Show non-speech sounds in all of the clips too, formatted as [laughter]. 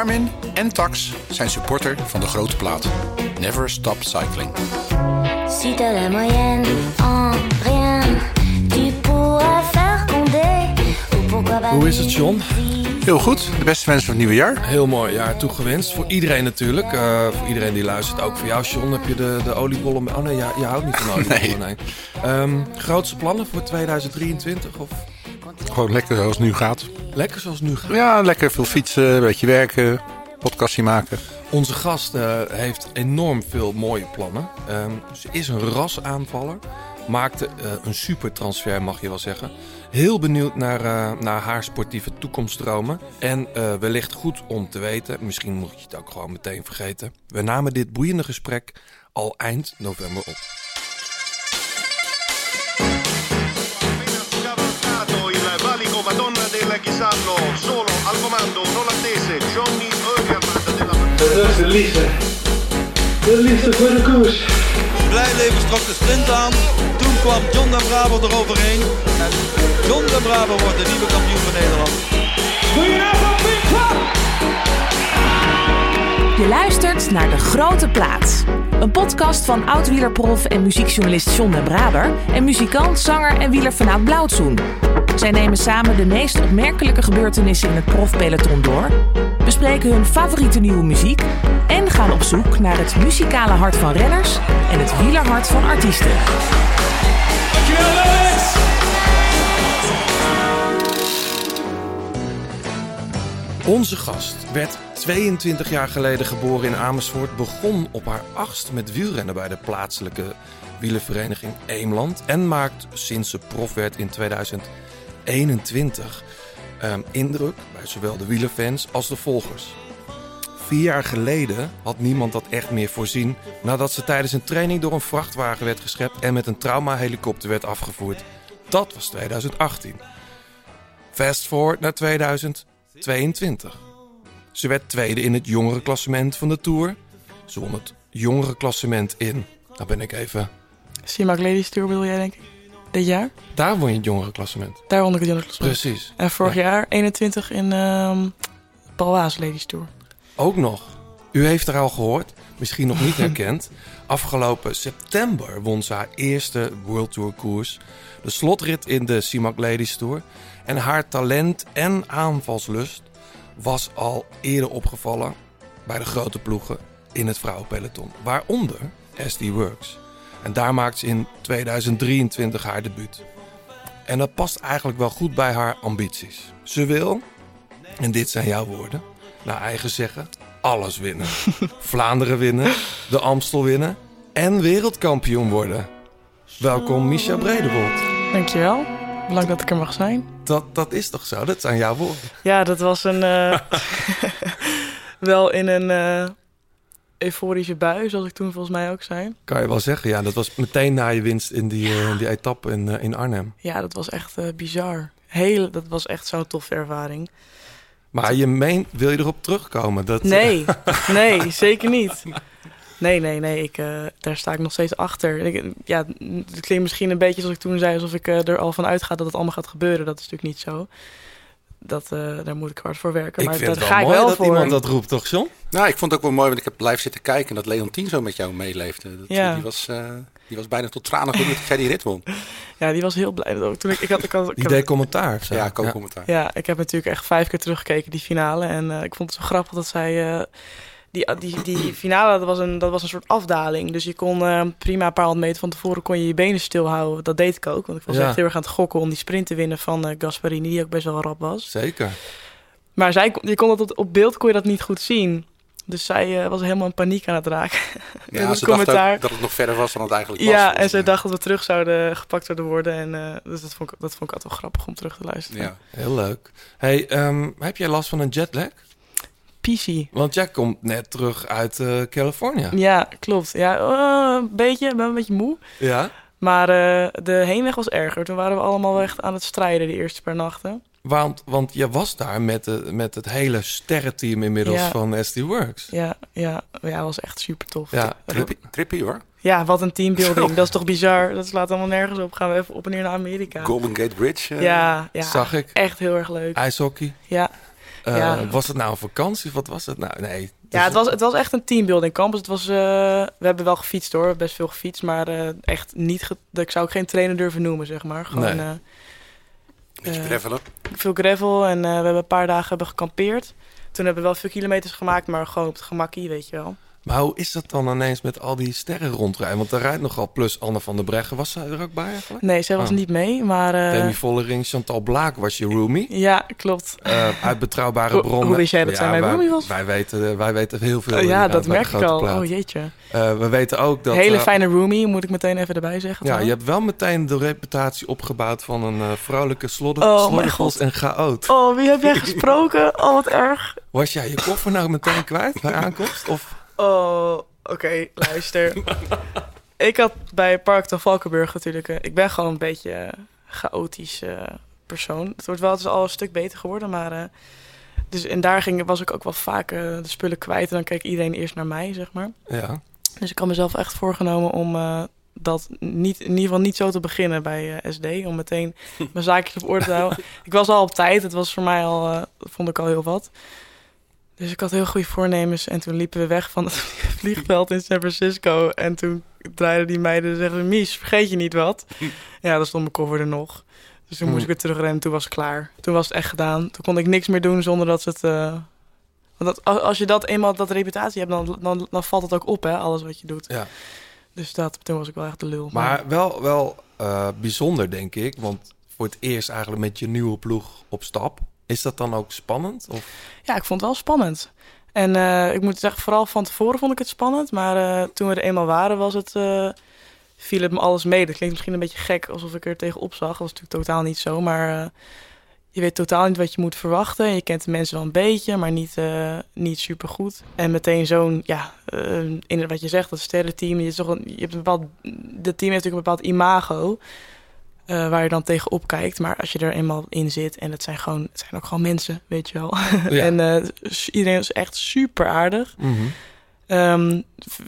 Garmin en Tax zijn supporter van de grote plaat. Never stop cycling. Si t'as la moyenne en rien, tu pourras faire condé. Ou pourquoi pas Hoe is het, John? Heel goed. De beste wensen van het nieuwe jaar. Heel mooi jaar toegewenst. Voor iedereen natuurlijk. Eh, voor iedereen die luistert. Ook voor jou, John. Heb je de, de oliebollen... Oh nee, ja, je houdt niet van [laughs] oliebollen. nee. Ehm, grootste plannen voor 2023? Of Gewoon lekker zoals het nu gaat. lekker zoals nu gaat? Ja, lekker veel fietsen, een beetje werken, podcastje maken. Onze gast eh, heeft enorm veel mooie plannen. Ehm, ze is een rasaanvaller. Maakte eh, een super transfer, mag je wel zeggen. Heel benieuwd naar, eh, naar haar sportieve toekomstdromen. En wellicht goed om te weten, misschien moet je het ook gewoon meteen vergeten. We namen dit boeiende gesprek al eind november op. Chisallo, solo al comando, non attese, Johnny Eugerman della Dat is de liefde. De liefde voor de koers. Blijleven trok de sprint aan. Toen kwam John den Braber eroverheen. En John den Braber wordt de nieuwe kampioen van Nederland. Je luistert naar De Grote Plaats. Een podcast van oud-wielerprof en muziekjournalist John den Braber... en muzikant, zanger en wielerfanaat Blauwtsoen. Zij nemen samen de meest opmerkelijke gebeurtenissen in het profpeloton door... bespreken hun favoriete nieuwe muziek... en gaan op zoek naar het muzikale hart van renners... en het wielerhart van artiesten. Onze gast werd 22 jaar geleden geboren in Amersfoort. Begon op haar achtst met wielrennen bij de plaatselijke wielervereniging Eemland. En maakt sinds ze prof werd in 2021 ehm, indruk bij zowel de wielerfans als de volgers. Vier jaar geleden had niemand dat echt meer voorzien nadat ze tijdens een training door een vrachtwagen werd geschept en met een traumahelikopter werd afgevoerd. Dat was 2018. Fast forward naar 2022. Ze werd tweede in het jongerenklassement van de Tour. Ze won het jongerenklassement in. Nou ben ik even... CIMAC Ladies Tour bedoel jij denk ik? Dit jaar? Daar won je het jongerenklassement. Daar won ik het jongerenklassement. Precies. En vorig jaar 21 in ehm Palwaas Ladies Tour. Ook nog. U heeft er al gehoord, misschien nog niet [laughs] herkend. Afgelopen september won ze haar eerste World Tour koers. De slotrit in de CIMAC Ladies Tour. En haar talent en aanvalslust was al eerder opgevallen bij de grote ploegen in het vrouwenpeloton. Waaronder SD Works. En daar maakt ze in 2023 haar debuut. En dat past eigenlijk wel goed bij haar ambities. Ze wil, en dit zijn jouw woorden, naar eigen zeggen, alles winnen. [laughs] Vlaanderen winnen, de Amstel winnen en wereldkampioen worden. Welkom Misha Bredewold. Dankjewel. Bedankt dat ik er mag zijn. Dat, dat is toch zo? Dat zijn jouw woorden. Ja, dat was een... eh, [laughs] wel in een eh, euforische bui, zoals ik toen volgens mij ook zei. Kan je wel zeggen. Ja, dat was meteen na je winst in die, eh, die etappe in, in Arnhem. Ja, dat was echt bizar. Heel, dat was echt zo'n toffe ervaring. Maar je meent, wil je erop terugkomen? Dat, Nee, [laughs] nee, zeker niet. Nee, nee, nee, ik, eh, daar sta ik nog steeds achter. Ik, ja, het klinkt misschien een beetje zoals ik toen zei, alsof ik eh, er al van uitga dat het allemaal gaat gebeuren. Dat is natuurlijk niet zo. Dat, eh, daar moet ik hard voor werken. ik maar vind daar het ga wel ik mooi wel dat voor. iemand dat roept, toch John? Nou, ik vond het ook wel mooi, want ik heb live zitten kijken en dat Leontien zo met jou meeleefde. Dat, Ja. die, was, eh, die was bijna tot tranen dat jij die rit won. Ja, die was heel blij. dat ook. Toen ik, ik had, ik had, ik Die deed commentaar. zo. Ja, co-commentaar. Ja, ik heb natuurlijk echt vijf keer teruggekeken, die finale. En eh, ik vond het zo grappig dat zij... die, die, die finale, dat was, een, dat was een soort afdaling. Dus je kon eh, prima een paar honderd meter van tevoren kon je je benen stilhouden. Dat deed ik ook, want ik was Ja. echt heel erg aan het gokken om die sprint te winnen van eh, Gasparini, die ook best wel rap was. Zeker. Maar zij, je kon dat op, op beeld kon je dat niet goed zien. Dus zij eh, was helemaal in paniek aan het raken. Ja, [laughs] ze dacht commentaar. ook dat het nog verder was dan het eigenlijk was. Ja, en ze dacht dat we terug zouden gepakt zouden worden. En eh, dus dat vond, ik, dat vond ik altijd wel grappig om terug te luisteren. Ja. Heel leuk. Hey, ehm, heb jij last van een jetlag? Want jij komt net terug uit eh Californië. Ja, klopt. Ja, eh, een beetje. Ik ben een beetje moe. Ja? Maar eh, de heenweg was erger. Toen waren we allemaal wel echt aan het strijden die eerste paar nachten. Want, want je was daar met, de, met het hele sterrenteam inmiddels Ja. van SD Works. Ja, ja, ja was echt super tof. Ja, Trippie, trippie hoor. Ja, wat een teambuilding. [laughs] Dat is toch bizar. Dat slaat allemaal nergens op. Gaan we even op en neer naar Amerika. Golden Gate Bridge. eh, Ja, ja, zag ik. echt heel erg leuk. IJshockey. Ja, Eh, Ja. Was het nou een vakantie? Wat was het nou? Nee. Ja, het was, het was echt een teambuilding campus. Het was, eh, we hebben wel gefietst hoor, best veel gefietst. Maar eh, echt niet, ge- ik zou ook geen trainer durven noemen, zeg maar. Gewoon Nee. eh, Beetje gravelen. veel gravel en we hebben een paar dagen hebben gekampeerd. Toen hebben we wel veel kilometers gemaakt, maar gewoon op het gemakkie, weet je wel. Maar hoe is dat dan ineens met al die sterren rondrijden? Want er rijdt nogal plus Anne van der Breggen. Was zij er ook bij eigenlijk? Nee, zij was Oh. niet mee, maar... eh, Demi Vollering, Chantal Blaak was je roomie. ja, klopt. Eh, uit betrouwbare bronnen. hoe wist jij dat zij mijn roomie was? Wij weten, wij weten heel veel. Oh, ja, dat merk ik al. Plaat. Oh jeetje. Eh, we weten ook dat... Hele fijne roomie, moet ik meteen even erbij zeggen. Ja, toch? je hebt wel meteen de reputatie opgebouwd van een vrolijke slodder, Oh, en chaot. Oh, wie heb jij gesproken? [laughs] Oh, wat erg. Was jij je koffer nou meteen kwijt bij aankomst? Of? Oh, oké, luister. [laughs] ik had bij Park de Valkenburg natuurlijk... eh, ik ben gewoon een beetje eh, chaotisch eh, persoon. Het wordt wel het is al een stuk beter geworden, maar... dus, en daar ging, was ik ook wel vaak de spullen kwijt. En dan keek iedereen eerst naar mij, zeg maar. Ja. Dus ik had mezelf echt voorgenomen om dat niet, in ieder geval niet zo te beginnen bij SD. Om meteen [laughs] mijn zaakjes op orde te houden. ik was al op tijd. Het was voor mij al, eh, vond ik al heel wat. Dus ik had heel goede voornemens. En toen liepen we weg van het [laughs] vliegveld in San Francisco. En toen draaiden die meiden en zeggen... Mies, vergeet je niet wat? [laughs] ja, dan stond mijn koffer er nog. Dus toen moest ik weer terugrennen. Toen was het klaar. Toen was het echt gedaan. Toen kon ik niks meer doen zonder dat ze het... eh, want dat, als als je dat eenmaal dat reputatie hebt, dan, dan, dan valt het ook op, hè, alles wat je doet. Ja. Dus dat, toen was ik wel echt de lul. Maar wel, wel eh, bijzonder, denk ik. Want voor het eerst eigenlijk met je nieuwe ploeg op stap. Is dat dan ook spannend? Of? Ja, ik vond het wel spannend. En eh, ik moet zeggen, vooral van tevoren vond ik het spannend. Maar eh, toen we er eenmaal waren, was het, eh, viel het me alles mee. Dat klinkt misschien een beetje gek, alsof ik er tegenop zag. Dat was natuurlijk totaal niet zo. Maar je weet totaal niet wat je moet verwachten. Je kent de mensen wel een beetje, maar niet, niet super goed. En meteen zo'n, ja, in wat je zegt, dat sterrenteam. Je, je hebt een bepaald, team heeft natuurlijk een bepaald imago. Eh, waar je dan tegenop kijkt. Maar als je er eenmaal in zit en het zijn gewoon, het zijn ook gewoon mensen, weet je wel. [laughs] Ja. en eh, iedereen is echt super aardig. Ehm, v-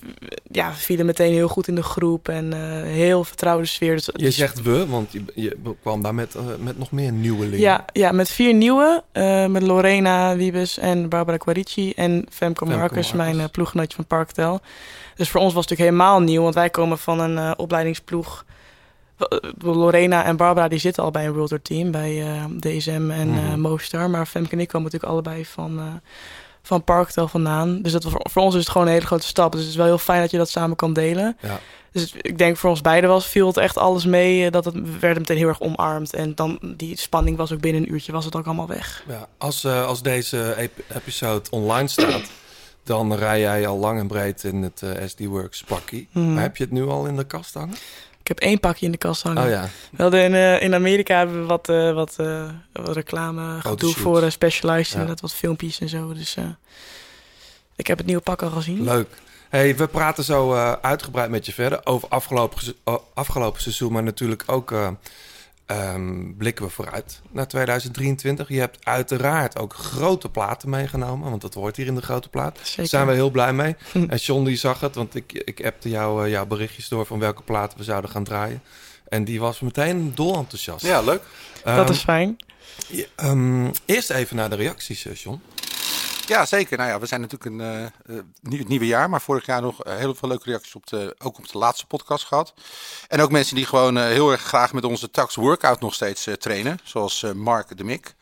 ja, we vielen meteen heel goed in de groep en eh, heel vertrouwde sfeer. Dus, Je zegt we, want je, je kwam daar met, met nog meer nieuwelingen. ja, ja, met vier nieuwe. met Lorena Wiebes en Barbara Quarici en Femke Marcus, mijn ploeggenootje van Parktel. Dus voor ons was het natuurlijk helemaal nieuw, want wij komen van een opleidingsploeg. Eh, Lorena en Barbara die zitten al bij een World Tour team, bij eh, DSM en Mhm. Mostar. Maar Femke en ik komen natuurlijk allebei van, van Parktel vandaan. Dus dat, voor ons is het gewoon een hele grote stap. Dus het is wel heel fijn dat je dat samen kan delen. Ja. Dus het- ik denk voor ons beiden was, viel het echt alles mee. Dat het we werden meteen heel erg omarmd. En dan die spanning was ook binnen een uurtje was het ook allemaal weg. Ja, als, als deze ep- episode online staat, dan rij jij al lang en breed in het SD Works pakkie. Mhm. Maar heb je het nu al in de kast hangen? Ik heb één pakje in de kast hangen. Oh ja. We hadden in, eh, in Amerika hebben we wat, eh, wat, eh, wat reclame gedoe voor uh, Specialized. Ja. Inderdaad, wat filmpjes en zo. Dus ik heb het nieuwe pak al gezien. Leuk. Hey, we praten zo uitgebreid met je verder over afgelopen, afgelopen seizoen, maar natuurlijk ook eh, ehm, blikken we vooruit naar 2023. Je hebt uiteraard ook grote platen meegenomen, want dat hoort hier in de grote plaat. Daar Zeker. zijn we heel blij mee. [laughs] en John die zag het, want ik, ik appte jou, eh, jouw berichtjes door van welke platen we zouden gaan draaien. En die was meteen dol enthousiast. Ja, leuk. dat Ehm, is fijn. ja, ehm, eerst even naar de reacties, eh, John. Ja, zeker. Nou ja, we zijn natuurlijk een eh, eh, nieuw, het nieuwe jaar, maar vorig jaar nog eh, heel veel leuke reacties op de, ook op de laatste podcast gehad. En ook mensen die gewoon heel erg graag met onze tax workout nog steeds trainen, zoals Mark de Mik.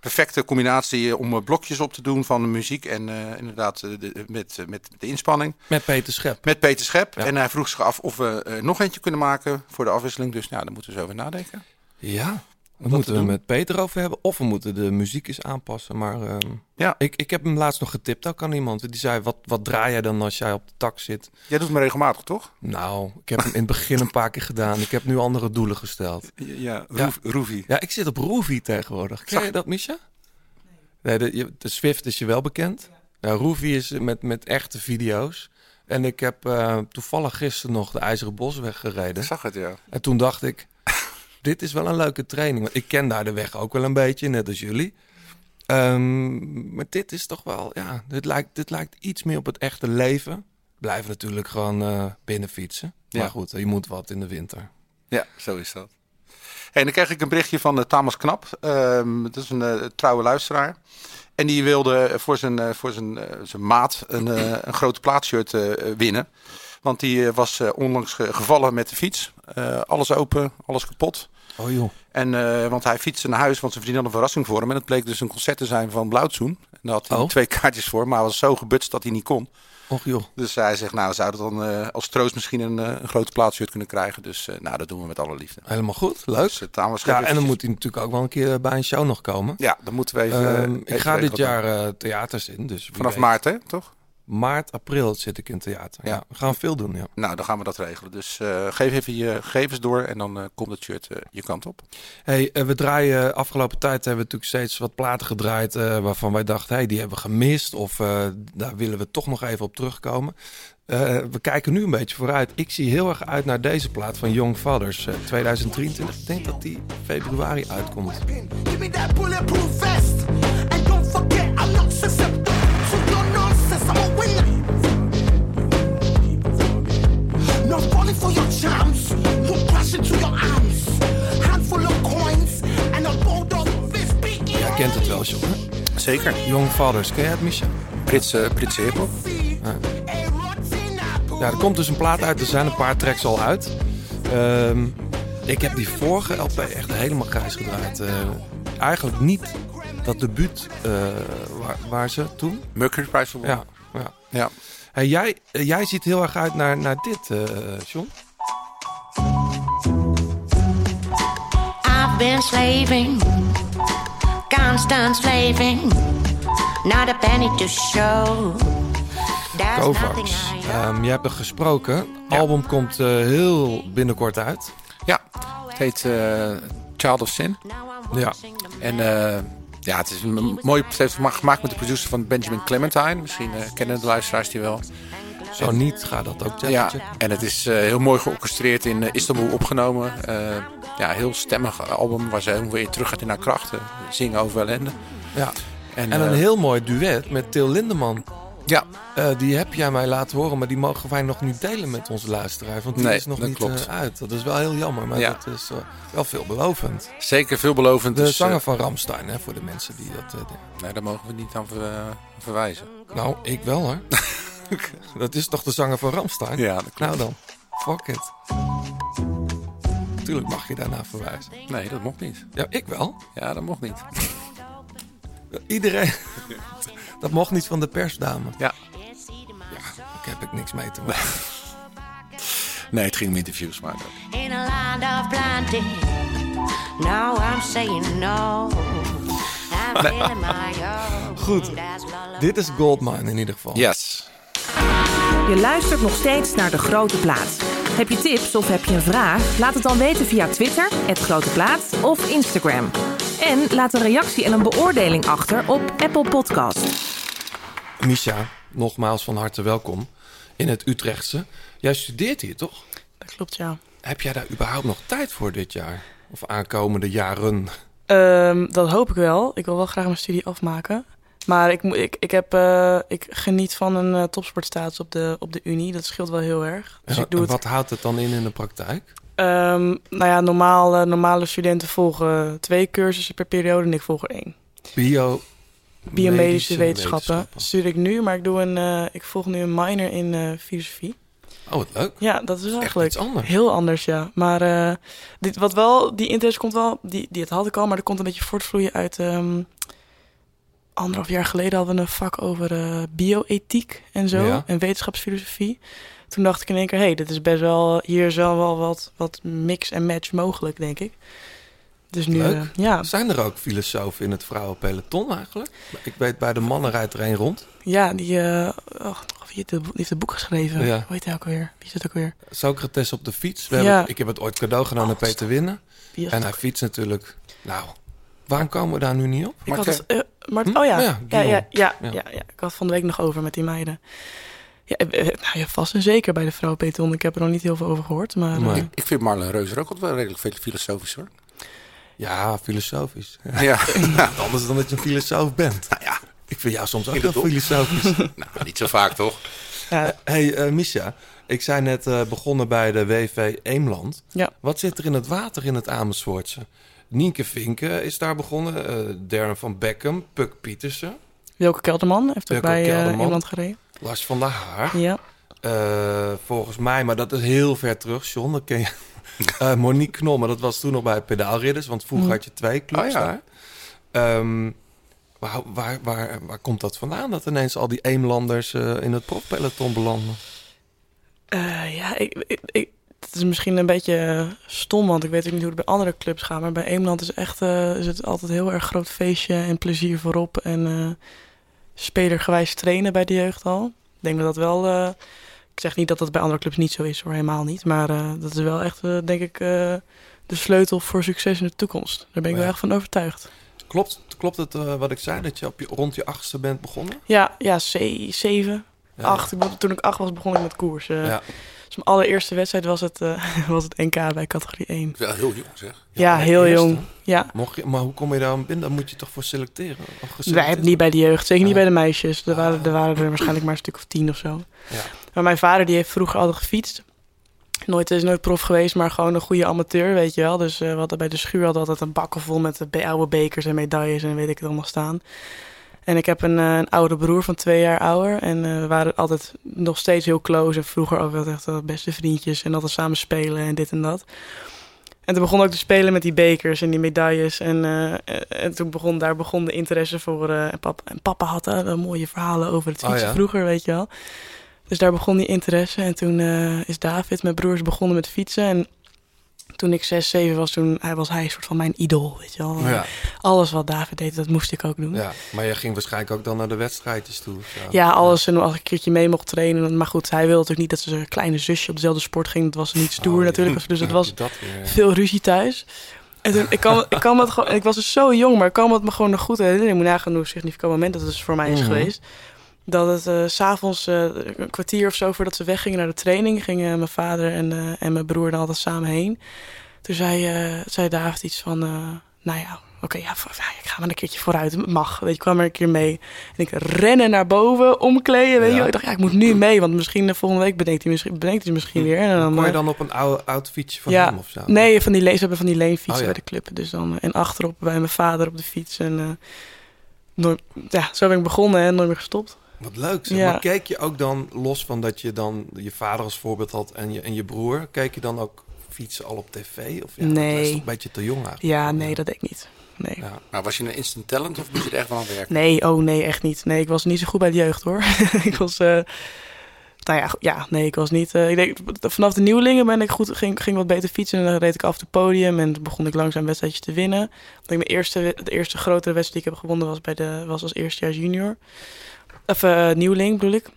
Perfecte combinatie om blokjes op te doen van de muziek en inderdaad de, met, met de inspanning. Met Peter Schep. Met Peter Schep. Ja. En hij vroeg zich af of we nog eentje kunnen maken voor de afwisseling. Dus nou, daar moeten we zo over nadenken. Ja, we moeten te we met Peter over hebben. Of we moeten de muziek eens aanpassen. Maar ehm, Ja. ik, ik heb hem laatst nog getipt ook aan iemand. Die zei, wat, wat draai jij dan als jij op de tak zit? Jij doet me regelmatig, toch? Nou, ik heb hem in het begin een paar keer gedaan. Ik heb nu andere doelen gesteld. Ja, Ja. Roefie. Ja, ik zit op Roovy tegenwoordig. Ken je dat, Misha? Nee, de, je- de Swift is je wel bekend. Ja, is met, met echte video's. En ik heb eh, toevallig gisteren nog de IJzeren Bosweg gereden. Ik zag het, ja. En toen dacht ik, dit is wel een leuke training. Want ik ken daar de weg ook wel een beetje, net als jullie. Ehm, maar dit is toch wel, ja, dit lijkt, dit lijkt iets meer op het echte leven. Blijf natuurlijk gewoon eh binnen fietsen. Ja. Maar goed, je moet wat in de winter. Ja, zo is dat. En dan kreeg ik een berichtje van uh, Thomas Knap. Ehm, dat is een uh, trouwe luisteraar. En die wilde voor zijn, voor zijn, zijn maat een, een grote plaatshirt winnen. Want die was onlangs gevallen met de fiets. alles open, alles kapot. Oh joh. En, want hij fietste naar huis, want zijn vriendin had een verrassing voor hem. En het bleek dus een concert te zijn van Blauwtsoen. En daar had hij Oh. twee kaartjes voor, maar hij was zo gebutst dat hij niet kon. Och joh. Dus hij zegt, nou, we zouden dan eh, als troost misschien een, eh, een grote plaatshirt kunnen krijgen. Dus eh, nou, dat doen we met alle liefde. Helemaal goed. Leuk. Dus, Ja, en dan moet hij natuurlijk ook wel een keer bij een show nog komen. Ja, dan moeten we even... Ehm, eh, ik ga dit jaar eh, theaters in. Dus Vanaf weet. maart, hè, toch? Maart, april zit ik in theater. Ja. Ja. we gaan veel doen, ja. Nou, dan gaan we dat regelen. Dus eh, geef even je gegevens door en dan eh, komt het shirt eh, je kant op. Hey, we draaien afgelopen tijd hebben we natuurlijk steeds wat platen gedraaid eh, waarvan wij dachten, hey, die hebben we gemist of eh, daar willen we toch nog even op terugkomen. Eh, we kijken nu een beetje vooruit. Ik zie heel erg uit naar deze plaat van Young Fathers eh, 2023. Ik denk dat die februari uitkomt. Give me that bulletproof vest. And don't forget, I'm not susceptible charms. Won't crash into your arms. Handful of coins and a bold of fist. Jij kent het wel, John. hè? Zeker. Young Fathers, ken jij het, Misha? Britse, Britse hiphop. Ja, er komt dus een plaat uit. Er zijn een paar tracks al uit. Ehm, ik heb die vorige LP echt helemaal grijs gedraaid. Eh, eigenlijk niet dat debuut eh, waar, waar ze toen. Mercury Prize voor Ja, ja. Ja. Hey, jij, eh, jij ziet heel erg uit naar, naar dit, eh John. Been slaving, constant slaving, not a penny to show. Kovacs. I Ehm jij hebt er gesproken. Album komt eh, heel binnenkort uit. Ja, het heet eh, Child of Sin. Ja. En eh, ja, het is een mooi het heeft gemaakt met de producer van Benjamin Clementine. Misschien kennen de luisteraars die wel. Zo niet, ga dat ook checken. Ja, en het is eh, heel mooi georchestreerd in eh, Istanbul opgenomen. Eh, ja, heel stemmig album waar ze helemaal weer terug gaat in haar krachten. Zingen over ellende. Ja. En, En een heel mooi duet met Til Lindeman. Ja. Die heb jij mij laten horen, maar die mogen wij nog niet delen met onze luisteraars. Want die Nee, is nog niet uit. Dat is wel heel jammer, maar Ja. dat is wel veelbelovend. Zeker veelbelovend. De dus, zanger van Ramstein, hè, voor de mensen die dat... denken. nee, daar mogen we niet aan ver- verwijzen. nou, ik wel hoor. [laughs] dat is toch de zanger van Ramstein? Ja, dat klopt. Nou dan, fuck it. Tuurlijk mag je daarna verwijzen. Nee, dat mocht niet. Ja, ik wel. Ja, dat mocht niet. Iedereen. [laughs] dat mocht niet van de persdame. Ja. Ja, daar heb ik niks mee te maken. [laughs] Nee, het ging om interviews, maar... In a land of plenty. Now I'm saying no. I'm my [laughs] own. Goed. Dit is Goldmine in ieder geval. Yes. Je luistert nog steeds naar De Grote Plaat. Heb je tips of heb je een vraag? Laat het dan weten via Twitter, het Grote Plaat of Instagram. En laat een reactie en een beoordeling achter op Apple Podcast. Misha, nogmaals van harte welkom in het Utrechtse. Jij studeert hier toch? Dat klopt, ja. Heb jij daar überhaupt nog tijd voor dit jaar? Of aankomende jaren? Ehm, dat hoop ik wel. Ik wil wel graag mijn studie afmaken. Maar ik, ik, ik, heb, eh, ik geniet van een eh, topsportstatus op de, op de Unie. Dat scheelt wel heel erg. Dus En ik doe het wat houdt het dan in in de praktijk? Ehm, nou ja, normaal, normale studenten volgen twee cursussen per periode en ik volg er één. Bio... Biomedische wetenschappen, studeer ik nu, maar ik, doe een, eh, ik volg nu een minor in filosofie. Oh, wat leuk. Ja, dat is eigenlijk iets anders. heel anders, ja. Maar dit, wat wel, die interesse komt wel, die, die het had ik al, maar dat komt een beetje voortvloeien uit. ehm, anderhalf jaar geleden hadden we een vak over eh, bioethiek en zo, Ja. en wetenschapsfilosofie. Toen dacht ik in één keer, hé, hey, dit is best wel, hier is wel, wel wat, wat mix en match mogelijk, denk ik. Dus nu, Leuk. eh, ja, Zijn er ook filosofen in het vrouwenpeloton eigenlijk? Ik weet bij de mannen rijdt er één rond. ja, die, eh, oh, wie heeft, heeft het boek geschreven? Ja. Hoe heet hij ook weer? Wie is het ook weer? Socrates op de fiets. We Ja. hebben, ik heb het ooit cadeau gedaan aan Peter Winnen. En hij fietst natuurlijk. Nou, waarom komen we daar nu niet op? Ik had het, maar, Hm? oh ja. Ja, Ja, ja, ja, Ja. Ik had van de week nog over met die meiden. Ja, eh, eh, nou ja, vast en zeker bij de vrouw Peton. Ik heb er nog niet heel veel over gehoord. Maar, Nee. eh, Ik, ik vind Marlen Reuser ook altijd wel redelijk veel filosofisch hoor. Ja, filosofisch. [laughs] Ja. Anders dan dat je een filosoof bent. Nou ja, Ik vind jou soms ook dop. filosofisch. [laughs] nou, niet zo vaak toch? Ja. Hey, eh Misha, ik zei net eh, begonnen bij de WV Eemland. Ja. Wat zit er in het water in het Amersfoortse? Nienke Vinken is daar begonnen. eh Darren van Beckham, Puk Pietersen, Wilke Kelderman heeft ook bij eh Kelderman. Engeland gereden. Lars van der Haar. Ja. Eh, volgens mij, maar dat is heel ver terug, John. Dat ken je. [laughs] Eh, Monique Knol, maar dat was toen nog bij Pedaalridders. Want vroeger Mm. had je twee clubs Oh ja. daar. Ehm, waar, waar, waar, waar komt dat vandaan? Dat ineens al die Eemlanders eh, in het profpeloton belanden? Eh, ja, ik, ik, ik- het is misschien een beetje eh, stom, want ik weet ook niet hoe het bij andere clubs gaat. Maar bij Eemland is, echt, eh, is het altijd heel erg groot feestje en plezier voorop. En eh spelergewijs trainen bij de jeugd al. Ik denk dat dat wel... eh, ik zeg niet dat dat bij andere clubs niet zo is, hoor, helemaal niet. Maar dat is wel echt, denk ik, de sleutel voor succes in de toekomst. Daar ben ik Ja. wel echt van overtuigd. Klopt, klopt het wat ik zei, dat je, op je rond je achtste bent begonnen? Ja, ja, C, 7, Ja. 8. Ik begon- toen ik 8 was, begon ik met koers. eh. Ja. Dus mijn allereerste wedstrijd was het, eh, [laughs] was het NK bij categorie 1. Wel heel jong zeg. Ja, heel eerste. jong. Ja. Mocht je, maar hoe kom je daar aan binnen? Dan moet je toch voor selecteren? Wij niet bij de jeugd, zeker niet Ah. bij de meisjes. Er waren, er waren er waarschijnlijk maar een stuk of tien of zo. Ja. Maar mijn vader die heeft vroeger altijd gefietst. Nooit, is nooit prof geweest, maar gewoon een goede amateur, weet je wel. Dus we hadden bij de schuur hadden altijd een bakken vol met eh, oude bekers en medailles en weet ik het allemaal staan. En ik heb een, eh, een oude broer van twee jaar ouder. En eh, we waren altijd nog steeds heel close. En vroeger ook wel echt de beste vriendjes. En altijd samen spelen en dit en dat. En toen begon ik te spelen met die bekers en die medailles. En, eh, en- en toen begon daar begon de interesse voor. en, papa, en papa had wel mooie verhalen over het Oh, fietsen ja? vroeger, weet je wel. Dus daar begon die interesse. En toen is David, mijn broers, begonnen met fietsen. En toen ik 6, 7 was, toen hij was hij een soort van mijn idool, weet je wel. Ja. Alles wat David deed, dat moest ik ook doen. Ja, maar je ging waarschijnlijk ook dan naar de wedstrijdjes toe. zo. Ja, alles. En als ik een keertje mee mocht trainen. Maar goed, hij wilde natuurlijk niet dat zijn kleine zusje op dezelfde sport ging. Dat was niet stoer Oh, ja. natuurlijk. Dus het [laughs] was dat weer, ja. veel ruzie thuis. En toen, ik, kan, ik kan het gewoon... Ik was dus zo jong, maar ik kan het me gewoon nog goed herinneren. Ik moet nagaan hoe significant moment dat het voor mij is Mhm. geweest. Dat het eh, s s'avonds eh, een kwartier of zo voordat ze weggingen naar de training... gingen mijn vader en, eh, en mijn broer dan altijd samen heen. Toen zei, eh, zei David iets van... eh, nou ja, oké, ja, ik ga maar een keertje vooruit. Het mag, weet je, ik kwam er een keer mee. En ik rennen naar boven, omkleden, weet je Ja. Ik dacht, ja, ik moet nu mee, want misschien de volgende week bedenkt hij misschien, bedenkt hij misschien weer. En dan, Kon je eh, dan op een oude, oud fietsje van ja, hem of zo? Nee, van die, ze hebben van die leenfietsen Oh, ja. bij de club. Dus dan, eh, en achterop bij mijn vader op de fiets. En eh, nooit, ja, zo ben ik begonnen en nooit meer gestopt. Wat leuk zeg. Ja. Maar keek je ook dan, los van dat je dan je vader als voorbeeld had en je, en je broer... keek je dan ook fietsen al op tv? Of ja, Nee. Dat is toch een beetje te jong eigenlijk. Ja, nee, dat deed ik niet. Nee. Ja. Maar was je een instant talent of moest je er echt wel aan werken? Nee, oh nee, echt niet. Nee, ik was niet zo goed bij de jeugd hoor. [laughs] ik was, eh, nou ja, ja, nee, ik was niet. eh, ik denk, vanaf de nieuwelingen ben ik goed, ging, ging wat beter fietsen en dan reed ik af het podium en toen begon ik langzaam wedstrijdjes te winnen. Ik denk mijn eerste, de eerste grotere wedstrijd die ik heb gewonnen was bij de, was als eerstejaars junior. Of eh, nieuweling bedoel ik.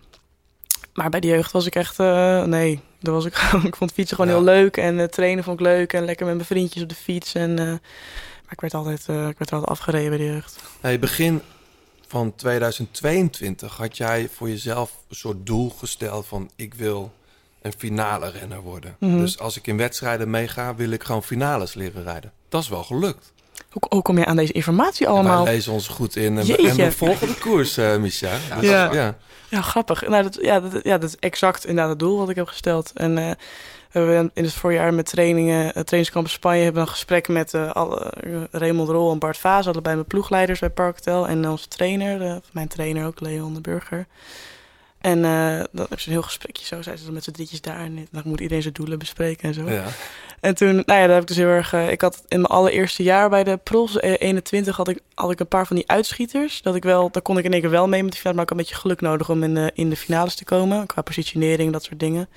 Maar bij de jeugd was ik echt, eh, nee, daar was ik [laughs] gewoon, ik vond fietsen gewoon Ja. heel leuk en eh, trainen vond ik leuk en lekker met mijn vriendjes op de fiets en. maar ik werd altijd, ik werd altijd afgereden bij de jeugd. Hey, begin van 2022 had jij voor jezelf een soort doel gesteld van... ik wil een finale renner worden. Mhm. Dus als ik in wedstrijden meega, wil ik gewoon finales leren rijden. Dat is wel gelukt. Hoe, hoe kom je aan deze informatie allemaal? wij lezen ons goed in en, we- Jeetje. en we volgen de koers, eh Micha. Ja, dus- Ja. ja. Ja, grappig. Nou, dat, ja, dat, ja, dat is exact inderdaad het doel wat ik heb gesteld. En eh, we hebben in het voorjaar met trainingen, uh, trainingskamp in Spanje, hebben we een gesprek met eh, alle, eh, Raymond Rol en Bart Vaas, allebei mijn ploegleiders bij Parktel. En onze trainer, eh, mijn trainer ook, Leon de Burger. En eh, dan hebben ze een heel gesprekje zo, zijn ze dan met z'n drietjes daar. En dan moet iedereen zijn doelen bespreken en zo. Ja. En toen, nou ja, daar heb ik dus heel erg... eh, ik had in mijn allereerste jaar bij de Prols, eh, 21, had ik, had ik een paar van die uitschieters. Dat ik wel, daar kon ik in één keer wel mee met de finale, maar ik had een beetje geluk nodig om in de, in de finales te komen. Qua positionering, dat soort dingen.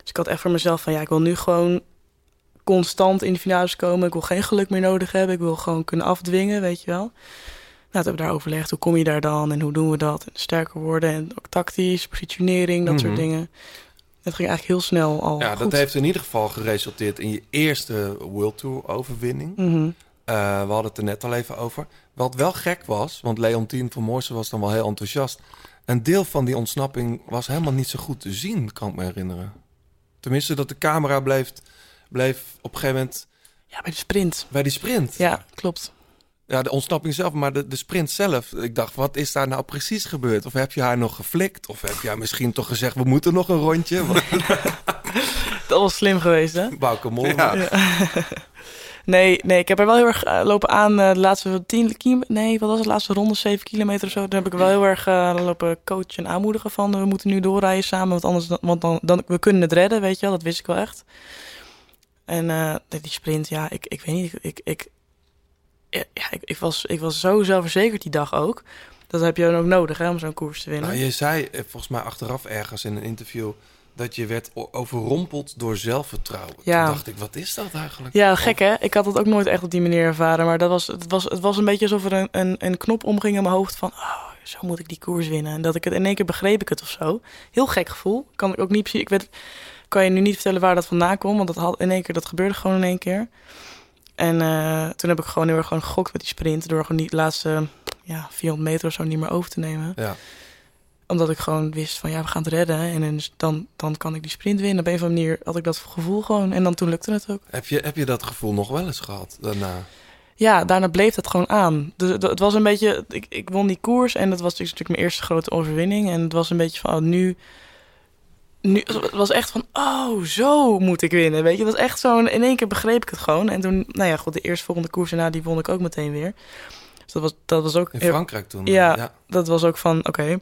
Dus ik had echt voor mezelf van, ja, ik wil nu gewoon constant in de finales komen. Ik wil geen geluk meer nodig hebben. Ik wil gewoon kunnen afdwingen, weet je wel. Nou, toen hebben we daar overlegd. Hoe kom je daar dan en hoe doen we dat? En sterker worden en ook tactisch, positionering, dat soort Mhm. dingen. Het ging eigenlijk heel snel al Ja, goed. dat heeft in ieder geval geresulteerd in je eerste World Tour overwinning. Mhm. Eh, we hadden het er net al even over. Wat wel gek was, want Leontien van Moorsel was dan wel heel enthousiast. Een deel van die ontsnapping was helemaal niet zo goed te zien, kan ik me herinneren. Tenminste, dat de camera bleef, bleef op een gegeven moment Ja, bij de sprint. bij die sprint. Ja, klopt. Ja, de ontsnapping zelf, maar de, de sprint zelf. Ik dacht, wat is daar nou precies gebeurd? Of heb je haar nog geflikt? Of heb je haar misschien toch gezegd, we moeten nog een rondje? [laughs] Dat was slim geweest, hè? Bouke Mollema. Ja. [laughs] Nee, nee, ik heb er wel heel erg eh, lopen aan eh, de laatste 10 kilometer. Nee, wat was het? De laatste ronde, 7 kilometer of zo. Daar heb ik wel heel erg eh, lopen coachen en aanmoedigen van. We moeten nu doorrijden samen, want anders dan, want dan, dan we kunnen het redden, weet je wel. Dat wist ik wel echt. En eh, die sprint, ja, ik, ik weet niet. Ik, ik, ja, ik, ik, was, ik was zo zelfverzekerd die dag ook. Dat heb je dan ook nodig hè, om zo'n koers te winnen. Nou, je zei eh, volgens mij achteraf ergens in een interview dat je werd overrompeld door zelfvertrouwen. Ja. Toen dacht ik, wat is dat eigenlijk? Ja, gek hè? Ik had het ook nooit echt op die manier ervaren. Maar dat was, het, was, het was een beetje alsof er een, een, een knop omging in mijn hoofd van... Oh, zo moet ik die koers winnen. En dat ik het in één keer begreep ik het of zo. Heel gek gevoel. Kan ik ook niet precies... Ik weet, kan je nu niet vertellen waar dat vandaan komt. Want dat had in één keer, dat gebeurde gewoon in één keer. En eh, toen heb ik gewoon heel erg gewoon gegokt met die sprint. Door gewoon die laatste ja, 400 meter of zo niet meer over te nemen. Ja. Omdat ik gewoon wist van ja, we gaan het redden. En dan, dan, kan ik die sprint winnen. Op een of andere manier had ik dat gevoel gewoon. En dan toen lukte het ook. Heb je, heb je dat gevoel nog wel eens gehad daarna? Ja, daarna bleef het gewoon aan. Dus het- het was een beetje, ik, ik won die koers en dat was dus natuurlijk mijn eerste grote overwinning. En het was een beetje van, oh, nu, nu, het was echt van, oh, zo moet ik winnen. Weet je, het was echt zo'n, in één keer begreep ik het gewoon. En toen, nou ja, goed, de eerste volgende koers daarna, die won ik ook meteen weer. Dus dat was, dat was ook... In Frankrijk toen, Ja, ja. dat was ook van, oké,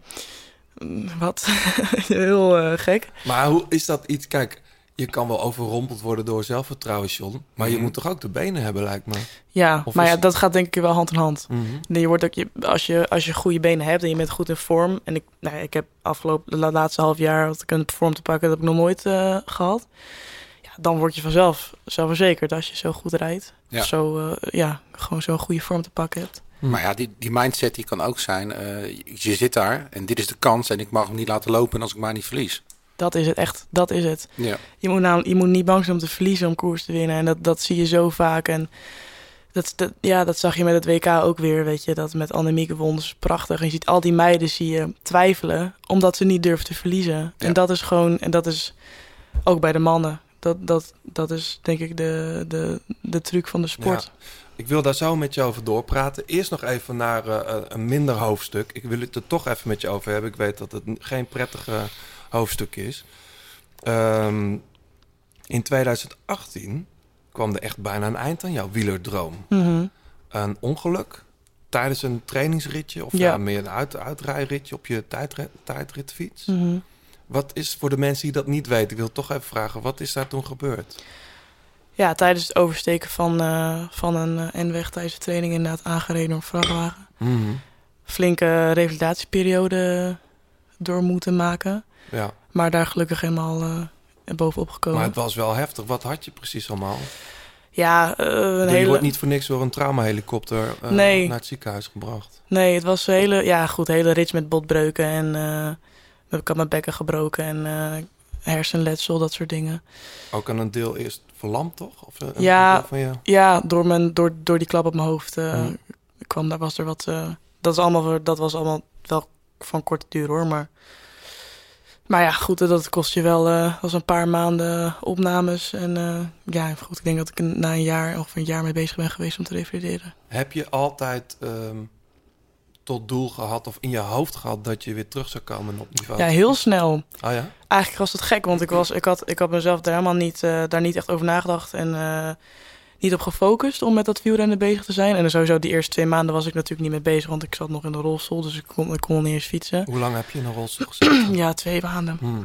mm, wat? [laughs] heel eh, gek. Maar hoe is dat iets... Kijk, je kan wel overrompeld worden door zelfvertrouwen, John. Maar je Mhm. moet toch ook de benen hebben, lijkt me. Ja, Of maar is- ja, dat gaat denk ik wel hand in hand. Mhm. Nee, Je wordt ook, je, als, je, als je goede benen hebt en je bent goed in vorm. En ik, nou ja, ik heb afgelopen, de la- laatste half jaar had ik een vorm te pakken, dat heb ik nog nooit eh, gehad. Ja, dan word je vanzelf zelfverzekerd als je zo goed rijdt. Ja. Of zo, eh, ja, gewoon zo'n goede vorm te pakken hebt. Maar ja, die, die mindset die kan ook zijn, eh, je zit daar en dit is de kans en ik mag hem niet laten lopen als ik maar niet verlies. Dat is het echt, dat is het. Ja. Je moet, nou, je moet niet bang zijn om te verliezen om koers te winnen. En dat, dat zie je zo vaak. En dat, dat, ja, dat zag je met het WK ook weer, weet je. Dat met Annemieke won, is prachtig. En je ziet al die meiden zie je twijfelen, omdat ze niet durven te verliezen. Ja. En dat is gewoon, en dat is ook bij de mannen. Dat, dat, dat is denk ik de, de, de truc van de sport. Ja. Ik wil daar zo met je over doorpraten. Eerst nog even naar eh, een minder hoofdstuk. Ik wil het er toch even met je over hebben. Ik weet dat het geen prettige hoofdstuk is. Ehm, in 2018 kwam er echt bijna een eind aan jouw wielerdroom. Mhm. Een ongeluk tijdens een trainingsritje of Ja. ja. meer een uit, uitrijritje op je tijdrit, tijdritfiets. Mhm. Wat is voor de mensen die dat niet weten, ik wil toch even vragen, wat is daar toen gebeurd? Ja, tijdens het oversteken van, eh, van een eh, N-weg tijdens de training inderdaad aangereden door een vrachtwagen. Mhm. Flinke revalidatieperiode door moeten maken. Ja. Maar daar gelukkig helemaal eh, bovenop gekomen. Maar het was wel heftig. Wat had je precies allemaal? Ja, eh, een Je hele... wordt niet voor niks door een traumahelikopter Nee. naar het ziekenhuis gebracht. Nee, het was een hele, ja, goed, hele rits met botbreuken en eh ik had mijn bekken gebroken en hersenletsel, dat soort dingen. Ook aan een deel eerst verlamd, toch? Of Ja, van je... ja door, mijn, door, door die klap op mijn hoofd Mhm. kwam, daar was er wat, dat, is allemaal, dat was allemaal wel van korte duur hoor, maar... Maar ja, goed, dat kost je wel eh was een paar maanden opnames. En eh, ja, goed, ik denk dat ik een- na een jaar of een jaar mee bezig ben geweest om te revalideren. Heb je altijd ehm, tot doel gehad of in je hoofd gehad dat je weer terug zou komen op niveau? Ja, heel snel. Oh ja? Eigenlijk was het gek, want ik, was, ik, had, ik had mezelf daar helemaal niet, eh, daar niet echt over nagedacht en niet op gefocust om met dat wielrennen bezig te zijn. En sowieso die eerste twee maanden was ik natuurlijk niet mee bezig, want ik zat nog in de rolstoel, dus ik kon, ik kon niet eens fietsen. Hoe lang heb je in een rolstoel gezeten? [clears throat] ja, twee maanden. Hmm.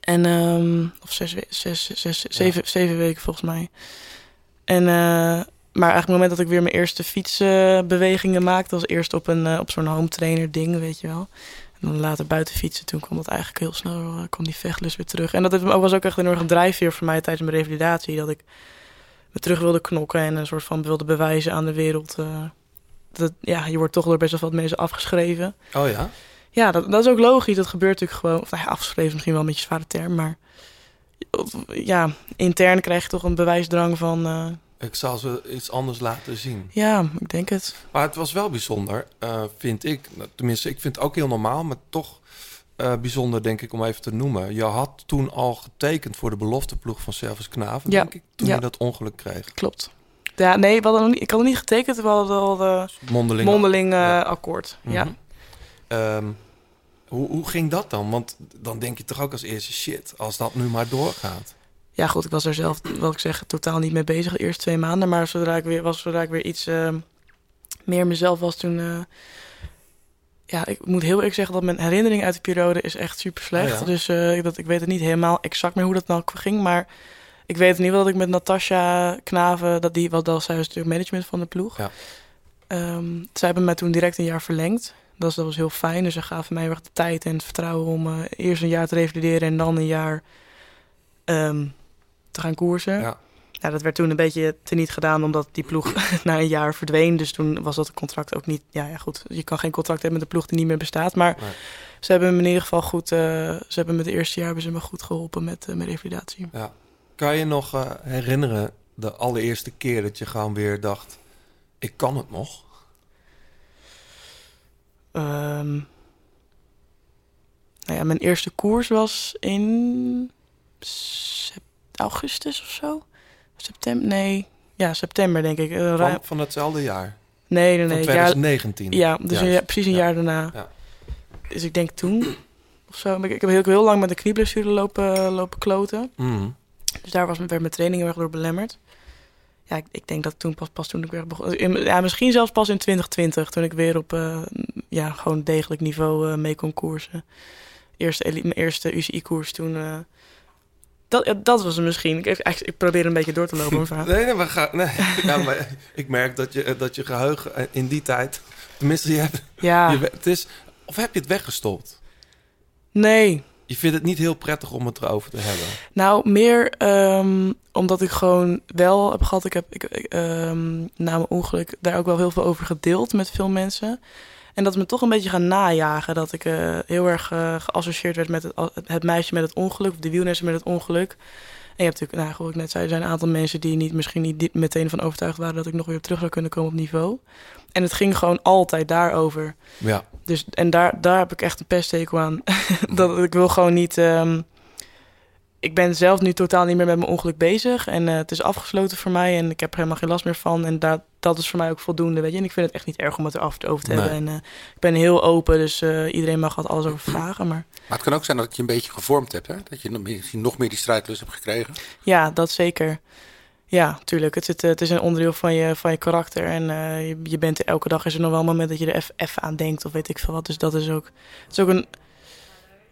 En, ehm, of zes, we- zes, zes, zeven, zeven weken volgens mij. En, eh, maar eigenlijk op het moment dat ik weer mijn eerste fietsbewegingen maakte, was eerst op, een, eh, op zo'n home trainer ding, weet je wel. En dan later buiten fietsen, toen kwam dat eigenlijk heel snel, eh, kwam die vechtlust weer terug. En dat was ook echt een enorme drijfveer voor mij tijdens mijn revalidatie, dat ik me terug wilde knokken en een soort van wilde bewijzen aan de wereld. eh, dat, ja, je wordt toch door best wel wat mensen afgeschreven. Oh ja? Ja, dat, dat is ook logisch. Dat gebeurt natuurlijk gewoon. Of, nou afgeschreven is misschien wel een beetje een zware term, maar ja, intern krijg je toch een bewijsdrang van. eh, Ik zal ze iets anders laten zien. ja, ik denk het. Maar het was wel bijzonder, eh, vind ik. Nou, Tenminste, ik vind het ook heel normaal, maar toch eh, bijzonder, denk ik, om even te noemen. Je had toen al getekend voor de belofteploeg van Servus Knaven, Ja, denk ik, toen ja. je dat ongeluk kreeg. Klopt. Ja, nee, we hadden nog niet, ik had nog niet getekend. We hadden al de Mondeling. mondeling eh, akkoord. Ja. Mhm. Ehm, hoe, hoe ging dat dan? Want dan denk je toch ook als eerste shit, als dat nu maar doorgaat. ja, goed, ik was er zelf, wat ik zeg, totaal niet mee bezig de eerste twee maanden. Maar zodra ik weer was, zodra ik weer iets eh, meer mezelf was, toen. eh, ja, ik moet heel eerlijk zeggen dat mijn herinnering uit de periode is echt super slecht. Oh ja? Dus eh, dat, ik weet het niet helemaal exact meer hoe dat nou ging. Maar ik weet in ieder geval dat ik met Natasja Knaven, dat die, wat zij was natuurlijk management van de ploeg. Ja. Ehm, zij hebben mij toen direct een jaar verlengd. Dat was, dat was heel fijn. Dus ze gaven mij erg de tijd en het vertrouwen om eh, eerst een jaar te revalideren en dan een jaar ehm, te gaan koersen. Ja. Ja, dat werd toen een beetje teniet gedaan omdat die ploeg [laughs] na een jaar verdween. Dus toen was dat contract ook niet. Ja, ja, goed. Je kan geen contract hebben met een ploeg die niet meer bestaat. Maar Nee. ze hebben me in ieder geval goed. eh, ze hebben me het eerste jaar hebben ze me goed geholpen met, eh, met revalidatie. Ja. Kan je nog eh, herinneren de allereerste keer dat je gewoon weer dacht, ik kan het nog? Ehm, nou ja, mijn eerste koers was in augustus of zo. September? Nee. Ja, september denk ik. Eh, Van, van hetzelfde jaar? Nee, nee, Van nee. 2019? Ja, ja dus een jaar- precies een Ja. jaar daarna. Ja. Dus ik denk toen of zo. Ik, ik heb heel, heel lang met een knieblessure lopen, lopen kloten. Mhm. Dus daar was, werd mijn training heel erg door belemmerd. Ja, ik, ik denk dat toen pas, pas toen ik weer begon. in- Ja, misschien zelfs pas in 2020, toen ik weer op eh, ja, gewoon degelijk niveau eh, mee kon koersen. Eerste, mijn eerste UCI-koers toen. Eh, dat, ja, dat was het misschien. Ik, ik, probeer een beetje door te lopen, mijn. [laughs] Nee, nee, we gaan, nee. [laughs] Ja, maar ik merk dat je, eh, dat je geheugen eh, in die tijd... Tenminste, je hebt, Ja. je, het is, of heb je het weggestopt? Nee, Je vindt het niet heel prettig om het erover te hebben. Nou, meer ehm, omdat ik gewoon wel heb gehad. Ik heb ik, ik, ehm, na mijn ongeluk daar ook wel heel veel over gedeeld met veel mensen. En dat me toch een beetje gaan najagen. Dat ik eh, heel erg eh, geassocieerd werd met het, het meisje met het ongeluk. Of de wielrenner met het ongeluk. En je hebt natuurlijk, nou, zoals ik net zei, er zijn een aantal mensen die niet, misschien niet meteen van overtuigd waren dat ik nog weer terug zou kunnen komen op niveau. En het ging gewoon altijd daarover. Ja. Dus, en daar, daar heb ik echt een pesttekel aan. [laughs] dat ik wil gewoon niet. ehm, ik ben zelf nu totaal niet meer met mijn ongeluk bezig. En eh, het is afgesloten voor mij. En ik heb er helemaal geen last meer van. En dat, dat is voor mij ook voldoende. Weet je? En ik vind het echt niet erg om het erover over te Nee. hebben. En eh, ik ben heel open. Dus eh, iedereen mag wat alles over [clears throat] vragen. Maar Maar het kan ook zijn dat je een beetje gevormd hebt, hè? Dat je nog meer, misschien nog meer die strijdlust hebt gekregen. ja, dat zeker. Ja, tuurlijk. Het, eh, het is een onderdeel van je, van je karakter. En je, je bent er elke dag is er nog wel een moment dat je er even aan denkt. Of weet ik veel wat. Dus dat is ook. Het is ook een.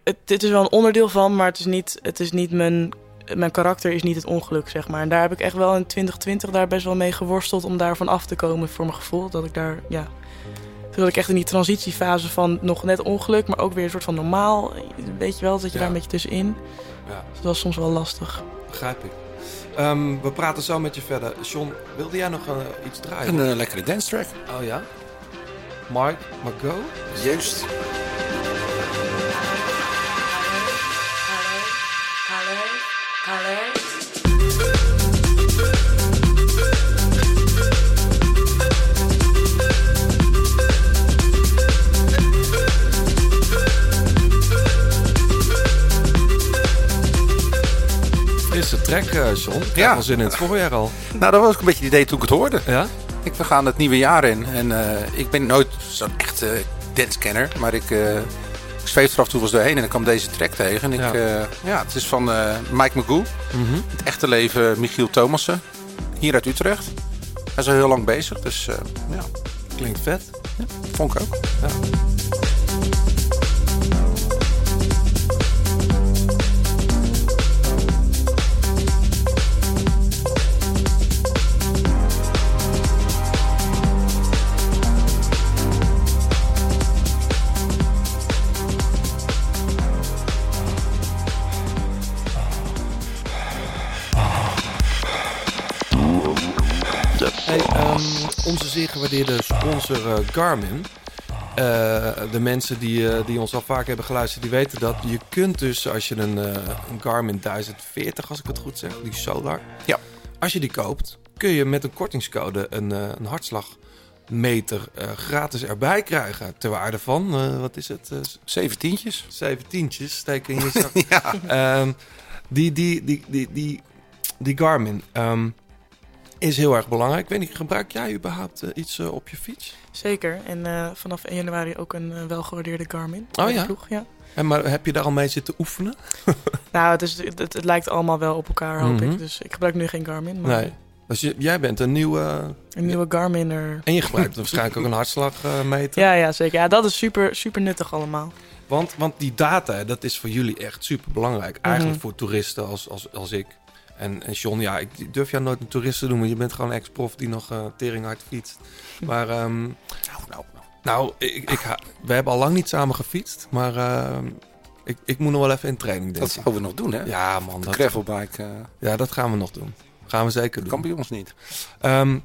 Het, het is wel een onderdeel van, maar het is niet, het is niet mijn. Mijn karakter is niet het ongeluk, zeg maar. En daar heb ik echt wel in 2020 daar best wel mee geworsteld om daarvan af te komen voor mijn gevoel. Dat ik daar, ja. Dat ik echt in die transitiefase van nog net ongeluk, maar ook weer een soort van normaal. Weet je wel, dat je Ja. daar een beetje tussenin. Ja. Dus dat was soms wel lastig. Begrijp ik. Ehm, we praten zo met je verder. John, wilde jij nog eh, iets draaien? Een eh, lekkere dance track. Oh ja? Mark, Margot? Juist. Track, eh, John. Ja. zin in het voorjaar al. Nou, dat was ook een beetje het idee toen ik het hoorde. Ja? Ik, we gaan het nieuwe jaar in. En eh, ik ben nooit zo'n echt eh dancekenner. Maar ik, eh ik zweef er af en toe eens doorheen en dan kwam deze track tegen. En ik, Ja. ja. ja, het is van eh, Mike Magoo. Mhm. Het echte leven Michiel Thomassen. Hier uit Utrecht. Hij is al heel lang bezig, dus eh, ja, Klinkt vet. vond ik ook. Ja. Gewaardeerde sponsor eh, Garmin. Eh, de mensen die, eh, die ons al vaak hebben geluisterd, die weten dat. Je kunt dus, als je een, een Garmin 1040, als ik het goed zeg, die Solar. Ja. Als je die koopt, kun je met een kortingscode een, een hartslagmeter gratis erbij krijgen. Ter waarde van, wat is het? Zeventientjes. Zeventientjes, steek in je [laughs] zak. Ja. Ehm, die, die, die, die, die, die Garmin. ehm, is heel erg belangrijk. Ik weet niet, gebruik jij überhaupt eh, iets eh, op je fiets? Zeker. En eh, vanaf 1 januari ook een welgewaardeerde Garmin. Oh ja? Ploeg, ja. En maar heb je daar al mee zitten oefenen? [laughs] Nou, het, is, het, het lijkt allemaal wel op elkaar, hoop Mhm. ik. Dus ik gebruik nu geen Garmin. Maar Nee. Dus je- jij bent een nieuwe... Een nieuwe Garmin-er. En je gebruikt waarschijnlijk ook een hartslagmeter. Ja, ja, zeker. Ja, dat is super, super nuttig allemaal. Want, want die data, dat is voor jullie echt super belangrijk. Eigenlijk Mhm. voor toeristen als, als, als ik. En, en John, ja, ik durf jou nooit een toerist te maar je bent gewoon ex-prof die nog eh teringhard fietst. Maar, ehm, nou, nou, nou ik, ik, ha- we hebben al lang niet samen gefietst, maar ehm, ik, ik moet nog wel even in training, denk Dat ik. zouden we nog doen, hè? Ja, man. De Dat, gravelbike. eh, ja, dat gaan we nog doen. Gaan we zeker doen. kan bij ons niet. Ehm,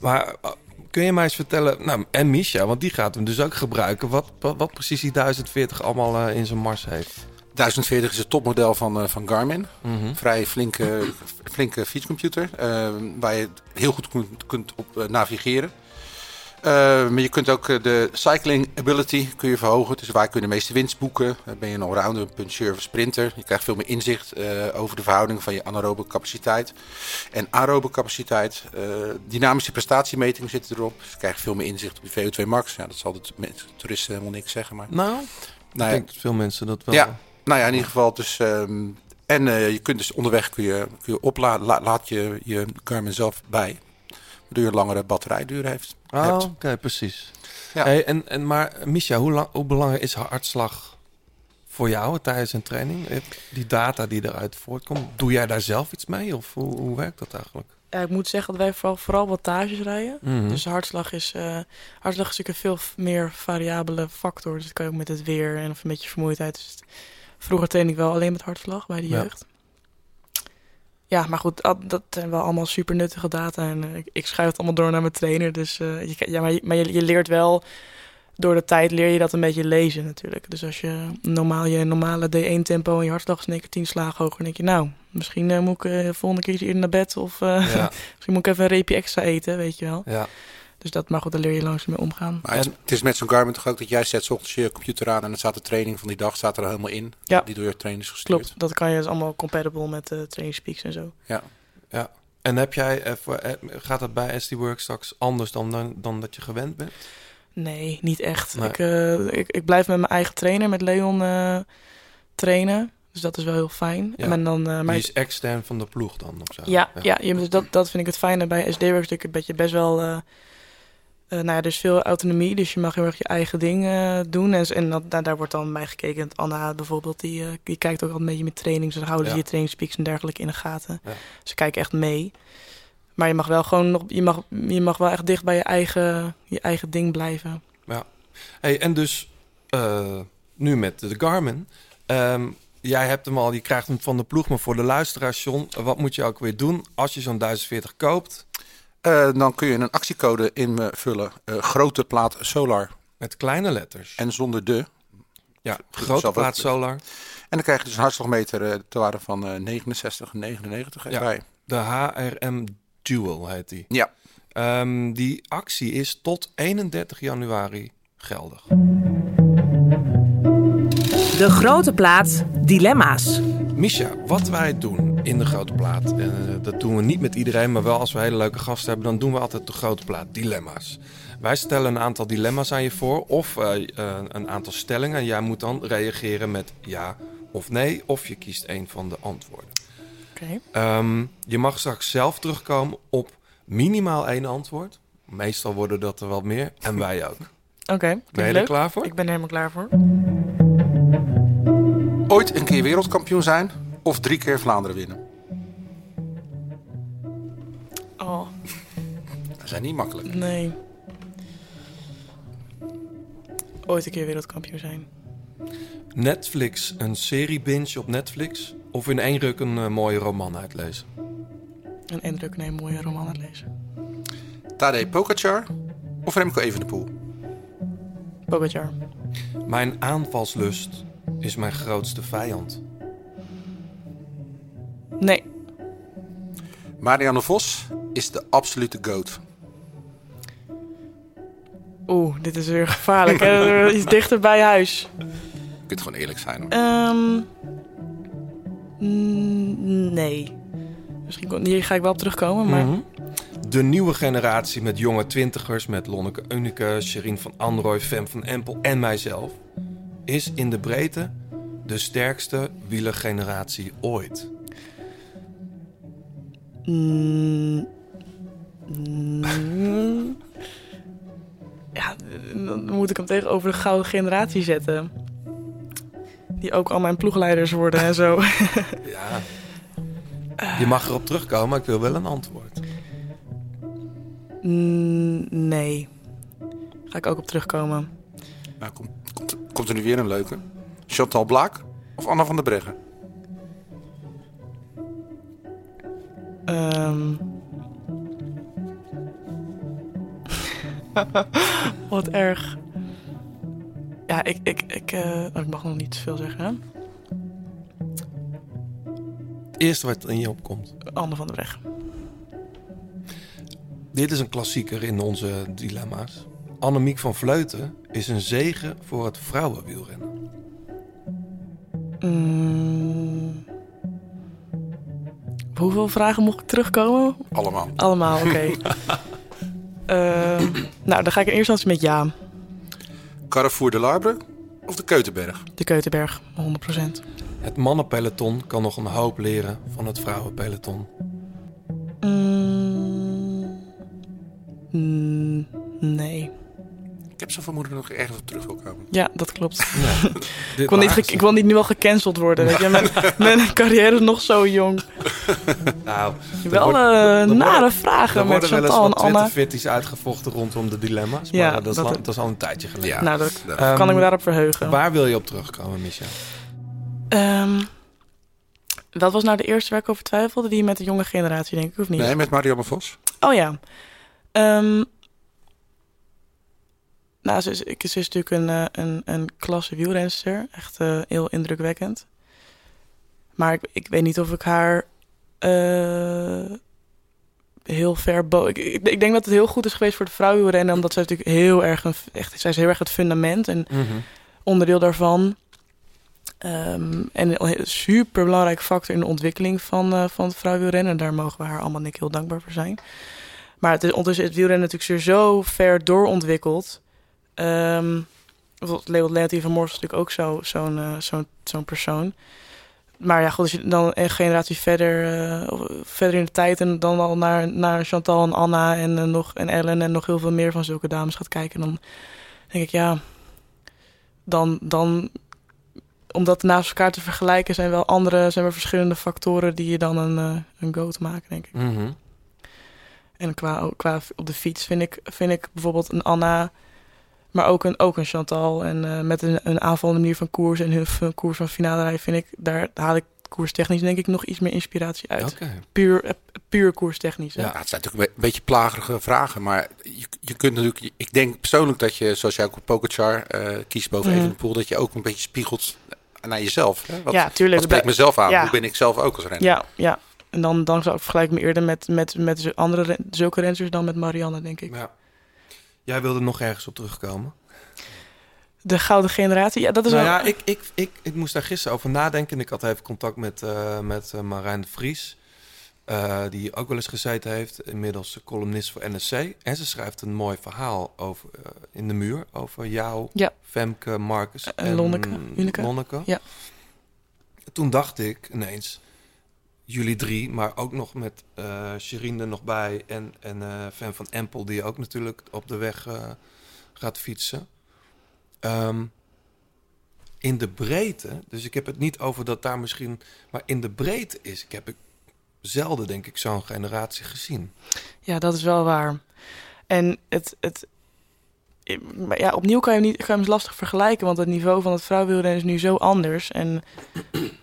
maar uh, kun je mij eens vertellen, nou, en Misha, want die gaat hem dus ook gebruiken, wat, wat, wat precies die 1040 allemaal eh, in zijn mars heeft? 1040 is het topmodel van, eh, van Garmin. Mhm. Vrij flinke, flinke fietscomputer. eh, waar je heel goed kunt, kunt op eh, navigeren. Maar je kunt ook de cycling ability kun je verhogen. Dus waar kun je de meeste winst boeken. Ben je een allrounder, een puncheur of sprinter. Je krijgt veel meer inzicht over de verhouding van je anaerobe capaciteit en aerobe capaciteit. Dynamische prestatiemeting zit erop. Dus je krijgt veel meer inzicht op je VO2 max. Ja, dat zal de toeristen helemaal niks zeggen. Maar Nou, Nou ik ja, denk dat veel mensen dat wel... ja, nou ja, in ieder geval. Dus, ehm, en eh, je kunt dus onderweg kun je, kun je opladen. La- laat je je Garmin zelf bij. Waardoor je een langere batterijduur heeft. Oh, oké, precies. Ja. Hey, en, en, maar Misha, hoe, lang, hoe belangrijk is hartslag voor jou tijdens een training? Eh, Die data die eruit voortkomt, doe jij daar zelf iets mee? Of hoe, hoe werkt dat eigenlijk? Ja, ik moet zeggen dat wij vooral, vooral wattages rijden. Mhm. Dus hartslag is, eh, hartslag is natuurlijk een veel meer variabele factor. Dus dat kan je ook met het weer en of met je vermoeidheid. Dus het- vroeger trainde ik wel alleen met hartslag bij de Ja. jeugd. Ja, maar goed, dat zijn wel allemaal super nuttige data. En eh, ik, ik schuif het allemaal door naar mijn trainer. Dus eh, je, ja, maar, je, maar je, je leert wel, door de tijd leer je dat een beetje lezen natuurlijk. Dus als je normaal je normale D1 tempo en je hartslag is in één keer 10 slagen hoger, dan denk je, nou, misschien eh, moet ik de volgende keer eerder naar bed. Of Ja. [laughs] misschien moet ik even een reepje extra eten, weet je wel. Ja. Dus dat, maar goed, daar leer je langzaam mee omgaan. Maar het, het is met zo'n Garmin toch ook dat jij zet 's ochtends je computer aan. En dan staat de training van die dag staat er helemaal in. Ja. Die door je trainers gestuurd. Klopt, dat kan je dus allemaal compatible met de training speaks en zo. Ja. ja. En heb jij, eh, eh, gaat dat bij SD Work straks anders dan, dan, dan dat je gewend bent? Nee, niet echt. Nee. Ik, eh, ik, ik blijf met mijn eigen trainer, met Leon, eh, trainen. Dus dat is wel heel fijn. Ja. En dan, eh, maar Die is extern van de ploeg dan of zo? Ja, ja. je- dus dat, dat vind ik het fijne bij SD-Works. Dat je, je best wel... eh nou ja, er is veel autonomie, dus je mag heel erg je eigen ding eh, doen. En, en dat, daar, daar wordt dan bij gekeken. Anna bijvoorbeeld, die, eh, die kijkt ook altijd een beetje met training. Ze houden Ja. ze je trainingspeaks en dergelijke in de gaten. Ja. Ze kijken echt mee. Maar je mag wel gewoon nog... Je mag, je mag wel echt dicht bij je eigen, je eigen ding blijven. Ja. Hey, en dus nu met de Garmin. Ehm, jij hebt hem al, je krijgt hem van de ploeg, maar voor de luisteraars, John, wat moet je ook weer doen als je zo'n 1040 koopt? Eh, dan kun je een actiecode invullen. eh, grote plaat solar. Met kleine letters. En zonder de. Ja, grote plaat solar. En dan krijg je dus een hartslagmeter eh ter waarde van eh 69, 99 Ja. bij. De HRM Dual heet die. Ja. Ehm, die actie is tot 31 januari geldig. De grote plaat Dilemma's. Misha, wat wij doen in de grote plaat, en eh, dat doen we niet met iedereen, maar wel als we hele leuke gasten hebben, dan doen we altijd de grote plaat dilemma's. Wij stellen een aantal dilemma's aan je voor, of eh, eh, een aantal stellingen. En jij moet dan reageren met ja of nee, of je kiest een van de antwoorden. Oké. Ehm, je mag straks zelf terugkomen op minimaal één antwoord. Meestal worden dat er wat meer, en wij ook. [laughs] Oké, Ben je er klaar voor? Ik ben er helemaal klaar voor. Ooit een keer wereldkampioen zijn of drie keer Vlaanderen winnen. Oh, Dat zijn niet makkelijk. nee. Ooit een keer wereldkampioen zijn. Netflix, een serie binge op Netflix, of in één ruk een eh, mooie roman uitlezen. Een indruk, nee, mooie roman aan het lezen. Tadej Pogacar of Remco Evenepoel. Pogacar. Mijn aanvalslust is mijn grootste vijand. Nee. Marianne Vos is de absolute goat. Oeh, dit is weer gevaarlijk. hè? Iets dichter bij huis. Je kunt gewoon eerlijk zijn hoor. Ehm mm, nee. Misschien kon- hier ga ik wel op terugkomen, maar Mhm. De nieuwe generatie met jonge twintigers, met Lonneke Unneke, Sherine van Androoy, Fem van Empel en mijzelf, is in de breedte de sterkste wielergeneratie ooit. Mm, mm, ja, dan moet ik hem tegenover de gouden generatie zetten. Die ook al mijn ploegleiders worden en zo. [laughs] Ja. Je mag erop terugkomen, maar ik wil wel een antwoord. Mm, nee. Ga ik ook op terugkomen. Nou, komt, komt, komt er nu weer een leuke. Chantal Blaak of Anna van der Breggen? Ehm. [laughs] Wat erg. Ja, ik, ik, ik, eh, oh, ik mag nog niet veel zeggen. Hè? Het eerste wat in je opkomt. Anne van der Weg. Dit is een klassieker in onze dilemma's. Annemiek van Vleuten is een zegen voor het vrouwenwielrennen. Mm. Hoeveel vragen mocht ik terugkomen? Allemaal. Allemaal, oké. [laughs] Ehm, nou, dan ga ik in eerste instantie met ja. Carrefour de Larbre of de Keutenberg? De Keutenberg, 100%. Het mannenpeloton kan nog een hoop leren van het vrouwenpeloton. Mm. Mm, nee. Ik heb zo'n vermoeden nog ergens op terug wil komen. Ja, dat klopt. [laughs] Ik, wil niet ik wil niet nu al gecanceld worden. Weet je? Mijn, [laughs] mijn carrière is nog zo jong. Nou, Wel wordt- er nare worden- vragen Er met worden wel eens Chantal en wat Anna. Twitter-fitties uitgevochten rondom de dilemma's. Ja, maar dat is, dat- al, dat is al een tijdje geleden. Nou, dat Ehm, kan ik me daarop verheugen. Waar wil je op terugkomen, Micha? Ehm, wat was nou de eerste waar ik over twijfelde? Die met de jonge generatie, denk ik, of niet? Nee, met Marianne Vos. Oh ja. Ehm, nou, ze is, ze is natuurlijk een, eh, een, een klasse wielrenster. Echt eh, heel indrukwekkend. Maar ik, ik weet niet of ik haar eh, heel ver ik, ik, denk dat het heel goed is geweest voor de vrouwenrennen. Omdat zij natuurlijk heel erg... Een, echt, zij is heel erg het fundament en Mhm. onderdeel daarvan. Ehm, en een super belangrijk factor in de ontwikkeling van, eh van het vrouwenwielrennen. Daar mogen we haar allemaal denk ik heel dankbaar voor zijn. Maar het is ondertussen is het wielrennen natuurlijk zo ver doorontwikkeld. Ehm bijvoorbeeld Leo Leontie van Mors is natuurlijk ook zo- zo'n eh, zo'n zo'n persoon. Maar ja, goed, als je dan een generatie verder, eh, verder in de tijd en dan al naar, naar Chantal en Anna en, eh, nog, en Ellen en nog heel veel meer van zulke dames gaat kijken, dan denk ik ja, dan, dan om dat naast elkaar te vergelijken zijn wel andere, zijn wel verschillende factoren die je dan een, een goat maken, denk ik. Mhm. En qua, qua op de fiets vind ik, vind ik bijvoorbeeld een Anna, maar ook een, ook een Chantal. En eh, met een, een aanvallende manier van koers en hun, hun koers van finale rijden vind ik, daar haal ik koerstechnisch denk ik nog iets meer inspiratie uit. Puur, eh, puur koerstechnisch. hè? Ja, het zijn natuurlijk een beetje plagerige vragen, maar je, je kunt natuurlijk... Ik denk persoonlijk dat je, zoals jij ook op Pogacar eh kiest boven Mhm. Evenepoel, dat je ook een beetje spiegelt naar jezelf. Hè? Wat, Ja, tuurlijk. Wat spreekt mezelf aan? Ja. Hoe ben ik zelf ook als renner? Ja, ja. En dan, dan zou ik vergelijk me eerder met, met, met andere zulke renners dan met Marianne, denk ik. Ja. Jij wilde nog ergens op terugkomen? De gouden generatie, ja, dat is nou wel... ja, ik, ik, ik, ik moest daar gisteren over nadenken. En ik had even contact met, eh, met eh, Marijn de Vries. eh, die ook wel eens gezeten heeft. Inmiddels columnist voor NSC. En ze schrijft een mooi verhaal over, in de muur. Over jou, Ja. Femke, Marcus En Lonneke. Lonneke. Ja. Toen dacht ik ineens... Jullie drie, maar ook nog met eh Sherine er nog bij. En, en eh Fan van Empel, die ook natuurlijk op de weg eh, gaat fietsen. Ehm, in de breedte, dus ik heb het niet over dat daar misschien, maar in de breedte is, ik heb ik zelden denk ik zo'n generatie gezien. Ja, dat is wel waar. En het, het, ja, opnieuw kan je, niet, kan je hem lastig vergelijken, want het niveau van het vrouwenwielrennen is nu zo anders en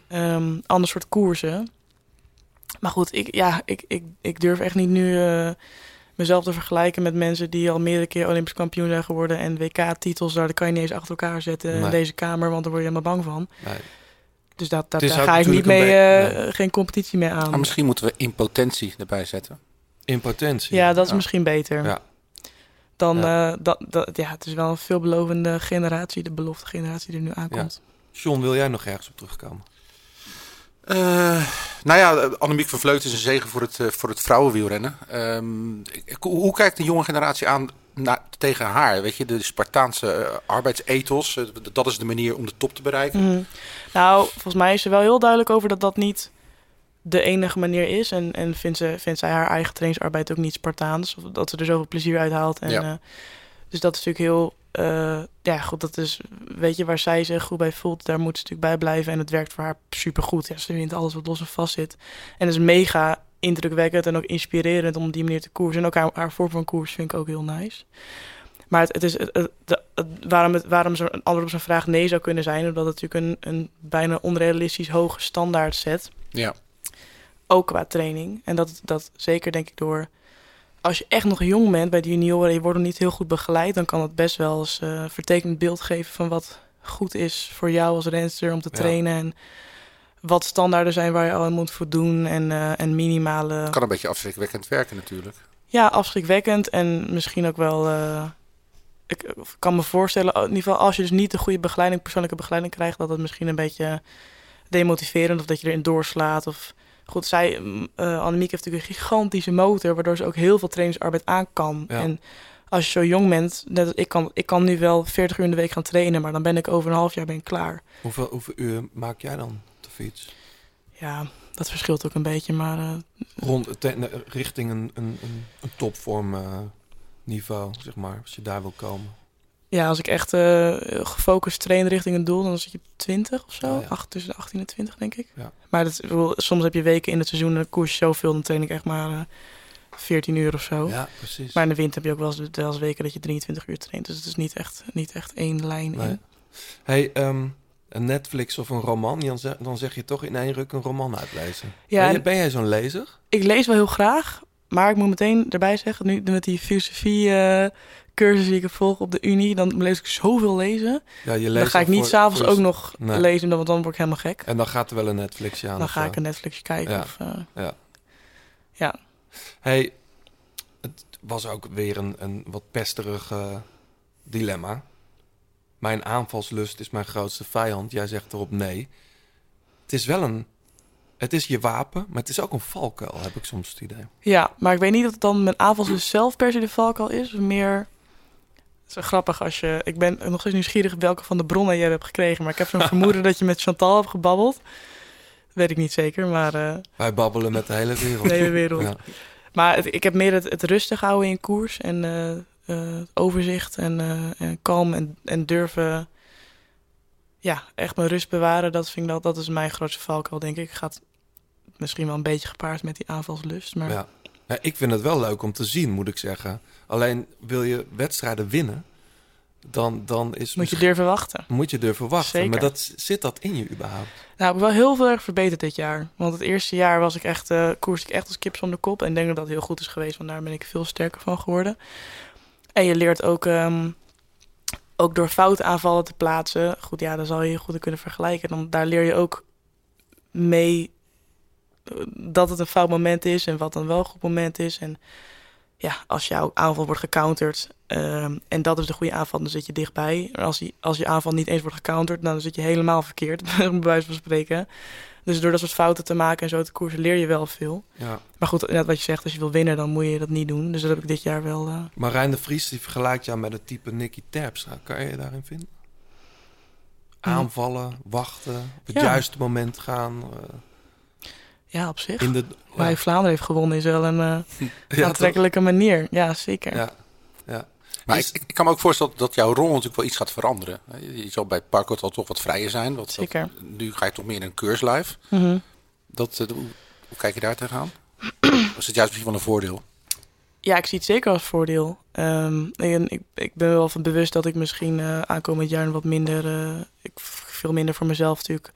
ehm ander soort koersen. Maar goed, ik, ja, ik, ik, ik durf echt niet nu eh, mezelf te vergelijken met mensen die al meerdere keer Olympisch kampioen zijn geworden en WK-titels, daar kan je niet eens achter elkaar zetten in deze kamer, want daar word je helemaal bang van. Nee. Dus dat, dat, daar ga ik niet mee, eh, nee. geen competitie mee aan. Maar misschien moeten we impotentie erbij zetten. Impotentie. Ja, dat is misschien beter. Ja. Dan, Ja. eh, dat, dat, ja, het is wel een veelbelovende generatie, de belofte generatie die er nu aankomt. John, wil jij nog ergens op terugkomen? Eh, nou ja, Annemiek van Vleut is een zegen voor het, eh, voor het vrouwenwielrennen. Ik- hoe, kijkt de jonge generatie aan tegen haar? Weet je, de Spartaanse eh, arbeidsethos, eh, dat is de manier om de top te bereiken. Mhm. Nou, volgens mij is ze wel heel duidelijk over dat dat niet de enige manier is. En, en vindt, ze, vindt zij haar eigen trainingsarbeid ook niet Spartaans. Of dat ze er zoveel plezier uit haalt. En, Ja. eh, dus dat is natuurlijk heel... eh, ja, goed, dat is... Weet je, waar zij zich goed bij voelt, daar moet ze natuurlijk bij blijven. En het werkt voor haar supergoed. Ja, ze wint alles wat los en vast zit. En het is mega indrukwekkend en ook inspirerend om op die manier te koersen. En ook haar, haar vorm van koers vind ik ook heel nice. Maar het, het is, het, het- waarom, het, waarom zo een antwoord op zijn vraag nee zou kunnen zijn... omdat het natuurlijk een, een bijna onrealistisch hoge standaard zet. Ja. Ook qua training. En dat, dat zeker denk ik door... Als je echt nog jong bent bij de junioren... en je wordt nog niet heel goed begeleid... dan kan het best wel eens eh vertekend beeld geven... van wat goed is voor jou als renster om te Ja. trainen... en wat standaarden zijn waar je al aan moet voldoen... en, eh, en minimale... Kan een beetje afschrikwekkend werken natuurlijk. Ja, afschrikwekkend en misschien ook wel. eh, ik kan me voorstellen, in ieder geval als je dus niet de goede begeleiding, persoonlijke begeleiding krijgt, dat het misschien een beetje demotiverend of dat je erin doorslaat. Of goed, zij, eh Annemiek heeft natuurlijk een gigantische motor, waardoor ze ook heel veel trainingsarbeid aan kan. Ja. En als je zo jong bent, net als ik kan, ik kan nu wel 40 uur in de week gaan trainen, maar dan ben ik over een half jaar ben ik klaar. Hoeveel, hoeveel uur maak jij dan op de fiets? Ja, dat verschilt ook een beetje, maar eh, Rond, te- richting een, een, een, een topvorm eh, niveau, zeg maar, als je daar wil komen. Ja, als ik echt eh, gefocust train richting een doel, dan zit je op 20 of zo. Oh, ja. Acht, tussen de 18 en 20, denk ik. Ja. Maar dat, soms heb je weken in het seizoen en dan koers zoveel, dan train ik echt maar eh 14 uur of zo. Ja, precies. Maar in de winter heb je ook wel eens, wel eens weken dat je 23 uur traint. Dus het is niet echt, niet echt één lijn Nee. in. Hey, ehm, een Netflix of een roman, dan zeg, dan zeg je toch in één ruk een roman uitlezen. Ja, ben, je, ben jij zo'n lezer? Ik lees wel heel graag, maar ik moet meteen erbij zeggen, nu met die filosofie eh cursus die ik volgen op de Unie, dan lees ik zoveel lezen. Ja, je dan leest ga ik niet s'avonds ook nog Nee. lezen, want dan word ik helemaal gek. En dan gaat er wel een Netflixje aan. Dan ga zo. ik een Netflix kijken. Ja. Of, eh, Ja. ja. Hey, het was ook weer een, een wat pesterig dilemma. Mijn aanvalslust is mijn grootste vijand. Jij zegt erop nee. Het is wel een... Het is je wapen, maar het is ook een valkuil, heb ik soms het idee. Ja, maar ik weet niet of het dan mijn aanvalslust zelf per se de valkuil is. Meer... Het is wel grappig als je... Ik ben nog steeds nieuwsgierig welke van de bronnen jij hebt gekregen. Maar ik heb zo'n [laughs] vermoeden dat je met Chantal hebt gebabbeld. weet ik niet zeker, maar... eh, Wij babbelen met de hele wereld. de hele wereld. Ja. Maar het- ik heb meer het, het rustig houden in koers. En eh, eh, het overzicht en, eh, en kalm en, en durven... Ja, echt mijn rust bewaren. Dat vind ik dat, dat is mijn grootste valkuil, denk ik. Gaat misschien wel een beetje gepaard met die aanvalslust. Maar Ja. Ja, ik vind het wel leuk om te zien, moet ik zeggen. Alleen wil je wedstrijden winnen, dan, dan is moet je durven wachten. moet je durven wachten. Zeker. Maar dat, zit dat in je überhaupt? Nou, ik heb wel heel veel erg verbeterd dit jaar. Want het eerste jaar was ik echt, eh koers ik echt als kip zonder kop. En ik denk dat dat heel goed is geweest, want daar ben ik veel sterker van geworden. En je leert ook, ehm, ook door foute aanvallen te plaatsen. Goed, ja, dan zal je je goed kunnen vergelijken. Dan, daar leer je ook mee eh, dat het een fout moment is en wat dan wel een goed moment is. En ja, als jouw aanval wordt gecounterd ehm, en dat is de goede aanval, dan zit je dichtbij. Maar als, die, als je aanval niet eens wordt gecounterd, dan zit je helemaal verkeerd, [laughs] bij wijze van spreken. Dus door dat soort fouten te maken en zo te koersen, leer je wel veel. Ja. Maar goed, net wat je zegt, als je wil winnen, dan moet je dat niet doen. Dus dat heb ik dit jaar wel. eh, Marijn de Vries die vergelijkt jou met het type Nicky Terpstra. Kan je je daarin vinden? Aanvallen, wachten, op het Ja. juiste moment gaan. eh, ja, op zich. in de, Waar hij Vlaanderen heeft gewonnen is wel een eh, [laughs] Ja, aantrekkelijke manier. Ja, zeker. Ja, ja. Maar ik, ik kan me ook voorstellen dat jouw rol natuurlijk wel iets gaat veranderen. Je zal bij het park al toch wat vrijer zijn. Wat, Zeker. nu ga je toch meer in een keurslijf. Mhm. Dat, eh, hoe, hoe kijk je daar tegenaan? [clears throat] Of is het juist misschien wel een voordeel? Ja, ik zie het zeker als voordeel. Ehm, en ik, ik ben wel van bewust dat ik misschien eh, aankomend jaar wat minder, eh, ik veel minder voor mezelf natuurlijk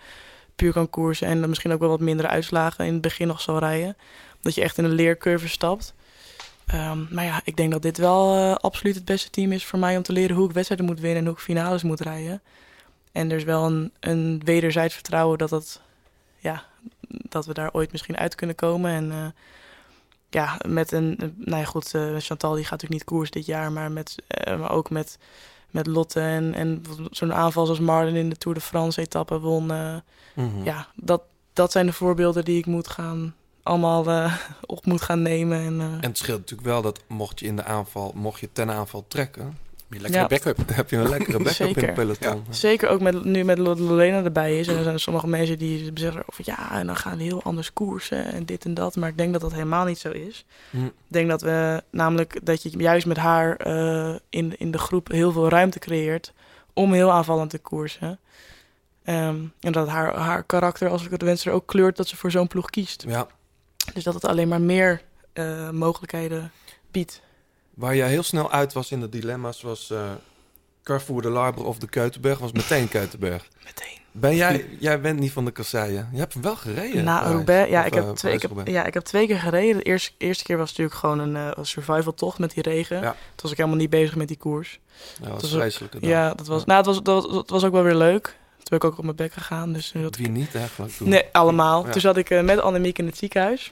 puur kan koersen en misschien ook wel wat mindere uitslagen in het begin nog zal rijden. Dat je echt in een leercurve stapt. Ehm, maar ja, ik denk dat dit wel eh, absoluut het beste team is voor mij om te leren hoe ik wedstrijden moet winnen en hoe ik finales moet rijden. En er is wel een, een wederzijds vertrouwen dat, het, ja, dat we daar ooit misschien uit kunnen komen. En eh, ja, met een, nou ja goed, eh, Chantal die gaat natuurlijk niet koers dit jaar, maar, met, maar ook met, met Lotte en, en zo'n aanval zoals Marlin in de Tour de France etappe won. eh, Mhm. Ja, dat, dat zijn de voorbeelden die ik moet gaan, allemaal eh, [laughs] op moet gaan nemen. En, eh, En het scheelt natuurlijk wel dat mocht je in de aanval, mocht je ten aanval trekken, je lekkere Ja. backup. dan [laughs] heb je een lekkere backup in Zeker. het peloton. Zeker ook met, nu met Lo- Lorena erbij is. En er zijn sommige mensen die zeggen over ja, en dan gaan we heel anders koersen en dit en dat. Maar ik denk dat dat helemaal niet zo is. Hm. Ik denk dat we namelijk dat je juist met haar eh, in, in de groep heel veel ruimte creëert om heel aanvallend te koersen. Ehm, en dat haar, haar karakter, als ik het wens, er ook kleurt dat ze voor zo'n ploeg kiest. Ja. Dus dat het alleen maar meer eh, mogelijkheden biedt. Waar jij heel snel uit was in de dilemma's was eh Carrefour de Larbre of de Keutenberg, was meteen Keutenberg. [laughs] Meteen. Ben jij, jij bent niet van de kasseien. Je hebt wel gereden. Na Parijs. Roubaix, ja Of, ik, eh, heb twee, ik, heb, Parijs-Roubaix. ja, ik heb twee keer gereden. De eerste, eerste keer was natuurlijk gewoon een eh, survival tocht met die regen. Ja. Toen was ik helemaal niet bezig met die koers. Ja, dat was dag. Ja, dat was, nou, het was, dat, was- dat was ook wel weer leuk. Toen ben ik ook op mijn bek gegaan. Dus nu dat Wie niet eigenlijk toen? Nee, allemaal. Ja. Toen zat ik eh, met Annemiek in het ziekenhuis.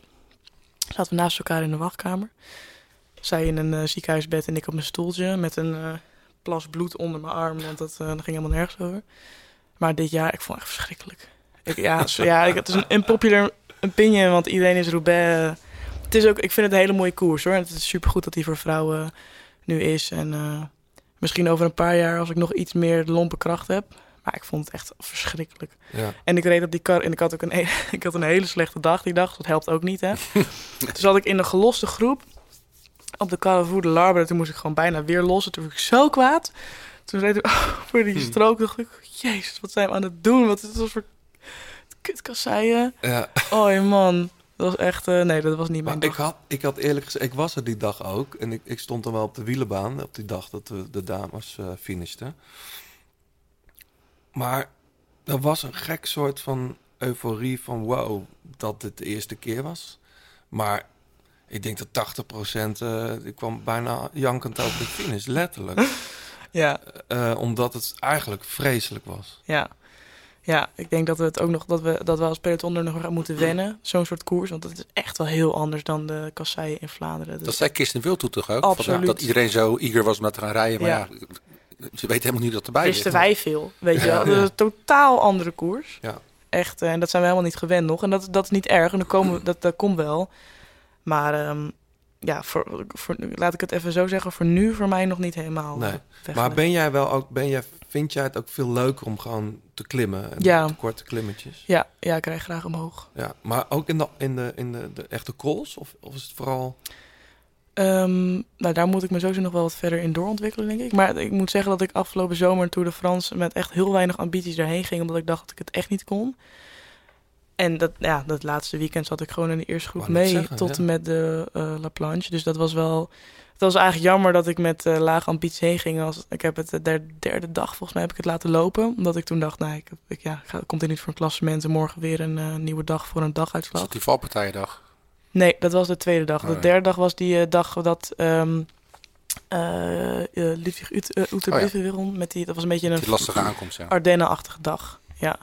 Zaten we naast elkaar in de wachtkamer. Zij in een eh, ziekenhuisbed en ik op mijn stoeltje met een eh, plas bloed onder mijn arm, want dat, eh, dat ging helemaal nergens over. Maar dit jaar, ik vond het echt verschrikkelijk. Ik, ja, [laughs] ja ik, het is een unpopular opinion, want iedereen is Roubaix. Het is ook, ik vind het een hele mooie koers hoor. En het is supergoed dat die voor vrouwen nu is. En misschien over een paar jaar, als ik nog iets meer lompe kracht heb. Maar ik vond het echt verschrikkelijk. Ja. En ik reed op die kar en ik had ook een, [laughs] ik had een hele slechte dag die dag. Dat helpt ook niet, hè. [laughs] toen zat ik in een geloste groep op de Carrefour de Larbre. Toen moest ik gewoon bijna weer lossen. Toen was ik zo kwaad. Toen reed ik over die strook. dacht ik, jezus, wat zijn we aan het doen? Wat is dat voor kutkasseien? Ja. Oh man, dat was echt... eh, nee, dat was niet mijn Maar dag. ik had, ik had eerlijk gezegd, ik was er die dag ook. En ik, ik stond dan wel op de wielenbaan op die dag dat we de dames eh finishten. Maar er was een gek soort van euforie van wow, dat dit de eerste keer was. Maar ik denk dat 80% eh ik kwam bijna jankend over de finish, letterlijk. [laughs] Ja. Eh, omdat het eigenlijk vreselijk was. Ja. Ja, ik denk dat we het ook nog dat we dat we als peloton er nog aan moeten wennen, zo'n soort koers, want het is echt wel heel anders dan de kasseien in Vlaanderen. Dus- Dat zei Kirsten Wild toen toch ook? Absoluut. Dat iedereen zo eager was om dat te gaan rijden. Maar ja, Ja. ze weten helemaal niet dat erbij wisten ligt. wij veel, weet je Ja. wel. Dat is een totaal andere koers. Ja. Echt, eh, en dat zijn we helemaal niet gewend nog. En dat, dat is niet erg, en dat, komen, dat, dat komt wel. Maar ehm, ja, voor, voor, laat ik het even zo zeggen, voor nu voor mij nog niet helemaal Nee. Maar ben jij wel ook, ben jij, vind jij het ook veel leuker om gewoon te klimmen? En Ja. de korte klimmetjes? Ja, ja, ik rijd graag omhoog. Ja, maar ook in de, in de, in de, de echte calls? Of, of is het vooral... Ehm, nou, daar moet ik me sowieso nog wel wat verder in doorontwikkelen, denk ik. Maar ik moet zeggen dat ik afgelopen zomer Tour de France met echt heel weinig ambities daarheen ging, omdat ik dacht dat ik het echt niet kon. En dat, ja, dat laatste weekend zat ik gewoon in de eerste groep mee zeggen, tot ja. en met de eh, La Planche. Dus dat was wel. Het was eigenlijk jammer dat ik met eh, lage ambities heen ging. Als, ik heb het de derde, derde dag, volgens mij, heb ik het laten lopen. Omdat ik toen dacht, nou, ik, ik, ja, ga, komt er niet voor een klassement en morgen weer een eh, nieuwe dag voor een Was daguitslag. dat die valpartijendag? Nee, dat was de tweede dag. Oh, de ja. derde dag was die eh, dag dat eh, eh, Ludwig Ut uh, Uterbeuvel won. Met die, dat was een beetje een lastige aankomst, ja. Ardennen-achtige dag. Ja.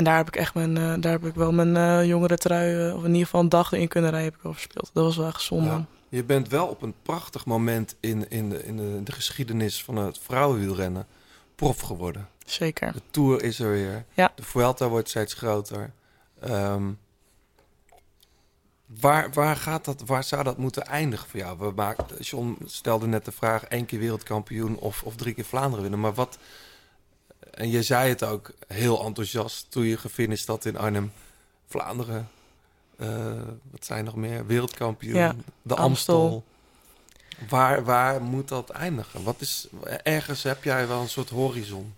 En daar heb ik echt mijn, eh, daar heb ik wel mijn eh jongere trui, eh, of in ieder geval een dag erin kunnen rijden, heb ik wel verspeeld. Dat was wel echt zonde. Ja. Je bent wel op een prachtig moment in, in, de, in de, de geschiedenis van het vrouwenwielrennen prof geworden. Zeker. De Tour is er weer. Ja. De Vuelta wordt steeds groter. Ehm, waar, waar, gaat dat, waar zou dat moeten eindigen voor jou? We maken, John stelde net de vraag, één keer wereldkampioen of, of drie keer Vlaanderen winnen. Maar wat... En je zei het ook heel enthousiast toen je gefinished had in Arnhem. Vlaanderen, eh, wat zijn nog meer? Wereldkampioen, Ja, de Amstel. Amstel. Waar, waar moet dat eindigen? Wat is, ergens heb jij wel een soort horizon.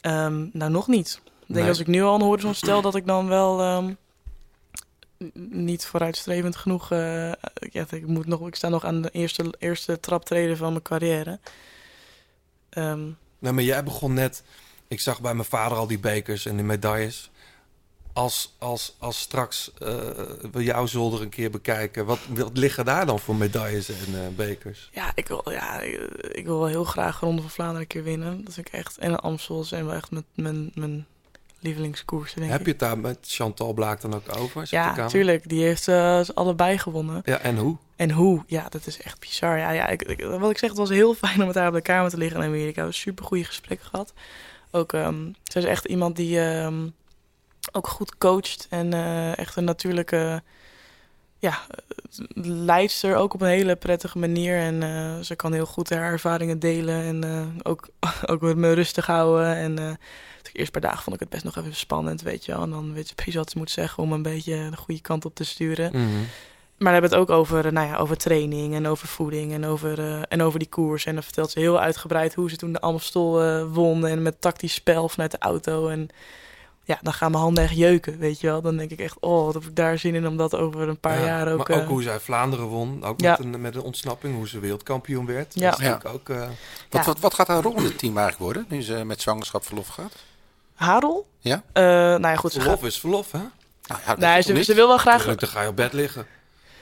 Ehm, nou, nog niet. Ik denk Nee. als ik nu al een horizon stel, dat ik dan wel ehm, niet vooruitstrevend genoeg... eh, ja, ik, moet nog, ik sta nog aan de eerste, eerste traptreden van mijn carrière. Ehm, Nee, maar jij begon net... Ik zag bij mijn vader al die bekers en die medailles. Als, als, als straks eh, we jouw zolder een keer bekijken... Wat, wat liggen daar dan voor medailles en eh, bekers? ja, ik wil, ja, ik, wil heel graag Ronde van Vlaanderen een keer winnen. Dat vind ik echt... En Amstel zijn wel echt met mijn, mijn lievelingskoersen, denk Heb ik. je het daar met Chantal Blaak dan ook over? Ja, kamer? tuurlijk. Die heeft eh, ze allebei gewonnen. Ja, en hoe? En hoe? Ja, dat is echt bizar. Ja, ja ik, ik- wat ik zeg, het was heel fijn om met haar op de kamer te liggen in Amerika. We hebben super goede gesprekken gehad. Ook, ehm, zij is echt iemand die, ehm, ook goed coacht en eh, echt een natuurlijke ja, leidster ook op een hele prettige manier. En eh, ze kan heel goed haar ervaringen delen en ook, [laughs] ook met me rustig houden. En de eerste paar dagen vond ik het best nog even spannend, weet je wel. En dan weet je precies wat ze moet zeggen om een beetje de goede kant op te sturen. Mhm. Maar we hebben het ook over, nou ja, over training en over voeding en over, eh, en over die koers. En dan vertelt ze heel uitgebreid hoe ze toen de Amstel eh won. En met tactisch spel vanuit de auto. En ja, dan gaan mijn handen echt jeuken, weet je wel. Dan denk ik echt, oh, wat heb ik daar zin in om dat over een paar Ja, jaar ook... maar ook eh, hoe zij Vlaanderen won. Ook Ja. met, een, met een ontsnapping, hoe ze wereldkampioen werd. Ja. Dat is natuurlijk ook... eh, Wat, wat, wat gaat haar rol in het team eigenlijk worden, nu ze met zwangerschap verlof gaat? Harel? Ja? Eh, nou ja, goed. Ze verlof gaat, is verlof, hè? Nou, ja, dat nee, ze, ze wil wel graag... Tuurlijk, dan ga je op bed liggen.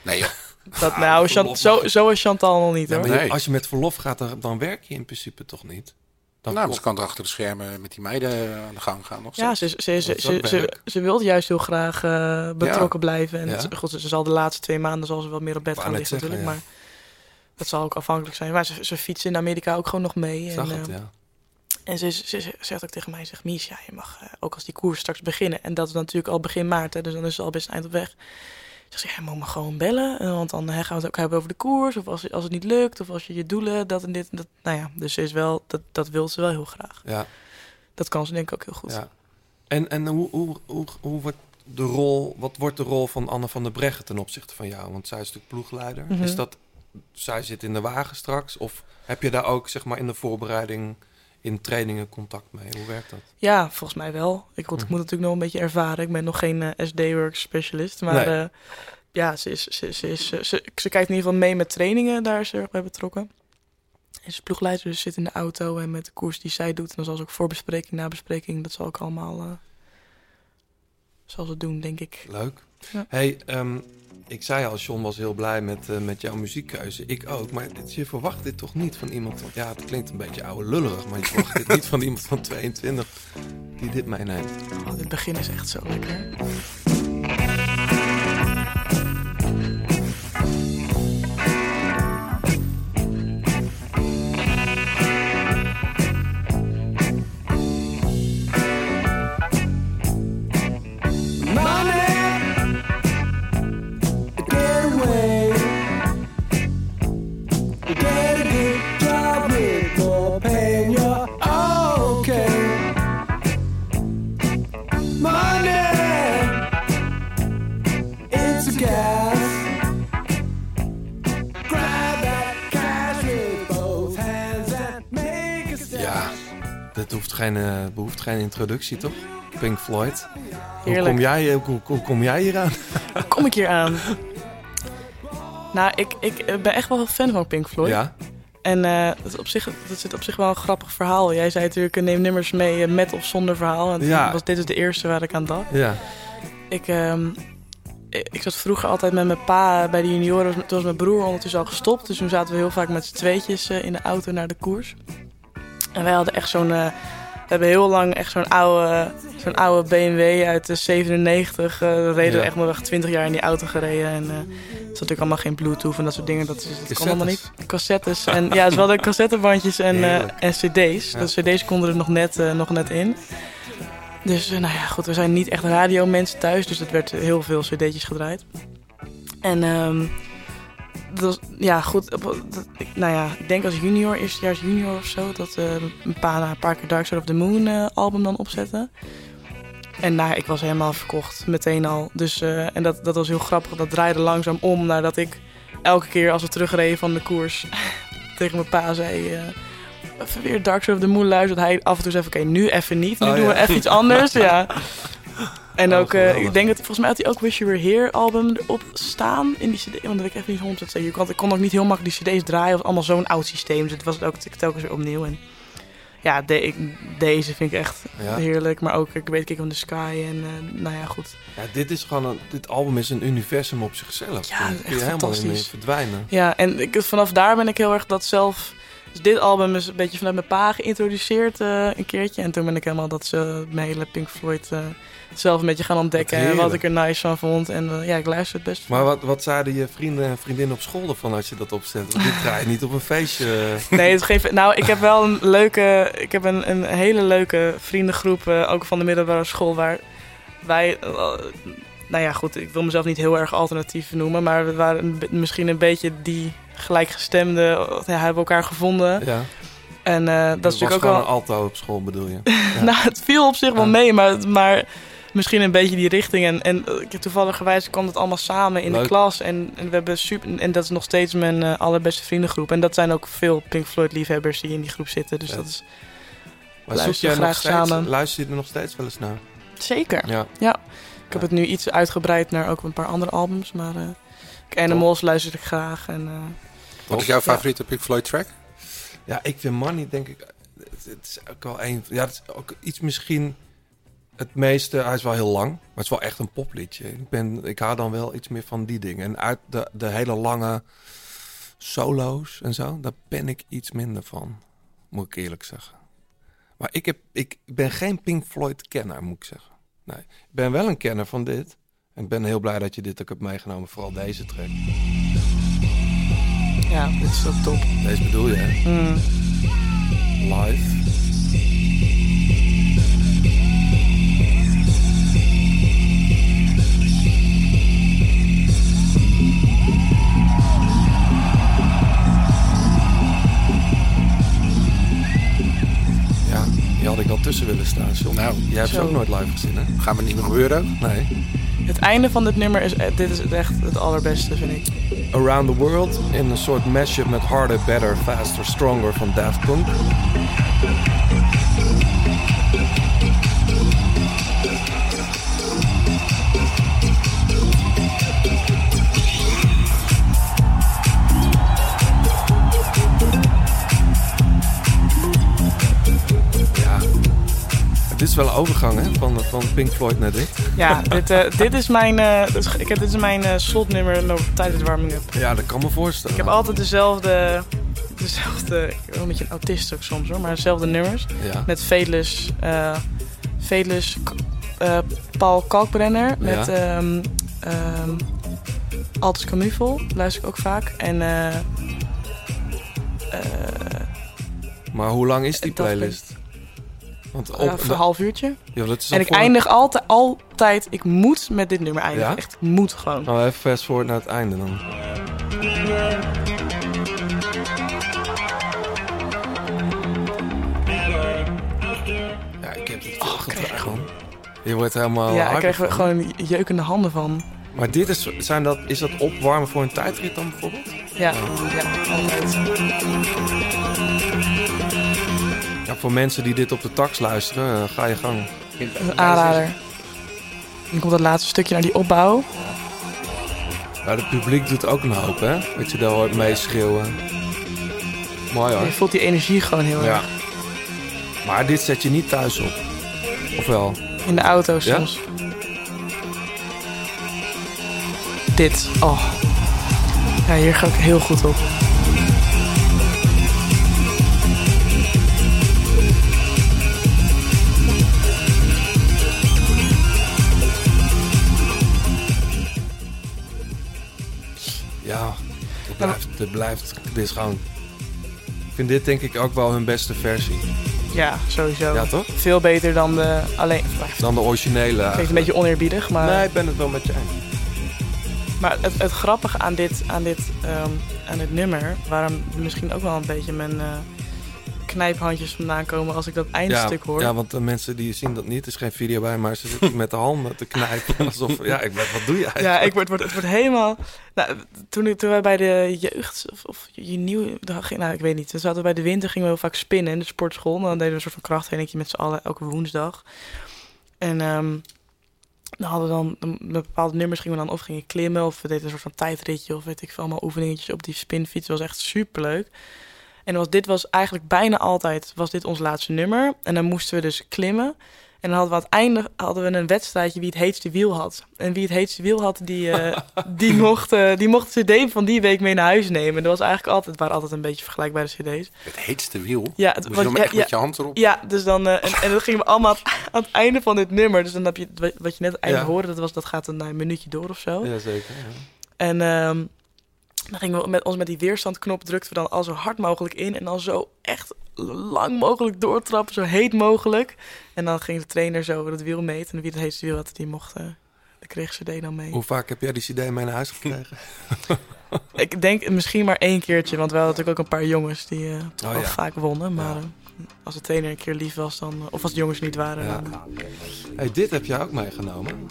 Nee, joh. [laughs] Dat, nou, Chan- verlof zo, zo is Chantal nog niet, Ja, hoor. maar je- Nee. als je met verlof gaat, dan, dan werk je in principe toch niet? Dan nou, ze kan er achter de schermen met die meiden eh, aan de gang gaan. Ja, ze, ze, ze, ze, ze, wil juist heel graag eh, betrokken blijven. En Ja. het- goed, ze, ze zal de laatste twee maanden zal ze wel meer op bed gaan liggen zeggen, natuurlijk. Maar dat zal ook afhankelijk zijn. Maar ze, ze fietsen in Amerika ook gewoon nog mee. Zag en, het, ja. En ze, ze, ze zegt ook tegen mij, zegt Mies, ja, je mag eh, ook als die koers straks beginnen. En dat is natuurlijk al begin maart, hè, dus dan is het al best een eind op weg. Zegt ze, ja, moet me gewoon bellen. eh, Want dan hè, gaan we het ook hebben over de koers. Of als, als het niet lukt. Of als je je doelen, dat en dit. En dat. Nou ja, dus ze is wel, dat, dat wil ze wel heel graag. Ja, Dat kan ze denk ik ook heel goed. ja. En, en hoe, hoe, hoe, hoe wordt de rol, wat wordt de rol van Anne van der Breggen ten opzichte van jou? Want zij is natuurlijk ploegleider. Mhm. Is dat, zij zit in de wagen straks? Of heb je daar ook zeg maar in de voorbereiding, in trainingen contact mee? Hoe werkt dat? Ja, volgens mij wel. Ik, ik Mhm. moet natuurlijk nog een beetje ervaren. Ik ben nog geen eh, SD-work specialist. Maar Nee. eh, ja, ze, is, ze, ze, is, ze, ze, ze kijkt in ieder geval mee met trainingen. Daar is ze erg bij betrokken. En ze is ploegleider, dus zit in de auto. En met de koers die zij doet. En dan zal ze ook voorbespreking, nabespreking. Dat zal ook allemaal... eh zal ze doen, denk ik. Leuk. Ja. Hey, ehm, ik zei al, John was heel blij met, eh, met jouw muziekkeuze. Ik ook, maar dit, je verwacht dit toch niet van iemand van... Ja, het klinkt een beetje oude lullerig, maar je verwacht dit niet van iemand van 22 die dit meeneemt. Oh, dit begin is echt zo lekker. Behoeft geen introductie, toch? Pink Floyd. Hoe kom, jij, eh, hoe, hoe kom jij hier aan? Hoe kom ik hier aan? [laughs] Nou, ik, ik eh, ben echt wel fan van Pink Floyd. Ja, En eh, dat, op zich, dat zit op zich wel een grappig verhaal. Jij zei natuurlijk, neem nummers mee met of zonder verhaal. En Ja. was dit is de eerste waar ik aan dacht. ja. Ik, ehm, ik, zat vroeger altijd met mijn pa bij de junioren. Toen was mijn broer ondertussen al gestopt. Dus toen zaten we heel vaak met z'n tweetjes in de auto naar de koers. En wij hadden echt zo'n... hebben heel lang echt zo'n oude, zo'n oude BMW uit de 97. eh, we reden Ja. echt maar echt 20 jaar in die auto gereden. En eh, er zat natuurlijk allemaal geen bluetooth en dat soort dingen. Dat, is, dat kon allemaal niet. Cassettes. En ja, ze hadden cassettebandjes en, eh, en cd's. Ja. De cd's konden er nog net, nog net in. Dus nou ja, goed, we zijn niet echt radiomensen thuis. Dus er werd heel veel cd'tjes gedraaid. En ehm, dat was, ja, goed. dat- nou ja, ik denk als junior, eerstejaars junior of zo... dat eh een, paar, een paar keer Dark Side of the Moon eh, album dan opzetten. En nou, ik was helemaal verkocht, meteen al. Dus, eh, en dat, dat was heel grappig. Dat draaide langzaam om nadat ik elke keer als we terugreden van de koers... [laughs] tegen mijn pa zei... even weer Dark Side of the Moon luisteren. Dat hij af en toe zei, oké, nu even niet. Nu Oh, doen ja. we even iets anders, ja. [laughs] En Oh, ook, eh, ik denk dat volgens mij had hij ook Wish You Were Here album erop staan in die cd. Want dat weet ik even niet 100% zeker. Kon, ik kon ook niet heel makkelijk die cd's draaien. Het was allemaal zo'n oud systeem. Dus het was het ook telkens weer opnieuw. En ja, de, ik, deze vind ik echt Ja. heerlijk. Maar ook, ik weet, Kick on the Sky. En eh, nou ja, goed. ja, dit is gewoon een, dit album is een universum op zichzelf. Ja, echt kun je helemaal in verdwijnen. Ja, en ik, zelf daar ben ik heel erg dat zelf... Dus dit album is een beetje vanuit mijn pa geïntroduceerd eh, een keertje. En toen ben ik helemaal dat ze mijn hele Pink Floyd zelf een beetje gaan ontdekken. Wat En wat ik er nice van vond. En eh, ja, ik luister het best. Maar wat, wat zeiden je vrienden en vriendinnen op school ervan als je dat opzet? Want dit draai je niet op een feestje. [laughs] Nee, het geeft. Nou, ik heb wel een leuke. Ik heb een, een hele leuke vriendengroep, eh, ook van de middelbare school, waar wij, eh, nou ja, goed, ik wil mezelf niet heel erg alternatief noemen, maar we waren misschien een beetje die gelijkgestemde, ja, hebben elkaar gevonden. Ja. En dat is natuurlijk ook gewoon wel. een alto op school, bedoel je? [laughs] nou, het viel op zich wel mee, maar, maar misschien een beetje die richting. En, en eh, toevallig kwam het allemaal samen in de klas. En, en we hebben super. En dat is nog steeds mijn eh, allerbeste vriendengroep. En dat zijn ook veel Pink Floyd liefhebbers die in die groep zitten. Dus dat is. Maar jij nog graag steeds, samen. luister je er nog steeds wel eens naar? Zeker. Ja. Ja. Ik heb het nu iets uitgebreid naar ook een paar andere albums. Maar eh Animals luister ik graag. En, eh, Wat is jouw favoriete Pink Floyd track? Ja, ik vind Money denk ik... Het, het is ook wel een... Ja, het is ook iets misschien... Het meeste... Hij is wel heel lang. Maar het is wel echt een popliedje. Ik, ben, ik hou dan wel iets meer van die dingen. En uit de, de hele lange solo's en zo... Daar ben ik iets minder van. Moet ik eerlijk zeggen. Maar ik, heb, ik ben geen Pink Floyd kenner, moet ik zeggen. Nee, ik ben wel een kenner van dit. En ik ben heel blij dat je dit ook hebt meegenomen. Vooral deze track. ja, dit is ook top. Deze bedoel je, hè? Mm. Live. Die had ik al tussen willen staan, John. Nou, Jij hebt ze Zo. ook nooit live gezien, hè? Gaan we niet meer gebeuren. Nee. Het einde van dit nummer is, eh, dit is echt het allerbeste, vind ik. Around the World in een soort mashup met Harder, Better, Faster, Stronger van Daft Punk. Het is wel een overgang hè, van, van Pink Floyd naar dit. Ja, dit, eh, dit is mijn, dit is- ik heb, dit is mijn eh, slotnummer tijdens de warming-up. Ja, dat kan me voorstellen. Ik heb altijd dezelfde, dezelfde, ik ben wel een beetje een autist ook soms hoor, maar dezelfde nummers. Ja. Met Velus, Paul Kalkbrenner, met Ja. ehm Altus Camuvel, luister ik ook vaak. En Maar hoe lang is die playlist? Want voor een half uurtje. Ja, dat is En ik voor- eindig altijd, altijd, ik moet met dit nummer eindigen. Ja? Echt, ik moet gewoon. Nou, even fast forward naar het einde dan. Ja, ik heb het oh, gewoon. Je wordt helemaal ja, ik er van. gewoon jeukende handen van. Maar dit is, zijn dat, is dat opwarmen voor een tijdrit dan bijvoorbeeld? Ja, ja, altijd. Ja, voor mensen die dit op de tax luisteren, eh, ga je gang. Aanrader. Dan komt dat laatste stukje naar die opbouw. Ja, het publiek doet ook een hoop, hè? Dat je daar hoort meeschreeuwen. Mooi hoor. Je voelt die energie gewoon heel Ja. erg. Maar dit zet je niet thuis op. Of wel? In de auto Ja? soms. Dit. Oh. Ja, hier ga ik heel goed op. het blijft, het blijft. Dit is gewoon. Ik vind dit denk ik ook wel hun beste versie. Ja, sowieso. Ja, toch? Veel beter dan de alleen. Dan de originele. Klinkt een beetje oneerbiedig, maar. Nee, ik ben het wel met je eens. Maar het, het grappige aan dit, aan, dit, ehm, aan dit nummer, waarom misschien ook wel een beetje mijn eh, knijphandjes vandaan komen als ik dat eindstuk ja, hoor. Ja, want de mensen die zien dat niet. Er is geen video bij, maar ze zitten met de handen te knijpen. [laughs] Alsof, ja, ik weet, wat doe je eigenlijk? Ja, ik word, word, het wordt helemaal. Nou, toen, ik- toen wij bij de jeugd of, of je nieuw, nou ik weet niet. We zaten bij de winter, gingen we heel vaak spinnen in de sportschool. Dan deden we een soort van krachttrainingje met z'n allen elke woensdag. En ehm, dan hadden we dan dan met bepaalde nummers gingen we dan of gingen klimmen of we deden een soort van tijdritje of weet ik veel allemaal oefeningetjes op die spinfiets. Dat was echt super leuk. En was, dit was eigenlijk bijna altijd was dit ons laatste nummer. En dan moesten we dus klimmen. En dan hadden we aan het einde hadden we een wedstrijdje wie het heetste wiel had. En wie het heetste wiel had, die, eh, [laughs] die, mocht, eh, die mocht de cd van die week mee naar huis nemen. Dat was eigenlijk altijd, waren altijd een beetje vergelijkbare cd's. Het heetste wiel. Ja, het je ja, echt ja, met je hand erop? Ja, dus dan, eh, en, en dan gingen we allemaal aan het, einde van dit nummer. Dus dan heb je, wat- je net aan het einde Ja. hoorde, dat, was, dat gaat dan een minuutje door of zo. Ja, zeker. Ja. En ehm, dan gingen we met ons met die weerstandknop drukten we dan al zo hard mogelijk in. En dan zo echt lang mogelijk doortrappen, zo heet mogelijk. En dan ging de trainer zo het wiel meten. En wie het heetste wiel had, die mocht... eh dan kreeg ze dan mee. Hoe vaak heb jij die CD mee naar huis gekregen? [laughs] Ik denk misschien maar één keertje, want we hadden natuurlijk ook een paar jongens die toch Oh, wel ja. vaak wonnen. Maar eh, als de trainer een keer lief was, dan, eh, of als de jongens niet waren, Ja. dan... Hey, dit heb jij ook meegenomen.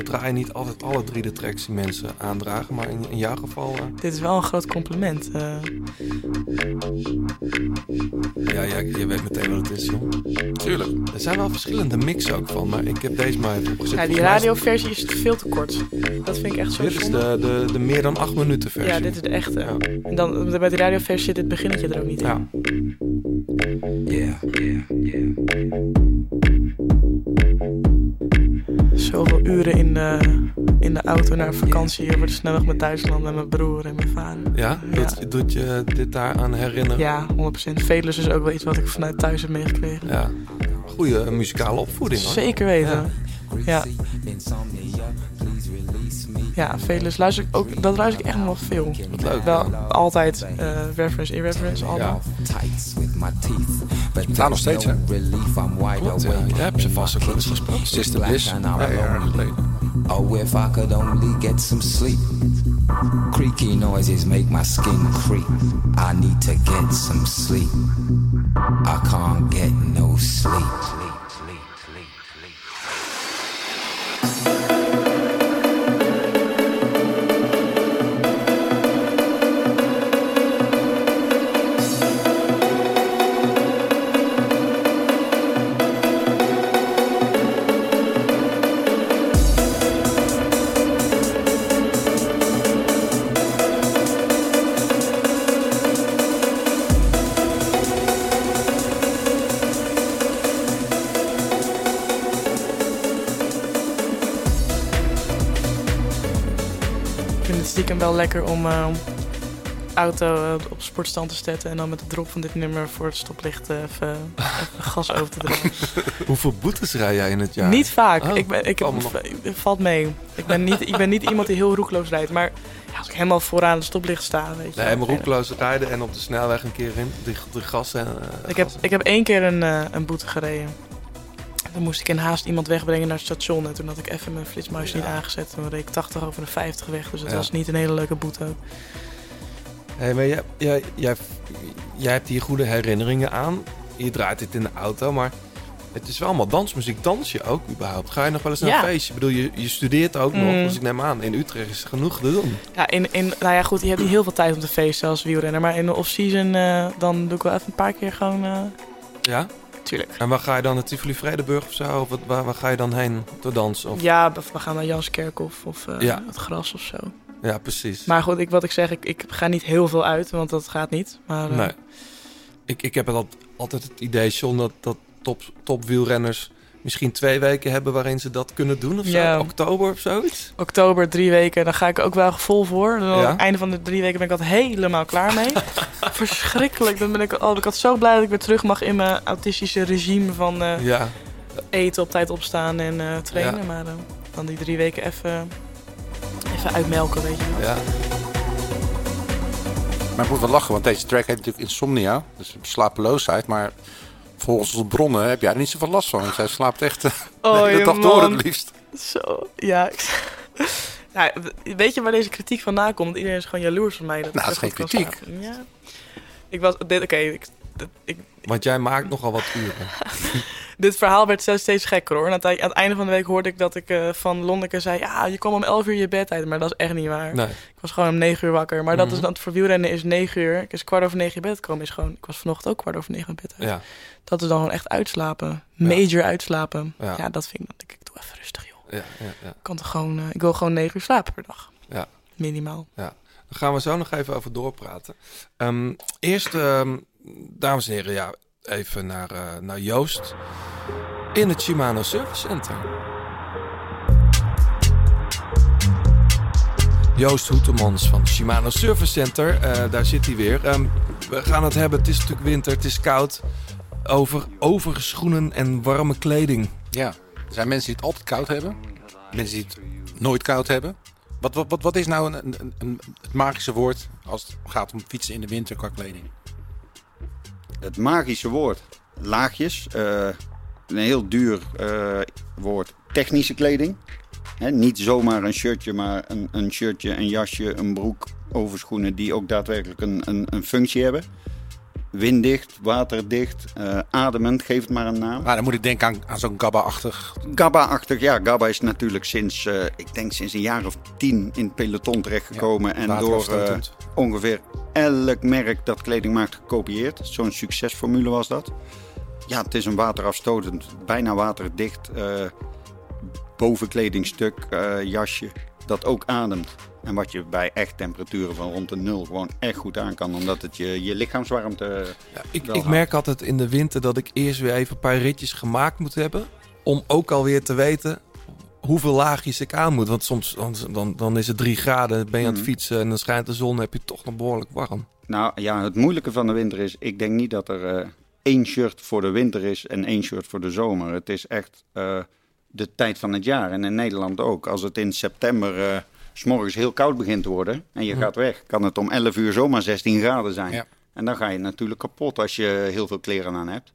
We draaien niet altijd alle drie de tracks die mensen aandragen, maar in, in jouw geval... eh, Dit is wel een groot compliment. eh. ja, ja, je weet meteen wat het is, joh. Tuurlijk. Er zijn wel verschillende mixen ook van, maar ik heb deze maar even opgezet. ja, die radioversie is veel te kort. Dat vind ik echt zo Dit is de, de, de meer dan acht minuten versie. Ja, dit is de echte. En dan bij die radioversie zit dit beginnetje er ook niet in. Ja. Yeah, yeah, yeah. Zoveel uren in de, in de auto naar vakantie over de snelweg met Duitsland met mijn broer en mijn vader. Ja? Doet, doet je dit daar aan herinneren? Ja, 100%. Velus is ook wel iets wat ik vanuit thuis heb meegekregen. Ja. Goede eh, muzikale opvoeding hoor. Zeker weten. Ja. Ja. Ja, Velus luister ik ook, dat luister ik echt nog wel veel. Wat leuk. Wel altijd eh reference, irreference, allemaal. Bestaat nog steeds, hè? Klopt, ja. Je hebt ze vast ook wel eens gesproken. Sister Bliss. and Ja, I'm ja, lonely. geleden. Oh, if I could only get some sleep. Creaky noises make my skin creep. I need to get some sleep. I can't get no sleep. Wel lekker om eh, auto eh, op sportstand te zetten en dan met de drop van dit nummer voor het stoplicht eh, even, even gas over te draaien. [laughs] Hoeveel boetes rij jij in het jaar? Niet vaak. Oh, ik ben, ik het valt mee. Ik ben, niet, ik ben niet iemand die heel roekloos rijdt. Maar ja, als ik helemaal vooraan het stoplicht sta, weet je Nee, maar roekloos rijden en op de snelweg een keer in de, de gas en... Ik heb, ik heb één keer een, een boete gereden. Dan moest ik in haast iemand wegbrengen naar het station. En toen had ik even mijn flitsmuis niet aangezet. Toen reed ik 80 over de 50 weg. Dus dat Ja. was niet een hele leuke boete ook. Hey, maar jij, jij, jij, jij hebt hier goede herinneringen aan. Je draait dit in de auto, maar het is wel allemaal dansmuziek. Dans je ook überhaupt? Ga je nog wel eens naar Ja. een feestje? Ik bedoel, je, je studeert ook nog, Mm. dus ik neem aan, in Utrecht is genoeg te doen. Ja, in, in, nou ja, goed, je hebt niet heel veel tijd om te feesten als wielrenner. Maar in de off-season, eh, dan doe ik wel even een paar keer gewoon... eh, Ja? En waar ga je dan? Naar Tivoli Vredenburg of zo? Of wat- waar, waar ga je dan heen te dansen? Of... Ja, we gaan naar Janskerkhof of eh, Ja. het gras of zo. Ja, precies. Maar goed, ik, wat ik zeg, ik, ik ga niet heel veel uit, want dat gaat niet. Maar, eh, Nee. Ik, ik heb altijd het idee, John, dat, dat top, topwielrenners misschien twee weken hebben waarin ze dat kunnen doen of zo. Ja. Oktober of zoiets. Oktober, drie weken, dan ga ik ook wel vol voor. Dan, Ja? Aan het einde van de drie weken ben ik altijd helemaal klaar mee. [laughs] Verschrikkelijk. Dan ben ik, al, ik had zo blij dat ik weer terug mag in mijn autistische regime van eh, Ja. eten op tijd opstaan en eh, trainen. Ja. Maar eh, dan die drie weken even, even uitmelken, weet je wel. Ja. Maar ik moet wel lachen, want deze track heet natuurlijk Insomnia. Dus slapeloosheid. Maar volgens onze bronnen heb jij er niet zoveel last van. Jij slaapt echt eh, [laughs] Oh, de hele dag door het liefst. Zo, ja. ja. [laughs] Weet je waar deze kritiek vandaan komt? Iedereen is gewoon jaloers van mij. Dat Nou, is geen kritiek. Ja. Ik was... Oké, ik, Want jij maakt nogal wat uren. [laughs] dit verhaal werd steeds, steeds gekker hoor. En aan het, einde van de week hoorde ik dat ik eh, van Lonneke zei... Ja, je kwam om 11 uur je bed uit. Maar dat is echt niet waar. Nee. Ik was gewoon om 9 uur wakker. Maar dat is Mhm. dan voor wielrennen is 9 uur. Ik is kwart over 9 in bed komen. Is gewoon, ik was vanochtend ook kwart over 9 in bed uit. Ja. Dat is dan gewoon echt uitslapen. Major uitslapen. Ja. Ja. dat vind ik... Dat ik, ik doe even rustig joh. Ja, ja, ja. Ik, kan toch gewoon, eh, ik wil gewoon 9 uur slapen per dag. Ja. Minimaal. Ja, daar gaan we zo nog even over doorpraten. Ehm, eerst, ehm, dames en heren, ja, even naar, eh, naar Joost in het Shimano Service Center. Joost Hoetemans van Shimano Service Center, eh, daar zit hij weer. Ehm, we gaan het hebben, het is natuurlijk winter, het is koud, over overschoenen en warme kleding. Ja, er zijn mensen die het altijd koud hebben. Mensen die het nooit koud hebben. Wat, wat, wat, wat is nou een, een, een, het magische woord als het gaat om fietsen in de winter qua kleding? Het magische woord laagjes. eh, een heel duur eh, woord technische kleding. Niet zomaar een shirtje, maar een, een shirtje, een jasje, een broek, overschoenen die ook daadwerkelijk een, een, een functie hebben. Winddicht, waterdicht, eh, ademend, geef het maar een naam. Maar dan moet ik denken aan, aan zo'n Gabba-achtig. Gabba-achtig, ja. Gabba is natuurlijk sinds, ik denk sinds een jaar of tien in het peloton terechtgekomen. en door. Ongeveer elk merk dat kleding maakt gekopieerd. Zo'n succesformule was dat. Ja, het is een waterafstotend, bijna waterdicht eh, bovenkledingstuk, eh, jasje, dat ook ademt. En wat je bij echt temperaturen van rond de nul gewoon echt goed aan kan. Omdat het je, je lichaamswarmte Ik, wel ik haalt. merk altijd in de winter dat ik eerst weer even een paar ritjes gemaakt moet hebben. Om ook alweer te weten hoeveel laagjes ik aan moet. Want soms dan, dan, dan is het drie graden, ben je aan het Mhm. fietsen en dan schijnt de zon, heb je toch nog behoorlijk warm. Nou ja, het moeilijke van de winter is, ik denk niet dat er eh, één shirt voor de winter is en één shirt voor de zomer. Het is echt eh, de tijd van het jaar en in Nederland ook. Als het in september eh, s s'morgens heel koud begint te worden en je Hm. gaat weg, kan het om 11 uur zomaar 16 graden zijn. Ja. En dan ga je natuurlijk kapot als je heel veel kleren aan hebt.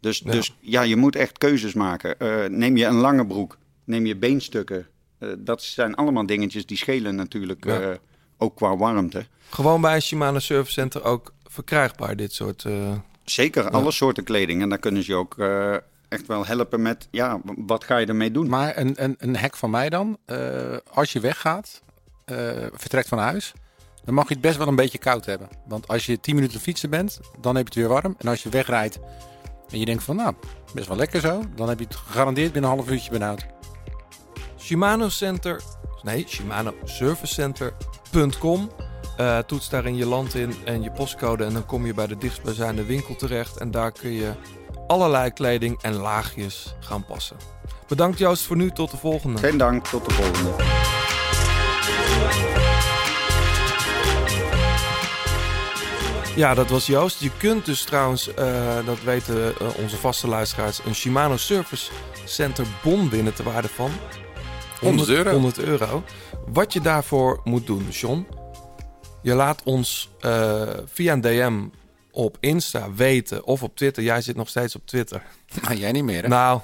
Dus Ja. dus ja, je moet echt keuzes maken. Neem je een lange broek, neem je beenstukken. Eh, dat zijn allemaal dingetjes die schelen natuurlijk, Ja. eh, ook qua warmte. Gewoon bij een Shimano Service Center ook verkrijgbaar, dit soort... eh, Zeker, alle soorten kleding. En daar kunnen ze je ook eh, echt wel helpen met, ja, wat ga je ermee doen? Maar een, een, een hek van mij dan. eh, als je weggaat, eh, vertrekt van huis, dan mag je het best wel een beetje koud hebben. Want als je 10 minuten fietsen bent, dan heb je het weer warm. En als je wegrijdt en je denkt van, nou, best wel lekker zo, dan heb je het gegarandeerd binnen een half uurtje benauwd. Shimano Center, nee, Shimano Service Center.com. Eh, toets daarin je land in en je postcode en dan kom je bij de dichtstbijzijnde winkel terecht. En daar kun je allerlei kleding en laagjes gaan passen. Bedankt Joost voor nu, tot de volgende. Geen dank, tot de volgende. Ja, dat was Joost. Je kunt dus trouwens, eh, dat weten eh, onze vaste luisteraars, een Shimano Service Center bon winnen te waarde van 100 euro. 100 euro. Wat je daarvoor moet doen, John. Je laat ons eh, via een DM op Insta weten of op Twitter. Jij zit nog steeds op Twitter. Nou, jij niet meer, hè? Nou,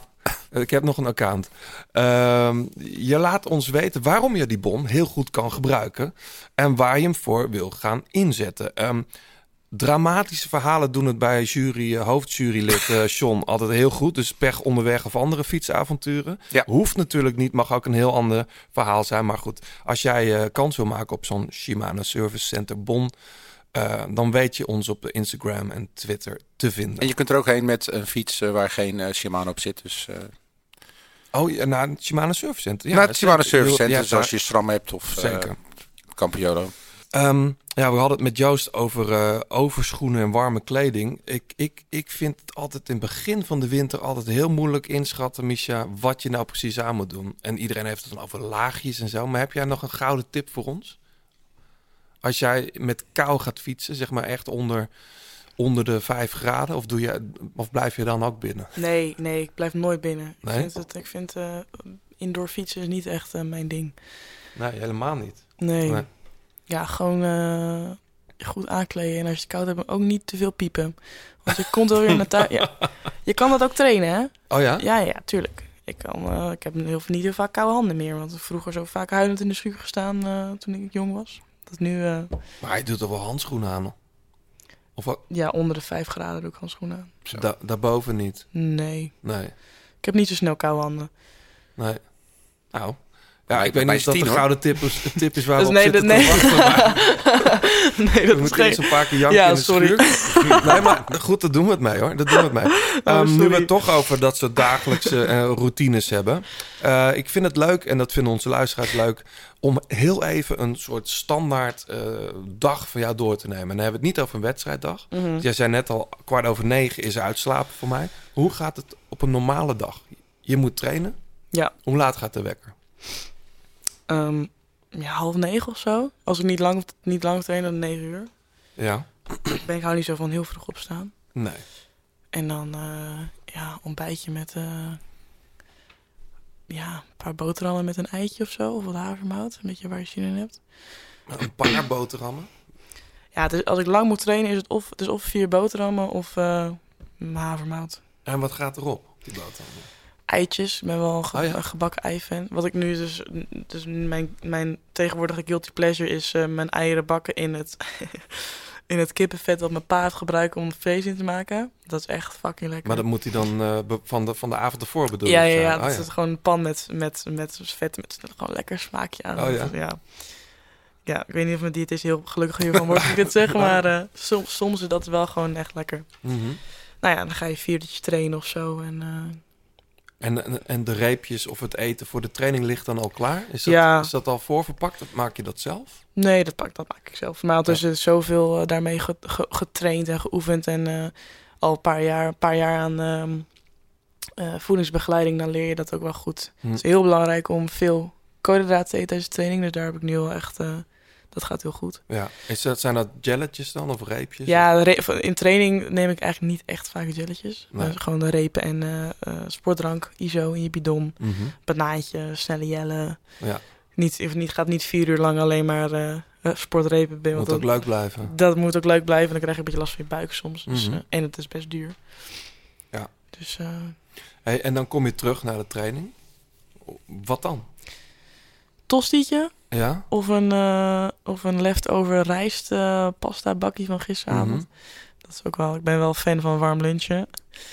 ik heb nog een account. Ehm, je laat ons weten waarom je die bon heel goed kan gebruiken. En waar je hem voor wil gaan inzetten. Ehm, dramatische verhalen doen het bij jury, eh, hoofdjurylid John altijd heel goed. Dus pech onderweg of andere fietsavonturen. Hoeft natuurlijk niet, mag ook een heel ander verhaal zijn. Maar goed, als jij eh, kans wil maken op zo'n Shimano Service Center bon... dan weet je ons op de Instagram en Twitter te vinden. En je kunt er ook heen met een fiets waar geen Shimano op zit. Dus, Oh, ja, naar het Shimano Service Center. naar het Shimano. Service Center, ja, zoals daar- je SRAM hebt of Zeker. Campiolo. Ehm, ja, we hadden het met Joost over eh, overschoenen en warme kleding. Ik, ik, ik vind het altijd in het begin van de winter altijd heel moeilijk inschatten, Misha, wat je nou precies aan moet doen. En iedereen heeft het dan over laagjes en zo. Maar heb jij nog een gouden tip voor ons? Als jij met kou gaat fietsen, zeg maar echt onder, onder de 5 graden, of, doe je, of blijf je dan ook binnen? Nee, nee, ik blijf nooit binnen. Nee? Ik vind, het, ik vind eh, indoor fietsen niet echt eh, mijn ding. Nee, helemaal niet. Nee. Nee. Ja, gewoon eh, goed aankleden. En als je het koud hebt, ook niet te veel piepen. Want je komt wel weer naar thuis. Ja. Je kan dat ook trainen, hè? Oh ja? Ja, ja, tuurlijk. Ik, kan, eh, ik heb heel, niet heel vaak koude handen meer. Want vroeger zo vaak huilend in de schuur gestaan eh, toen ik jong was. Dat nu, Maar je doet er wel handschoenen aan. Of wat? ja, onder de 5 graden doe ik handschoenen aan. Da daarboven niet? Nee. Nee. Ik heb niet zo snel koude handen. Nee. Nou. Ja, ik weet niet of dat tien, de gouden tip is, tip is waar [laughs] Dus we nee, op zitten nee. wachten. [laughs] Nee, [laughs] dat we is geen... een paar keer janken Ja, in de sorry. schuur. Nee, maar goed, dat doen we het mee hoor. Dat doen we het mee. Ehm, nu we het toch over dat soort dagelijkse eh, routines hebben. Eh, ik vind het leuk, en dat vinden onze luisteraars leuk... om heel even een soort standaard eh, dag van jou door te nemen. En dan hebben we het niet over een wedstrijddag. Mhm. Jij zei net al, kwart over negen is uitslapen voor mij. Hoe gaat het op een normale dag? Je moet trainen. Ja. Hoe laat gaat de wekker? Ehm, ja, half negen of zo. Als ik niet lang, niet lang train, dan negen uur. Ja. Ik [clears throat] ben ik hou niet zo van heel vroeg opstaan. Nee. En dan eh, ja, ontbijtje met eh, ja, een paar boterhammen met een eitje of zo. Of wat havermout. Een beetje waar je zin in hebt. Een paar [clears throat] boterhammen. Ja, is, als ik lang moet trainen is het of, het is of vier boterhammen of eh havermout. En wat gaat erop, op die boterham? Eitjes, ik ben wel een, ge- Oh ja? een gebakken ei-fan. Wat ik nu dus, dus mijn, mijn tegenwoordige guilty pleasure is eh, mijn eieren bakken in het, [laughs] in het kippenvet dat mijn pa heeft gebruikt om vlees in te maken. Dat is echt fucking lekker. Maar dat moet hij dan eh, van, de, van de avond ervoor bedoel ja, ja, zijn? ja, Oh, dat is gewoon een pan met, met, met vet, met gewoon lekker smaakje aan. Oh, ja? Ja. Ja, ik weet niet of mijn diëtist heel gelukkig hiervan wordt, ik het zeg, [laughs] maar eh, soms, soms is dat wel gewoon echt lekker. Mhm. Nou ja, dan ga je vier uurtjes trainen of zo en... En, en, de reepjes of het eten voor de training ligt dan al klaar? Is dat, Ja. is dat al voorverpakt of maak je dat zelf? Nee, dat, pak, dat maak ik zelf. Maar ondertussen is zoveel eh, daarmee ge- ge- getraind en geoefend. En eh, al een paar jaar, een paar jaar aan ehm, eh, voedingsbegeleiding, dan leer je dat ook wel goed. Hm. Het is heel belangrijk om veel koolhydraten te eten tijdens de training. Dus daar heb ik nu wel echt... dat gaat heel goed. Ja. Is dat, zijn dat jelletjes dan of reepjes? Ja, in training neem ik eigenlijk niet echt vaak jelletjes. Nee. Maar gewoon de repen en eh, eh, sportdrank, ISO in je bidon. Mhm. Banaantje, snelle jellen. Ja. Niet, niet, gaat niet vier uur lang alleen maar eh, sportrepen binnen. Moet ook dat- leuk blijven. Dat moet ook leuk blijven. Dan krijg je een beetje last van je buik soms. Dus, Mhm. en het is best duur. Ja. Dus Hey, en dan kom je terug naar de training. Wat dan? Tostietje Ja? of een, eh, of een leftover rijst eh, pasta bakkie van gisteravond. Mhm. Dat is ook wel. Ik ben wel fan van warm lunchen.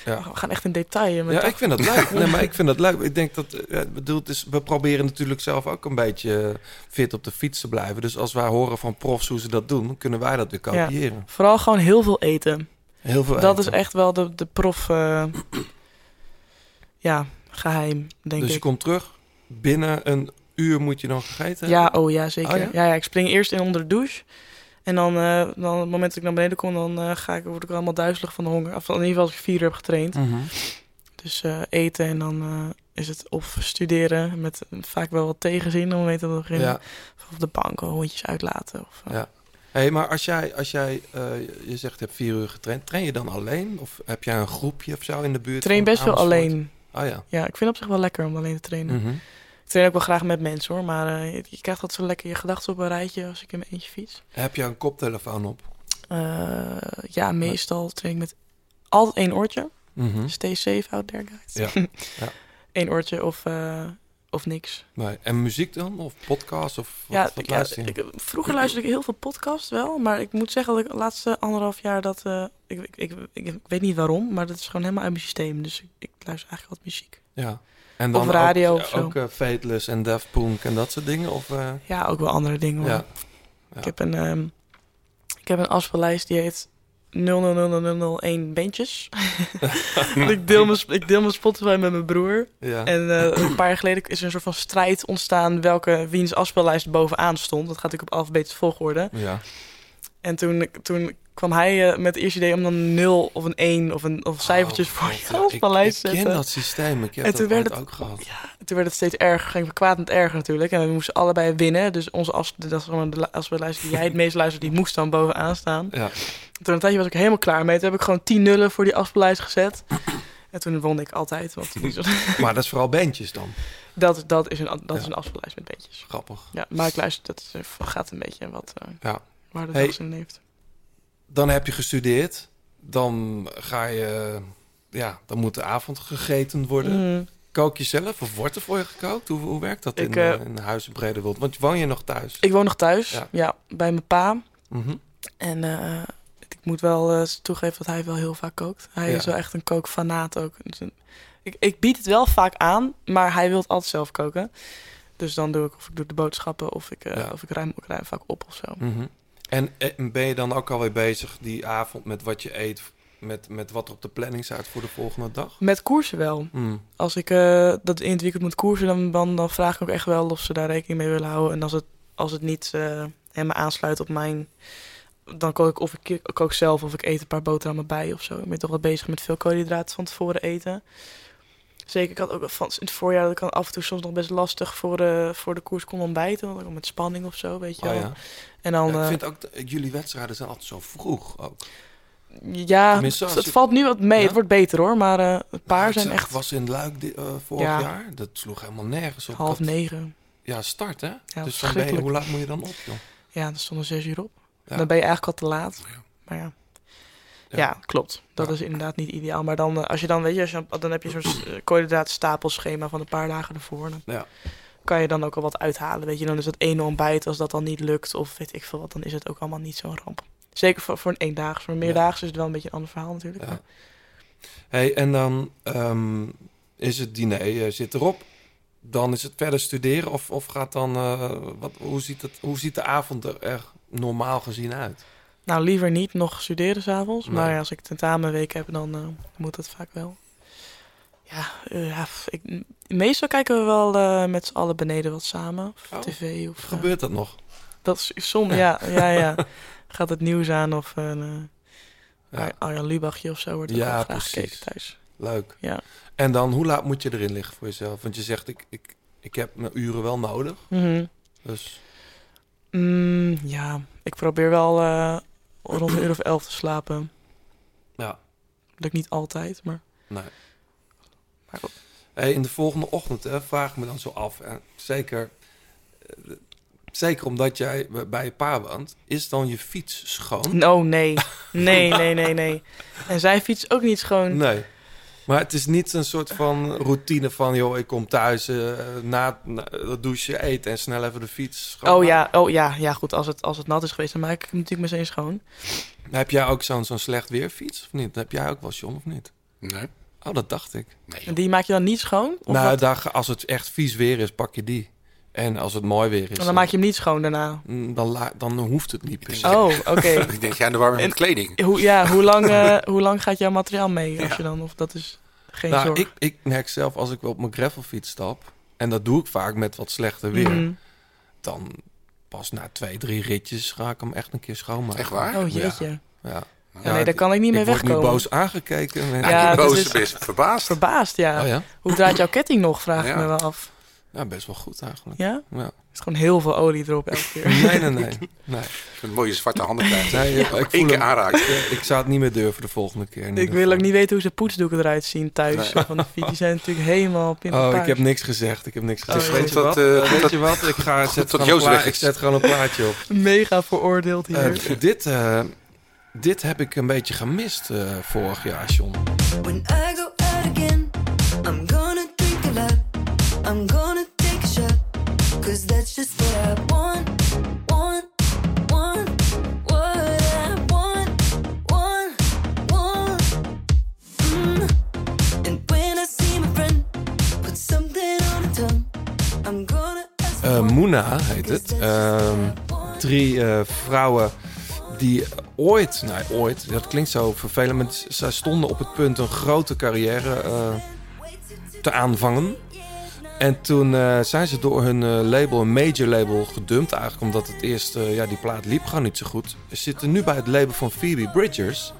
Ja. We gaan echt in detail. met Ja, ik vind dat leuk. [laughs] Nee, maar ik vind dat leuk. Ik denk dat, eh, het bedoelt is, we proberen natuurlijk zelf ook een beetje fit op de fiets te blijven. Dus als wij horen van profs hoe ze dat doen, kunnen wij dat weer Ja, kopiëren. vooral gewoon heel veel eten. Heel veel Dat eten. is echt wel de, de prof. [clears throat] ja, geheim, denk dus je ik. komt terug, binnen een uur moet je dan gegeten Ja, hebben? oh ja, zeker. Oh ja? ja? Ja, ik spring eerst in onder de douche. En dan, eh, dan op het moment dat ik naar beneden kom, dan eh, ga ik, word ik allemaal duizelig van de honger. Of in ieder geval als ik vier uur heb getraind. Mhm. Dus eh, eten en dan eh, is het of studeren met vaak wel wat tegenzin om te beginnen. Ja. Of op de bank hondjes uitlaten. Of, Ja. Hey, maar als jij, als jij eh, je zegt je hebt vier uur getraind, train je dan alleen? Of heb jij een groepje of zo in de buurt? Ik train best wel alleen. Oh ja. Ja, ik vind het op zich wel lekker om alleen te trainen. Mhm. Train ook wel graag met mensen hoor, maar eh, je, je krijgt altijd zo lekker je gedachten op een rijtje als ik in mijn eentje fiets. Heb je een koptelefoon op? Eh, ja, meestal train ik met altijd één oortje. Mhm. Stay safe out there, guys. Ja. [laughs] ja. Eén oortje of, eh, of niks. Nee. En muziek dan? Of podcast? Of wat, ja, wat ik, luister vroeger luisterde ik heel veel podcasts wel, maar ik moet zeggen dat ik de laatste anderhalf jaar dat... ik, ik, ik, ik, weet niet waarom, maar dat is gewoon helemaal uit mijn systeem. Dus ik, ik luister eigenlijk altijd muziek. Ja. En dan Of radio ook, of zo. Ook eh, Fateless en Daft Punk en dat soort dingen? Of, eh, Ja, ook wel andere dingen hoor. Ja. Ik heb een, ehm, ik heb een afspeellijst die heet 000001 bandjes. [laughs] [laughs] ik, deel mijn, ik deel mijn Spotify met mijn broer. Ja. En eh, een paar jaar geleden is er een soort van strijd ontstaan welke wiens afspeellijst bovenaan stond. Dat gaat natuurlijk op alfabetische volgorde. Ja. En toen, toen kwam hij eh, met het eerste idee om dan een 0 of een 1 of, een, of cijfertjes voor je Oh, Ja, ik, ken zetten. dat systeem. Ik heb En dat toen werd ooit het- ook gehad. En toen werd het steeds erger, ging we kwaad erger natuurlijk. En we moesten allebei winnen. Dus onze as, dat is gewoon de afspeellijst die jij het meest luistert, die moest dan bovenaan staan. Ja. Toen een tijdje was ik helemaal klaar mee. Toen heb ik gewoon 10 nullen voor die afspeellijst gezet. En toen won ik altijd. Want [laughs] [laughs] Maar dat is vooral bandjes dan. dat, dat is een, dat is Ja. een afspeellijst met beetjes. Grappig. Ja, maar ik luister, dat gaat een beetje wat eh, Ja. Waar de Hey, dag in heeft. Dan heb je gestudeerd. Dan ga je... Ja, dan moet de avond gegeten worden. Mm. Kook je zelf of wordt er voor je gekookt? Hoe, hoe werkt dat in, Ik, eh, in huis in? Want woon je nog thuis? Ik woon nog thuis, Ja. ja, bij mijn pa. Mhm. En eh, ik moet wel eh, toegeven dat hij wel heel vaak kookt. Hij Ja. is wel echt een kookfanaat ook. Dus ik, ik bied het wel vaak aan, maar hij wil het altijd zelf koken. Dus dan doe ik of ik doe de boodschappen of ik, Ja. of ik ruim, ik ruim vaak op of zo. Mhm. En, en ben je dan ook alweer bezig die avond met wat je eet? Met, met wat er op de planning staat voor de volgende dag? Met koersen wel. Mm. Als ik eh, dat in het weekend moet koersen, dan, dan, dan vraag ik ook echt wel of ze daar rekening mee willen houden. En als het, als het niet eh, helemaal aansluit op mijn... Dan kook ik of ik kook zelf of ik eet een paar boterhammen bij of zo. Ik ben toch wel bezig met veel koolhydraten van tevoren eten. Zeker, ik had ook van in het voorjaar dat ik af en toe soms nog best lastig voor de, voor de koers kon ontbijten. Want ook met spanning of zo, weet je Oh wel. ja. En dan, Ja, ik eh, vind ook, jullie wedstrijden zijn altijd zo vroeg ook. ja, Tenminste, het je- valt nu wat mee. Ja? Het wordt beter hoor, maar eh een paar zijn echt was in Luik eh, vorig Ja. jaar. Dat sloeg helemaal nergens op. Half negen. Ja, start hè? Dus dan ben je, verschrikkelijk. hoe laat moet je dan op joh? Ja, er stonden zes uur op. Dan ben je eigenlijk al te laat. Maar ja. Ja. Klopt. Dat is inderdaad niet ideaal. Maar dan, als je dan, weet je, als je, dan heb je zo'n uh, koolhydraatstapelschema van een paar dagen ervoor. Dan Ja. Kan je dan ook al wat uithalen. Weet je, dan is dat ene ontbijt, als dat dan niet lukt, of weet ik veel wat, dan is het ook allemaal niet zo'n ramp. Zeker voor, voor een eendaags. Voor een meerdaags is het wel een beetje een ander verhaal natuurlijk. Ja. Hey, en dan ehm, is het diner eh, zit erop. Dan is het verder studeren of, of gaat dan... eh, wat, hoe, ziet het, hoe ziet de avond er, er normaal gezien uit? Nou, liever niet nog studeren s'avonds. Nee. Maar als ik tentamenweek heb, dan eh, moet dat vaak wel. Ja, eh, ja f- ik, meestal kijken we wel eh, met z'n allen beneden wat samen. Of Oh, tv. Of, eh, Gebeurt dat nog? Dat is soms, ja, [laughs] ja, ja. Gaat het nieuws aan of een uh, Ja. Arjan Lubachje of zo wordt er Ja, graag gekeken thuis. Leuk. Ja. En dan, hoe laat moet je erin liggen voor jezelf? Want je zegt, ik, ik, ik heb mijn uren wel nodig. Mhm. Dus Mm, ja, ik probeer wel eh, rond een uur of elf te slapen. ja, Lukt niet altijd, maar... nee. Maar goed. Hey, in de volgende ochtend hè, vraag ik me dan zo af. En zeker, eh, zeker omdat jij bij je pa woont, is dan je fiets schoon? Oh, nee. Nee, [laughs] nee, nee, nee. En zijn fiets ook niet schoon. Nee. Maar het is niet een soort van routine van... joh, ik kom thuis, eh, na, na het douchen, eten en snel even de fiets schoon. Oh ja, oh ja, ja goed. Als het, als het nat is geweest, dan maak ik hem natuurlijk meteen schoon. Heb jij ook zo'n zo'n slecht weerfiets of niet? Heb jij ook wel, John, of niet? Nee. Oh, dat dacht ik. En die maak je dan niet schoon? Of nou, daar, als het echt vies weer is, pak je die. En als het mooi weer is... En dan maak je hem niet schoon daarna. mm, dan, dan hoeft het niet per se. Oh, oké. [laughs] Ik denk jij aan de warming met En- kleding. Hoe, ja, hoe lang, [laughs] eh, hoe lang gaat jouw materiaal mee? Als je dan, of dat is geen nou, zorg. ik, ik merk zelf als ik op mijn gravelfiets stap... en dat doe ik vaak met wat slechter weer... Mhm. dan pas na twee, drie ritjes ga ik hem echt een keer schoonmaken. Echt waar? Oh jeetje. Ja. Ja, nee, daar kan ik niet mee ik word wegkomen. nu boos aangekeken. Ja, Ja, boos, is- verbaasd. Verbaasd, ja. Oh ja? Hoe draait jouw ketting nog, vraag ik me wel af. Ja, best wel goed eigenlijk. Ja? Ja. Er is gewoon heel veel olie erop elke keer. Nee, nee, nee. [laughs] nee. Een mooie zwarte handen krijgt. nee ik, voel keer aanraken. Ik zou het niet meer durven de volgende keer. Ik wil geval. ook niet weten hoe ze poetsdoeken eruit zien thuis. Nee. Van de fiets, die zijn natuurlijk helemaal pimp Oh, ik heb niks gezegd. Ik heb niks gezegd. ja. weet, je Tot, wat? eh, [laughs] weet je wat? Ik ga [laughs] zet tot gewoon, een ik zet gewoon een plaatje op. Mega veroordeeld hier. Eh, dit, eh, dit heb ik een beetje gemist eh, vorig jaar, John. When I go out again, I'm gonna drink a lot. I'm gonna take a shot. Cause that's just what I want. Want, want, what I want. Want, want. Mm. And when I see my friend put something on her tongue, I'm gonna ask Eh Moena heet het. Ehm, drie eh, vrouwen die ooit, nee ooit, dat klinkt zo vervelend, maar z- zij stonden op het punt een grote carrière eh, te aanvangen. En toen eh, zijn ze door hun eh, label, een major label, gedumpt. Eigenlijk omdat het eerst, ja, die plaat liep gewoon niet zo goed. Ze zitten nu bij het label van Phoebe Bridgers.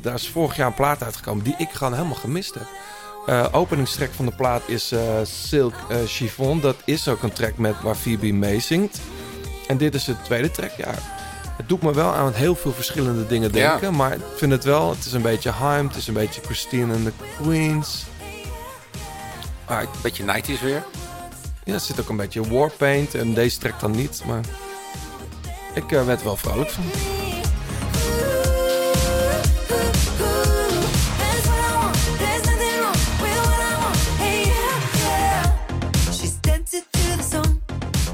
Daar is vorig jaar een plaat uitgekomen die ik gewoon helemaal gemist heb. Openingstrack van de plaat is Silk Chiffon. Dat is ook een track met waar Phoebe mee zingt. En dit is de tweede track. Ja, het doet me wel aan heel veel verschillende dingen Ja. denken. Maar ik vind het wel, het is een beetje Haim, het is een beetje Christine and the Queens. Maar ik- Beetje 90s weer. ja, er zit ook een beetje Warpaint en deze track dan niet. Maar ik eh, werd er wel vrolijk van.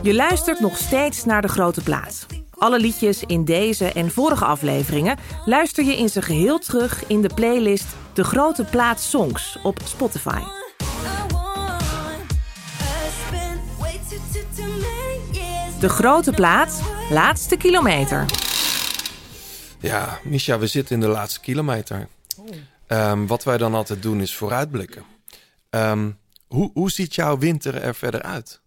Je luistert nog steeds naar de grote plaat. Alle liedjes in deze en vorige afleveringen luister je in zijn geheel terug in de playlist De Grote Plaat Songs op Spotify. De Grote Plaat, laatste kilometer. Ja, Misha, we zitten in de laatste kilometer. Ehm, wat wij dan altijd doen is vooruitblikken. Ehm, hoe, hoe ziet jouw winter er verder uit?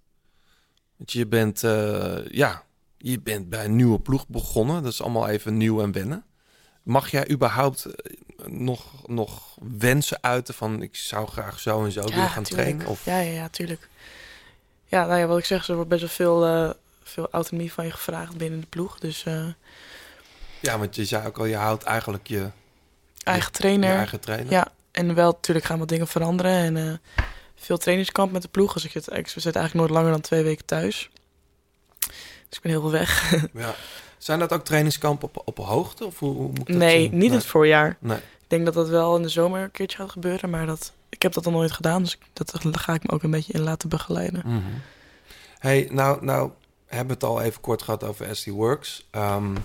Want je bent, eh, ja, je bent bij een nieuwe ploeg begonnen. Dat is allemaal even nieuw en wennen. Mag jij überhaupt eh, nog, nog wensen uiten van... ik zou graag zo en zo willen gaan tuurlijk. trainen? Of, Ja, ja, ja, tuurlijk. Ja, nou ja, wat ik zeg, er wordt best wel veel, eh, veel autonomie van je gevraagd binnen de ploeg. Dus eh, ja, want je zei ook al, je houdt eigenlijk je, eigen trainer. je eigen trainer. Ja, en wel natuurlijk gaan wat dingen veranderen. En veel trainingskamp met de ploeg. Dus ik zit, ik zit eigenlijk nooit langer dan twee weken thuis. Dus ik ben heel veel weg. [laughs] Ja. Zijn dat ook trainingskampen op, op hoogte? Of hoe, hoe moet ik dat Nee, zien? niet het voorjaar. Nee. Ik denk dat dat wel in de zomer een keertje gaat gebeuren, maar dat, ik heb dat nog nooit gedaan, dus dat daar ga ik me ook een beetje in laten begeleiden. Mhm. Hey, nou, nou hebben we het al even kort gehad over SD Works. Ehm,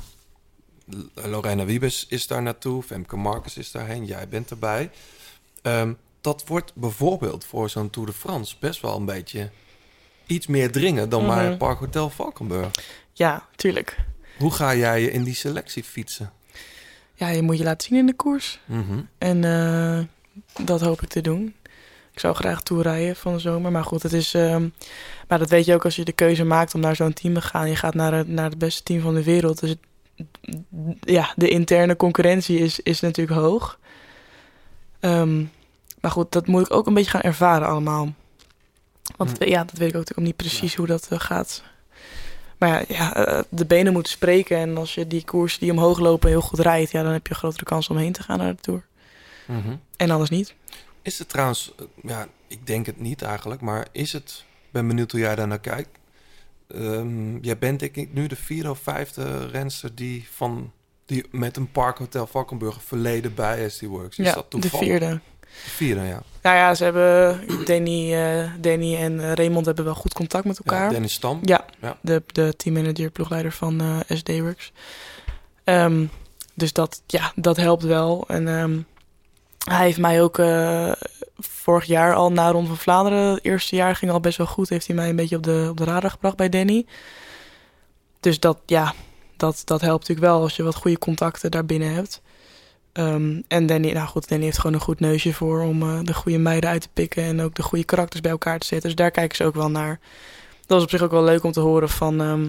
Lorena Wiebes is daar naartoe, Femke Marcus is daarheen, jij bent erbij. Ehm, dat wordt bijvoorbeeld voor zo'n Tour de France best wel een beetje iets meer dringen dan maar Mhm. het Park Hotel Valkenburg. Ja, tuurlijk. Hoe ga jij je in die selectie fietsen? Ja, je moet je laten zien in de koers. Mhm. En eh, dat hoop ik te doen. Ik zou graag toerijden van de zomer. Maar goed, het is. ehm, maar dat weet je ook als je de keuze maakt om naar zo'n team te gaan. Je gaat naar het, naar het beste team van de wereld. Dus het, ja, de interne concurrentie is, is natuurlijk hoog. Ehm, maar goed, dat moet ik ook een beetje gaan ervaren allemaal. Want Hm. ja, dat weet ik ook natuurlijk niet precies hoe dat eh, gaat. Maar ja, eh, de benen moeten spreken. En als je die koers die omhoog lopen heel goed rijdt... Ja, dan heb je een grotere kans om heen te gaan naar de Tour. Mhm. En anders niet. Is het trouwens, eh, ja, ik denk het niet eigenlijk, maar is het, ben benieuwd hoe jij daar naar kijkt. Ehm, jij bent denk ik nu de vierde of vijfde renster die, van, die met een parkhotel Valkenburg verleden bij SD Works. Is ja, dat toevallig? De vierde, ja. Nou ja, ze hebben... Danny, Danny en eh, Raymond hebben wel goed contact met elkaar. Danny Stam. Ja, Ja. de, de teammanager, ploegleider van eh SD Works. Ehm, dus dat, ja, dat helpt wel. En ehm, hij heeft mij ook vorig jaar al na Ronde van Vlaanderen... het eerste jaar ging al best wel goed. Heeft hij mij een beetje op de, op de radar gebracht bij Danny. Dus dat, ja, dat, dat helpt natuurlijk wel als je wat goede contacten daarbinnen hebt. Ehm, en Danny, nou goed, Danny heeft gewoon een goed neusje voor om eh, de goede meiden uit te pikken en ook de goede karakters bij elkaar te zetten. Dus daar kijken ze ook wel naar. Dat was op zich ook wel leuk om te horen van. ehm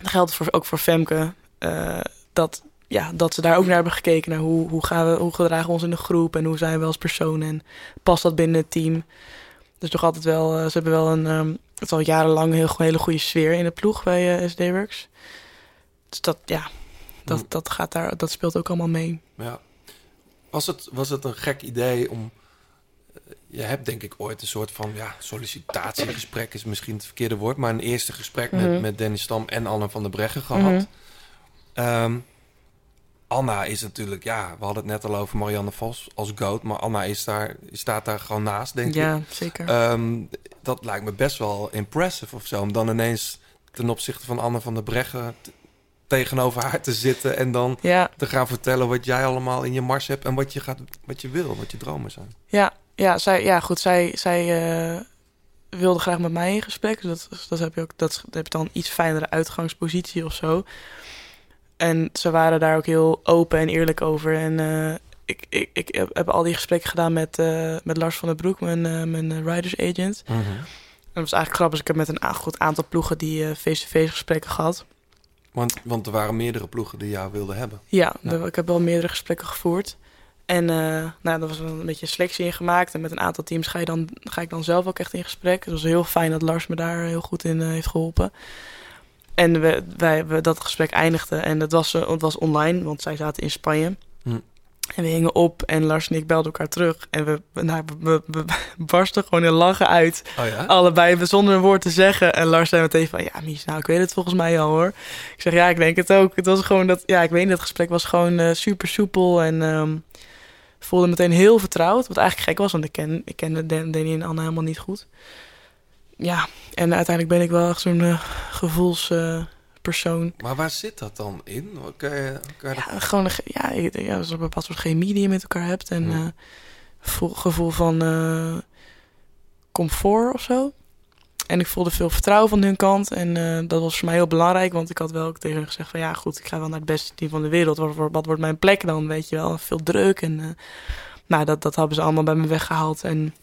dat geldt voor, ook voor Femke. eh, dat, ja, dat ze daar ook naar hebben gekeken. Naar hoe, hoe, gaan we, hoe gedragen we ons in de groep en hoe zijn we als persoon en past dat binnen het team. Dus toch altijd wel, eh, ze hebben wel een, ehm, het al jarenlang een heel, hele goede sfeer in de ploeg bij SD Works. Dus dat, ja, dat, Mm. dat, gaat daar, dat speelt ook allemaal mee. Ja. Was het, was het een gek idee om... eh, Je hebt denk ik ooit een soort van ja, sollicitatiegesprek is misschien het verkeerde woord, maar een eerste gesprek Mhm. met, met Dennis Stam en Anne van der Breggen gehad. Ehm, Anna is natuurlijk, ja, we hadden het net al over Marianne Vos als goat, maar Anna is daar, staat daar gewoon naast, denk Ja, ik. zeker. Ehm, dat lijkt me best wel impressive of zo, om dan ineens ten opzichte van Anne van der Breggen tegenover haar te zitten en dan Ja. te gaan vertellen wat jij allemaal in je mars hebt en wat je, gaat, wat je wil, wat je dromen zijn. Ja, ja, zij, ja goed, zij, zij eh, wilde graag met mij in gesprek. Dus dat, dat heb je ook, dat, heb je dan een iets fijnere uitgangspositie of zo. En ze waren daar ook heel open en eerlijk over. En eh, ik, ik, ik heb, heb al die gesprekken gedaan met, eh, met Lars van der Broek, mijn, mijn riders agent. Mhm. En dat was eigenlijk grappig. dus Ik heb met een goed aantal ploegen die face-to-face gesprekken gehad. Want, want er waren meerdere ploegen die jou wilden hebben. Ja, ik heb wel meerdere gesprekken gevoerd. En eh nou, daar was een beetje een selectie in gemaakt. En met een aantal teams ga, je dan, ga ik dan zelf ook echt in gesprek. Het was heel fijn dat Lars me daar heel goed in eh, heeft geholpen. En we, wij, we, dat gesprek eindigde. En dat was, eh, het was online, want zij zaten in Spanje. Hm. En we hingen op en Lars en ik belden elkaar terug. En we, nou, we, we, we [laughs] barsten gewoon in lachen uit. Oh ja? Allebei zonder een woord te zeggen. En Lars zei meteen van, ja Mies, nou ik weet het volgens mij al hoor. Ik zeg, ja ik denk het ook. Het was gewoon dat, ja ik weet niet, dat gesprek was gewoon eh, super soepel. En ehm, voelde meteen heel vertrouwd. Wat eigenlijk gek was, want ik, ken, ik kende Dan- Danny en Anna helemaal niet goed. Ja, en uiteindelijk ben ik wel echt zo'n eh, gevoelspersoon. Maar waar zit dat dan in? Kan je, kan je dat- Ja, gewoon een, ge- ja, ik- ja, zo'n bepaald soort chemie die je met elkaar hebt. En eh, gevoel, gevoel van eh, comfort of zo. En ik voelde veel vertrouwen van hun kant. En eh, dat was voor mij heel belangrijk. Want ik had wel ook tegen hen gezegd van... Ja, goed, ik ga wel naar het beste team van de wereld. Wat, wordt- wat wordt mijn plek dan, weet je wel? Veel druk. En nou, dat, dat hebben ze allemaal bij me weggehaald. En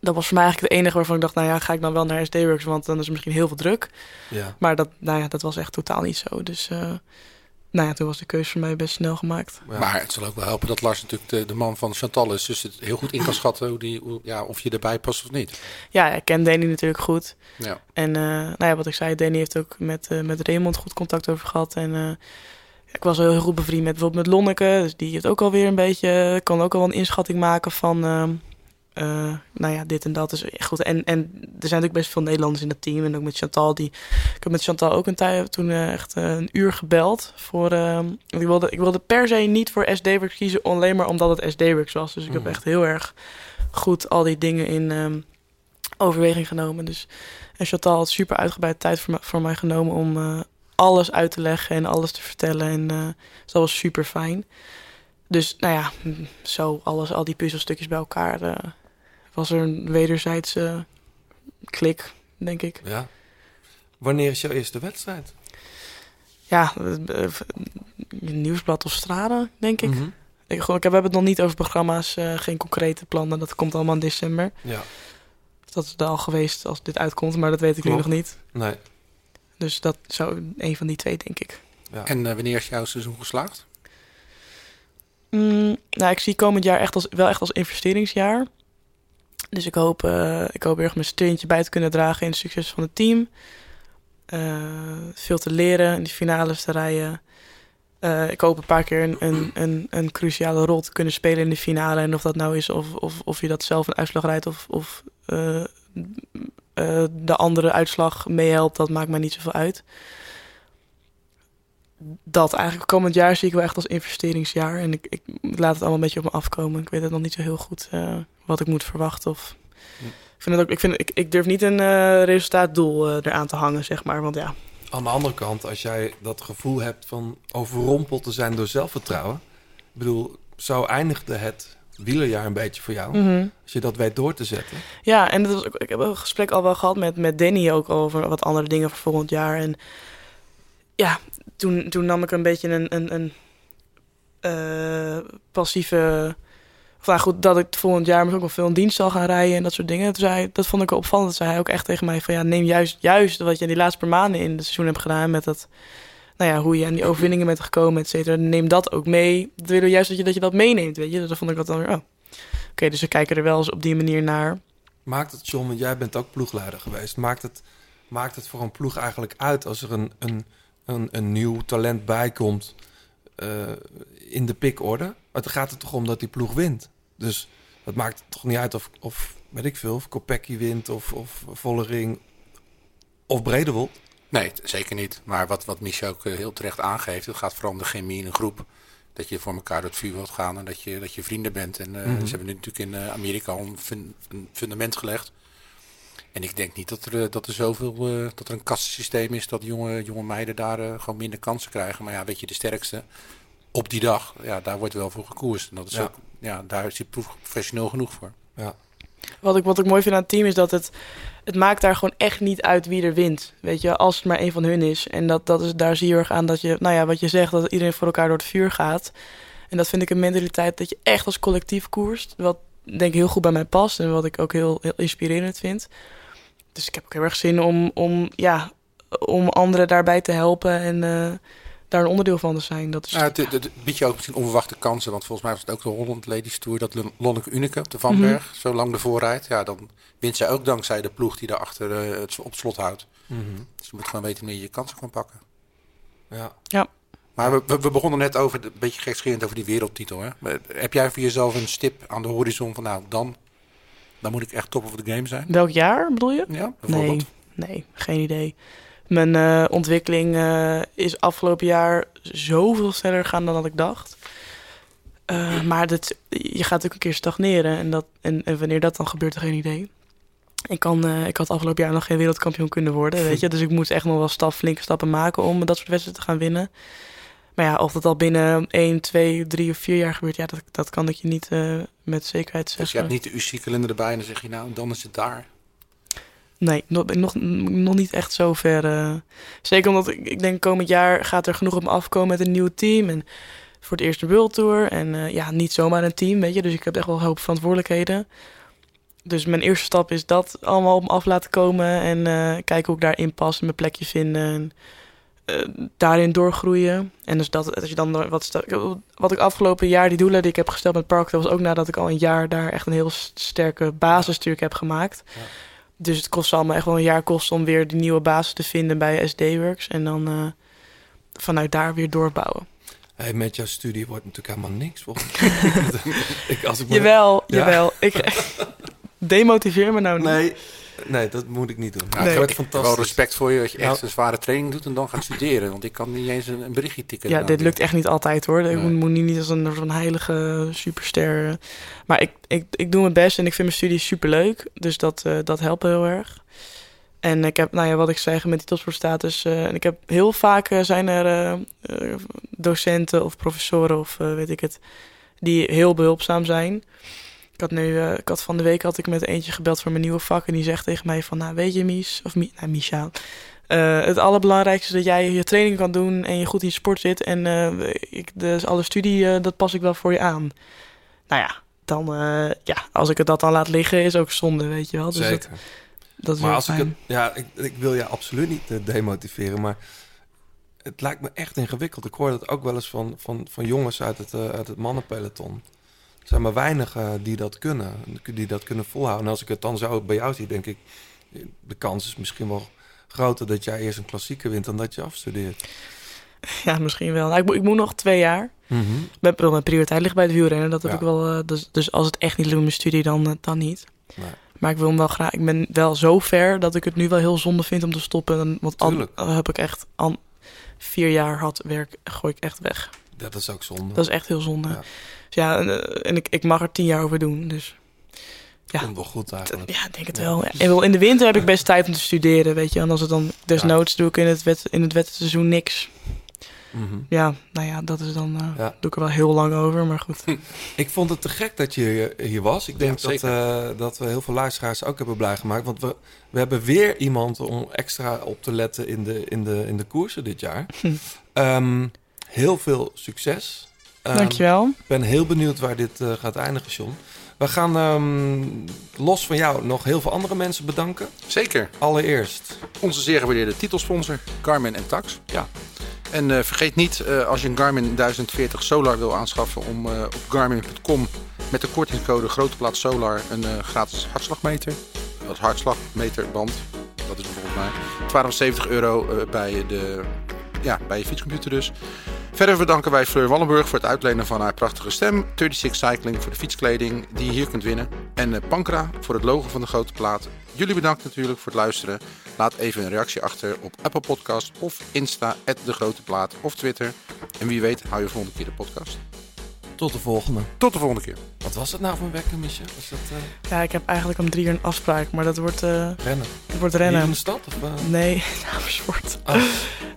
dat was voor mij eigenlijk het enige waarvan ik dacht... Nou ja, ga ik dan wel naar SD-Works? Want dan is er misschien heel veel druk. Ja. Maar dat, nou ja, dat was echt totaal niet zo. Dus eh, nou ja, toen was de keuze voor mij best snel gemaakt. Maar het zal ook wel helpen dat Lars natuurlijk de, de man van Chantal is. Dus het heel goed in kan schatten hoe die, hoe- ja, of je erbij past of niet. Ja, ik ken Danny natuurlijk goed. Ja. En eh, nou ja, wat ik zei, Danny heeft ook met, eh, met Raymond goed contact over gehad. En eh, ik was heel goed bevriend met bijvoorbeeld met Lonneke. Dus die heeft ook alweer een beetje, kan ook al een inschatting maken van, ehm, eh, nou ja, dit en dat is goed. En, en er zijn natuurlijk best veel Nederlanders in het team. En ook met Chantal. Die, ik heb met Chantal ook een tijd toen eh, echt eh, een uur gebeld. Voor, ik, wilde, ik wilde per se niet voor SD-Works kiezen. Alleen maar omdat het SD-Works was. Dus ik heb Mhm. echt heel erg goed al die dingen in ehm, overweging genomen. Dus, en Chantal had super uitgebreid tijd voor, voor mij genomen om alles uit te leggen en alles te vertellen. En dus dat was super fijn. Dus nou ja, mm, zo alles, al die puzzelstukjes bij elkaar, was er een wederzijdse klik, denk ik. Ja. Wanneer is jouw eerste wedstrijd? Ja, eh, nieuwsblad of strade, denk ik. Ik, gewoon, ik heb, we hebben het nog niet over programma's, eh, geen concrete plannen. Dat komt allemaal in december. Ja. Dat is er al geweest als dit uitkomt, maar dat weet ik nu nog niet. Nee. Dus dat zou een van die twee, denk ik. En eh, wanneer is jouw seizoen geslaagd? Mm, nou, ik zie komend jaar echt als, wel echt als investeringsjaar. Dus ik hoop, eh, ik hoop erg mijn steuntje bij te kunnen dragen in het succes van het team. Eh, veel te leren, in de finales te rijden. Eh, ik hoop een paar keer een, een, een, een cruciale rol te kunnen spelen in de finale. En of dat nou is of, of, of je dat zelf een uitslag rijdt of, of de andere uitslag meehelpt, dat maakt mij niet zoveel uit. Dat eigenlijk komend jaar zie ik wel echt als investeringsjaar. En ik, ik laat het allemaal een beetje op me afkomen. Ik weet het nog niet zo heel goed wat ik moet verwachten. Of... Ik, vind het ook, ik, vind, ik, ik durf niet een eh, resultaatdoel eh, eraan te hangen, zeg maar. Want ja, Aan de andere kant, als jij dat gevoel hebt van overrompeld te zijn door zelfvertrouwen. Ik bedoel, zo eindigde het wielerjaar een beetje voor jou. Mhm. Als je dat weet door te zetten. Ja, en dat was ik heb een gesprek al wel gehad met, met Danny ook over wat andere dingen voor volgend jaar. En ja, toen, toen nam ik een beetje een, een, een eh, passieve. Of goed, dat ik volgend jaar misschien ook wel veel in dienst zal gaan rijden en dat soort dingen. Toen zei, dat vond ik wel opvallend. Dat zei hij ook echt tegen mij van ja, neem juist, juist wat je in die laatste paar maanden in het seizoen hebt gedaan met dat. Nou ja, hoe je aan die overwinningen bent gekomen, et cetera. Neem dat ook mee. Dat willen juist dat je dat, je dat meeneemt, weet je. Dat vond ik dat dan weer, oh. Oké, dus we kijken er wel eens op die manier naar. Maakt het, John, want jij bent ook ploegleider geweest. Maakt het, maakt het voor een ploeg eigenlijk uit als er een, een, een, een nieuw talent bij komt eh, in de pickorde? Het gaat er toch om dat die ploeg wint. Dus het maakt toch niet uit of, of weet ik veel, of Kopecky wint of, of Vollering of Bredewold. Nee, zeker niet. Maar wat, wat Michel ook eh, heel terecht aangeeft, het gaat vooral om de chemie in een groep. Dat je voor elkaar door het vuur wilt gaan en dat je, dat je vrienden bent. En eh, Mhm. ze hebben nu natuurlijk in eh, Amerika al een, fun- een fundament gelegd. En ik denk niet dat er, dat er zoveel, dat er een kastensysteem is dat jonge, jonge meiden daar gewoon minder kansen krijgen. Maar ja, weet je, de sterkste op die dag, ja, daar wordt wel voor gekoerst. En dat is Ja. ook, ja, daar is die proef professioneel genoeg voor. Ja. Wat ik, wat ik mooi vind aan het team is dat het... Het maakt daar gewoon echt niet uit wie er wint. Weet je, als het maar een van hun is. En dat, dat is, daar zie je erg aan dat je... Nou ja, wat je zegt, dat iedereen voor elkaar door het vuur gaat. En dat vind ik een mentaliteit dat je echt als collectief koerst. Wat denk ik heel goed bij mij past. En wat ik ook heel, heel inspirerend vind. Dus ik heb ook heel erg zin om, om, ja, om anderen daarbij te helpen. En eh, daar een onderdeel van te zijn. Dat is, Nou, het, het, het biedt je ook misschien onverwachte kansen. Want volgens mij was het ook de Holland Ladies Tour. Dat Lon- Lonneke Unike op de Vanberg Mhm. zo lang ervoor rijdt. Ja, dan wint zij ook dankzij de ploeg die daarachter eh het op slot houdt. Mhm. Dus je moet gewoon weten wanneer je je kansen kan pakken. Ja. Ja. Maar we, we, we begonnen net over, een beetje gekscherend over die wereldtitel. Hè? Maar Heb jij voor jezelf een stip aan de horizon van nou, dan, dan moet ik echt top of the game zijn? Welk jaar bedoel je? Ja, Nee, bijvoorbeeld. nee, geen idee. Mijn eh, ontwikkeling eh, is afgelopen jaar zoveel sneller gegaan dan dat ik dacht. Eh, maar dat, je gaat ook een keer stagneren. En, dat, en, en wanneer dat dan gebeurt, geen idee. Ik, kan, ik had afgelopen jaar nog geen wereldkampioen kunnen worden, [laughs] weet je. Dus ik moet echt nog wel stap, flinke stappen maken om dat soort wedstrijden te gaan winnen. Maar ja, of dat al binnen 1, 2, 3 of 4 jaar gebeurt, ja, dat, dat kan ik je niet met zekerheid Dus zeggen. je hebt niet de UC-kalender erbij en dan zeg je nou, dan is het daar. Nee, nog, nog, niet echt zo ver. eh. zeker omdat ik, ik denk komend jaar gaat er genoeg op me afkomen met een nieuw team. En voor het eerste World Tour. En eh, ja, niet zomaar een team, weet je. Dus ik heb echt wel een hoop verantwoordelijkheden. Dus mijn eerste stap is dat allemaal op me af laten komen. En eh, kijken hoe ik daarin pas en mijn plekje vinden. En daarin doorgroeien. En dus dat, als je dan wat, wat ik afgelopen jaar, die doelen die ik heb gesteld met Park, dat was ook nadat ik al een jaar daar echt een heel sterke basis natuurlijk heb gemaakt. Dus het kost allemaal echt wel een jaar kosten om weer die nieuwe basis te vinden bij SD-Works. En dan eh, vanuit daar weer doorbouwen. Hey, met jouw studie wordt natuurlijk helemaal niks volgens [laughs] [laughs] ik, als ik Jawel, Ja? jawel. Ik, [laughs] Demotiveer me nou niet. Nee, nee dat moet ik niet doen. Nee. wordt Ik heb fantastisch. wel respect voor je als je echt Nou. een zware training doet en dan gaat studeren. Want ik kan niet eens een, een berichtje tikken. Ja, dit lukt echt niet altijd hoor. Ik Nee. moet, moet niet als een, als een heilige superster. eh. Maar ik, ik, ik doe mijn best en ik vind mijn studie superleuk. Dus dat, eh, dat helpt heel erg. En ik heb, nou ja, wat ik zeg met die topsportstatus. eh, en ik heb heel vaak zijn er docenten of professoren of weet ik het, die heel behulpzaam zijn. Ik had nu, eh, ik had van de week had ik met eentje gebeld voor mijn nieuwe vak. En die zegt tegen mij van, nou weet je Mies, of Mi, nou, eh, het allerbelangrijkste is dat jij je training kan doen en je goed in sport zit. En eh, ik, dus alle studie, dat pas ik wel voor je aan. Nou ja, dan, ja, als ik het dat dan laat liggen, is ook zonde, weet je wel. Dus Zeker. Dat, dat is maar als ik het, ja, ik, ik wil je absoluut niet demotiveren, maar het lijkt me echt ingewikkeld. Ik hoor dat ook wel eens van, van, van jongens uit het, uit het mannenpeloton. Er zijn maar weinigen die dat kunnen, die dat kunnen volhouden. En als ik het dan zo bij jou zie, denk ik, de kans is misschien wel groter dat jij eerst een klassieker wint dan dat je afstudeert. Ja, misschien wel. Nou, ik, moet, ik moet nog twee jaar. Mhm. Mijn, mijn prioriteit ligt bij het wielrennen. Dat heb Ja. ik wel. eh, dus, dus als het echt niet lukt met mijn studie, dan, eh, dan niet. Nee. Maar ik wil hem wel graag. Ik ben wel zo ver dat ik het nu wel heel zonde vind om te stoppen. En- Want al Tuurlijk. heb ik echt al vier jaar had werk, gooi ik echt weg. Dat is ook zonde. Dat is echt heel zonde. Ja. Dus ja, en, eh, en ik, ik mag er tien jaar over doen. Dus ja. Komt wel goed eigenlijk. Ja, ik denk het wel. En wel, in de winter heb ik best tijd om te studeren, weet je. En als het dan desnoods doe ik in het, wet, in het wettenseizoen niks. Mhm. Ja, nou ja, dat is dan... eh, Ja. doe ik er wel heel lang over, maar goed. [laughs] Ik vond het te gek dat je hier- was. Ik denk Ja, dat, eh, dat we heel veel luisteraars ook hebben blij gemaakt. Want we, we hebben weer iemand om extra op te letten in de, in de, in de koersen dit jaar. Hm. Ehm, heel veel succes. Ehm, Dankjewel. Ik ben heel benieuwd waar dit eh, gaat eindigen, John. We gaan ehm, los van jou nog heel veel andere mensen bedanken. Zeker. Allereerst. Onze zeer gewaardeerde titelsponsor, Garmin en Tax. Ja. En eh, vergeet niet, eh, als je een Garmin 1040 Solar wil aanschaffen, om eh, op garmin.com met de kortingscode Grote Plaat Solar een eh, gratis hartslagmeter, als hartslagmeterband, dat is bijvoorbeeld mij, 1270 euro eh, bij, de, ja, bij je fietscomputer dus. Verder bedanken wij Fleur Wallenburg voor het uitlenen van haar prachtige stem. 36 Cycling voor de fietskleding die je hier kunt winnen. En eh, Pankra voor het logo van de grote plaat. Jullie bedankt natuurlijk voor het luisteren. Laat even een reactie achter op Apple Podcast of Insta, de grote plaat of Twitter. En wie weet hou je volgende keer de podcast. Tot de volgende. Tot de volgende keer. Wat was het nou voor een wekker, Michel? Was dat eh, Ja, ik heb eigenlijk om drie uur een afspraak, maar dat wordt... eh, rennen? Het wordt rennen. Hier in de stad? Of, eh? Nee, [laughs] Amersfoort. Oh.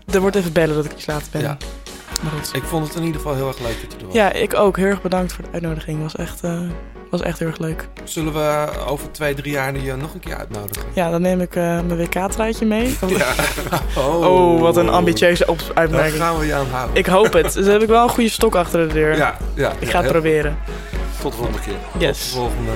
Er wordt even bellen dat ik iets later ben. Ja. Maar goed. Ik vond het in ieder geval heel erg leuk dat je er was. Ja, ik ook. Heel erg bedankt voor de uitnodiging. Was echt, eh, was echt heel erg leuk. Zullen we over twee, drie jaar je nog een keer uitnodigen? Ja, dan neem ik eh, mijn WK-truitje mee. [laughs] Ja. Oh. wat een ambitieuze op- uitmerking. Daar gaan we je aan houden. Ik hoop het. Dus dan heb ik wel een goede stok achter de deur. Ja, ja, ik ja, ga het heel- proberen. Tot de volgende keer. Yes. Tot de volgende.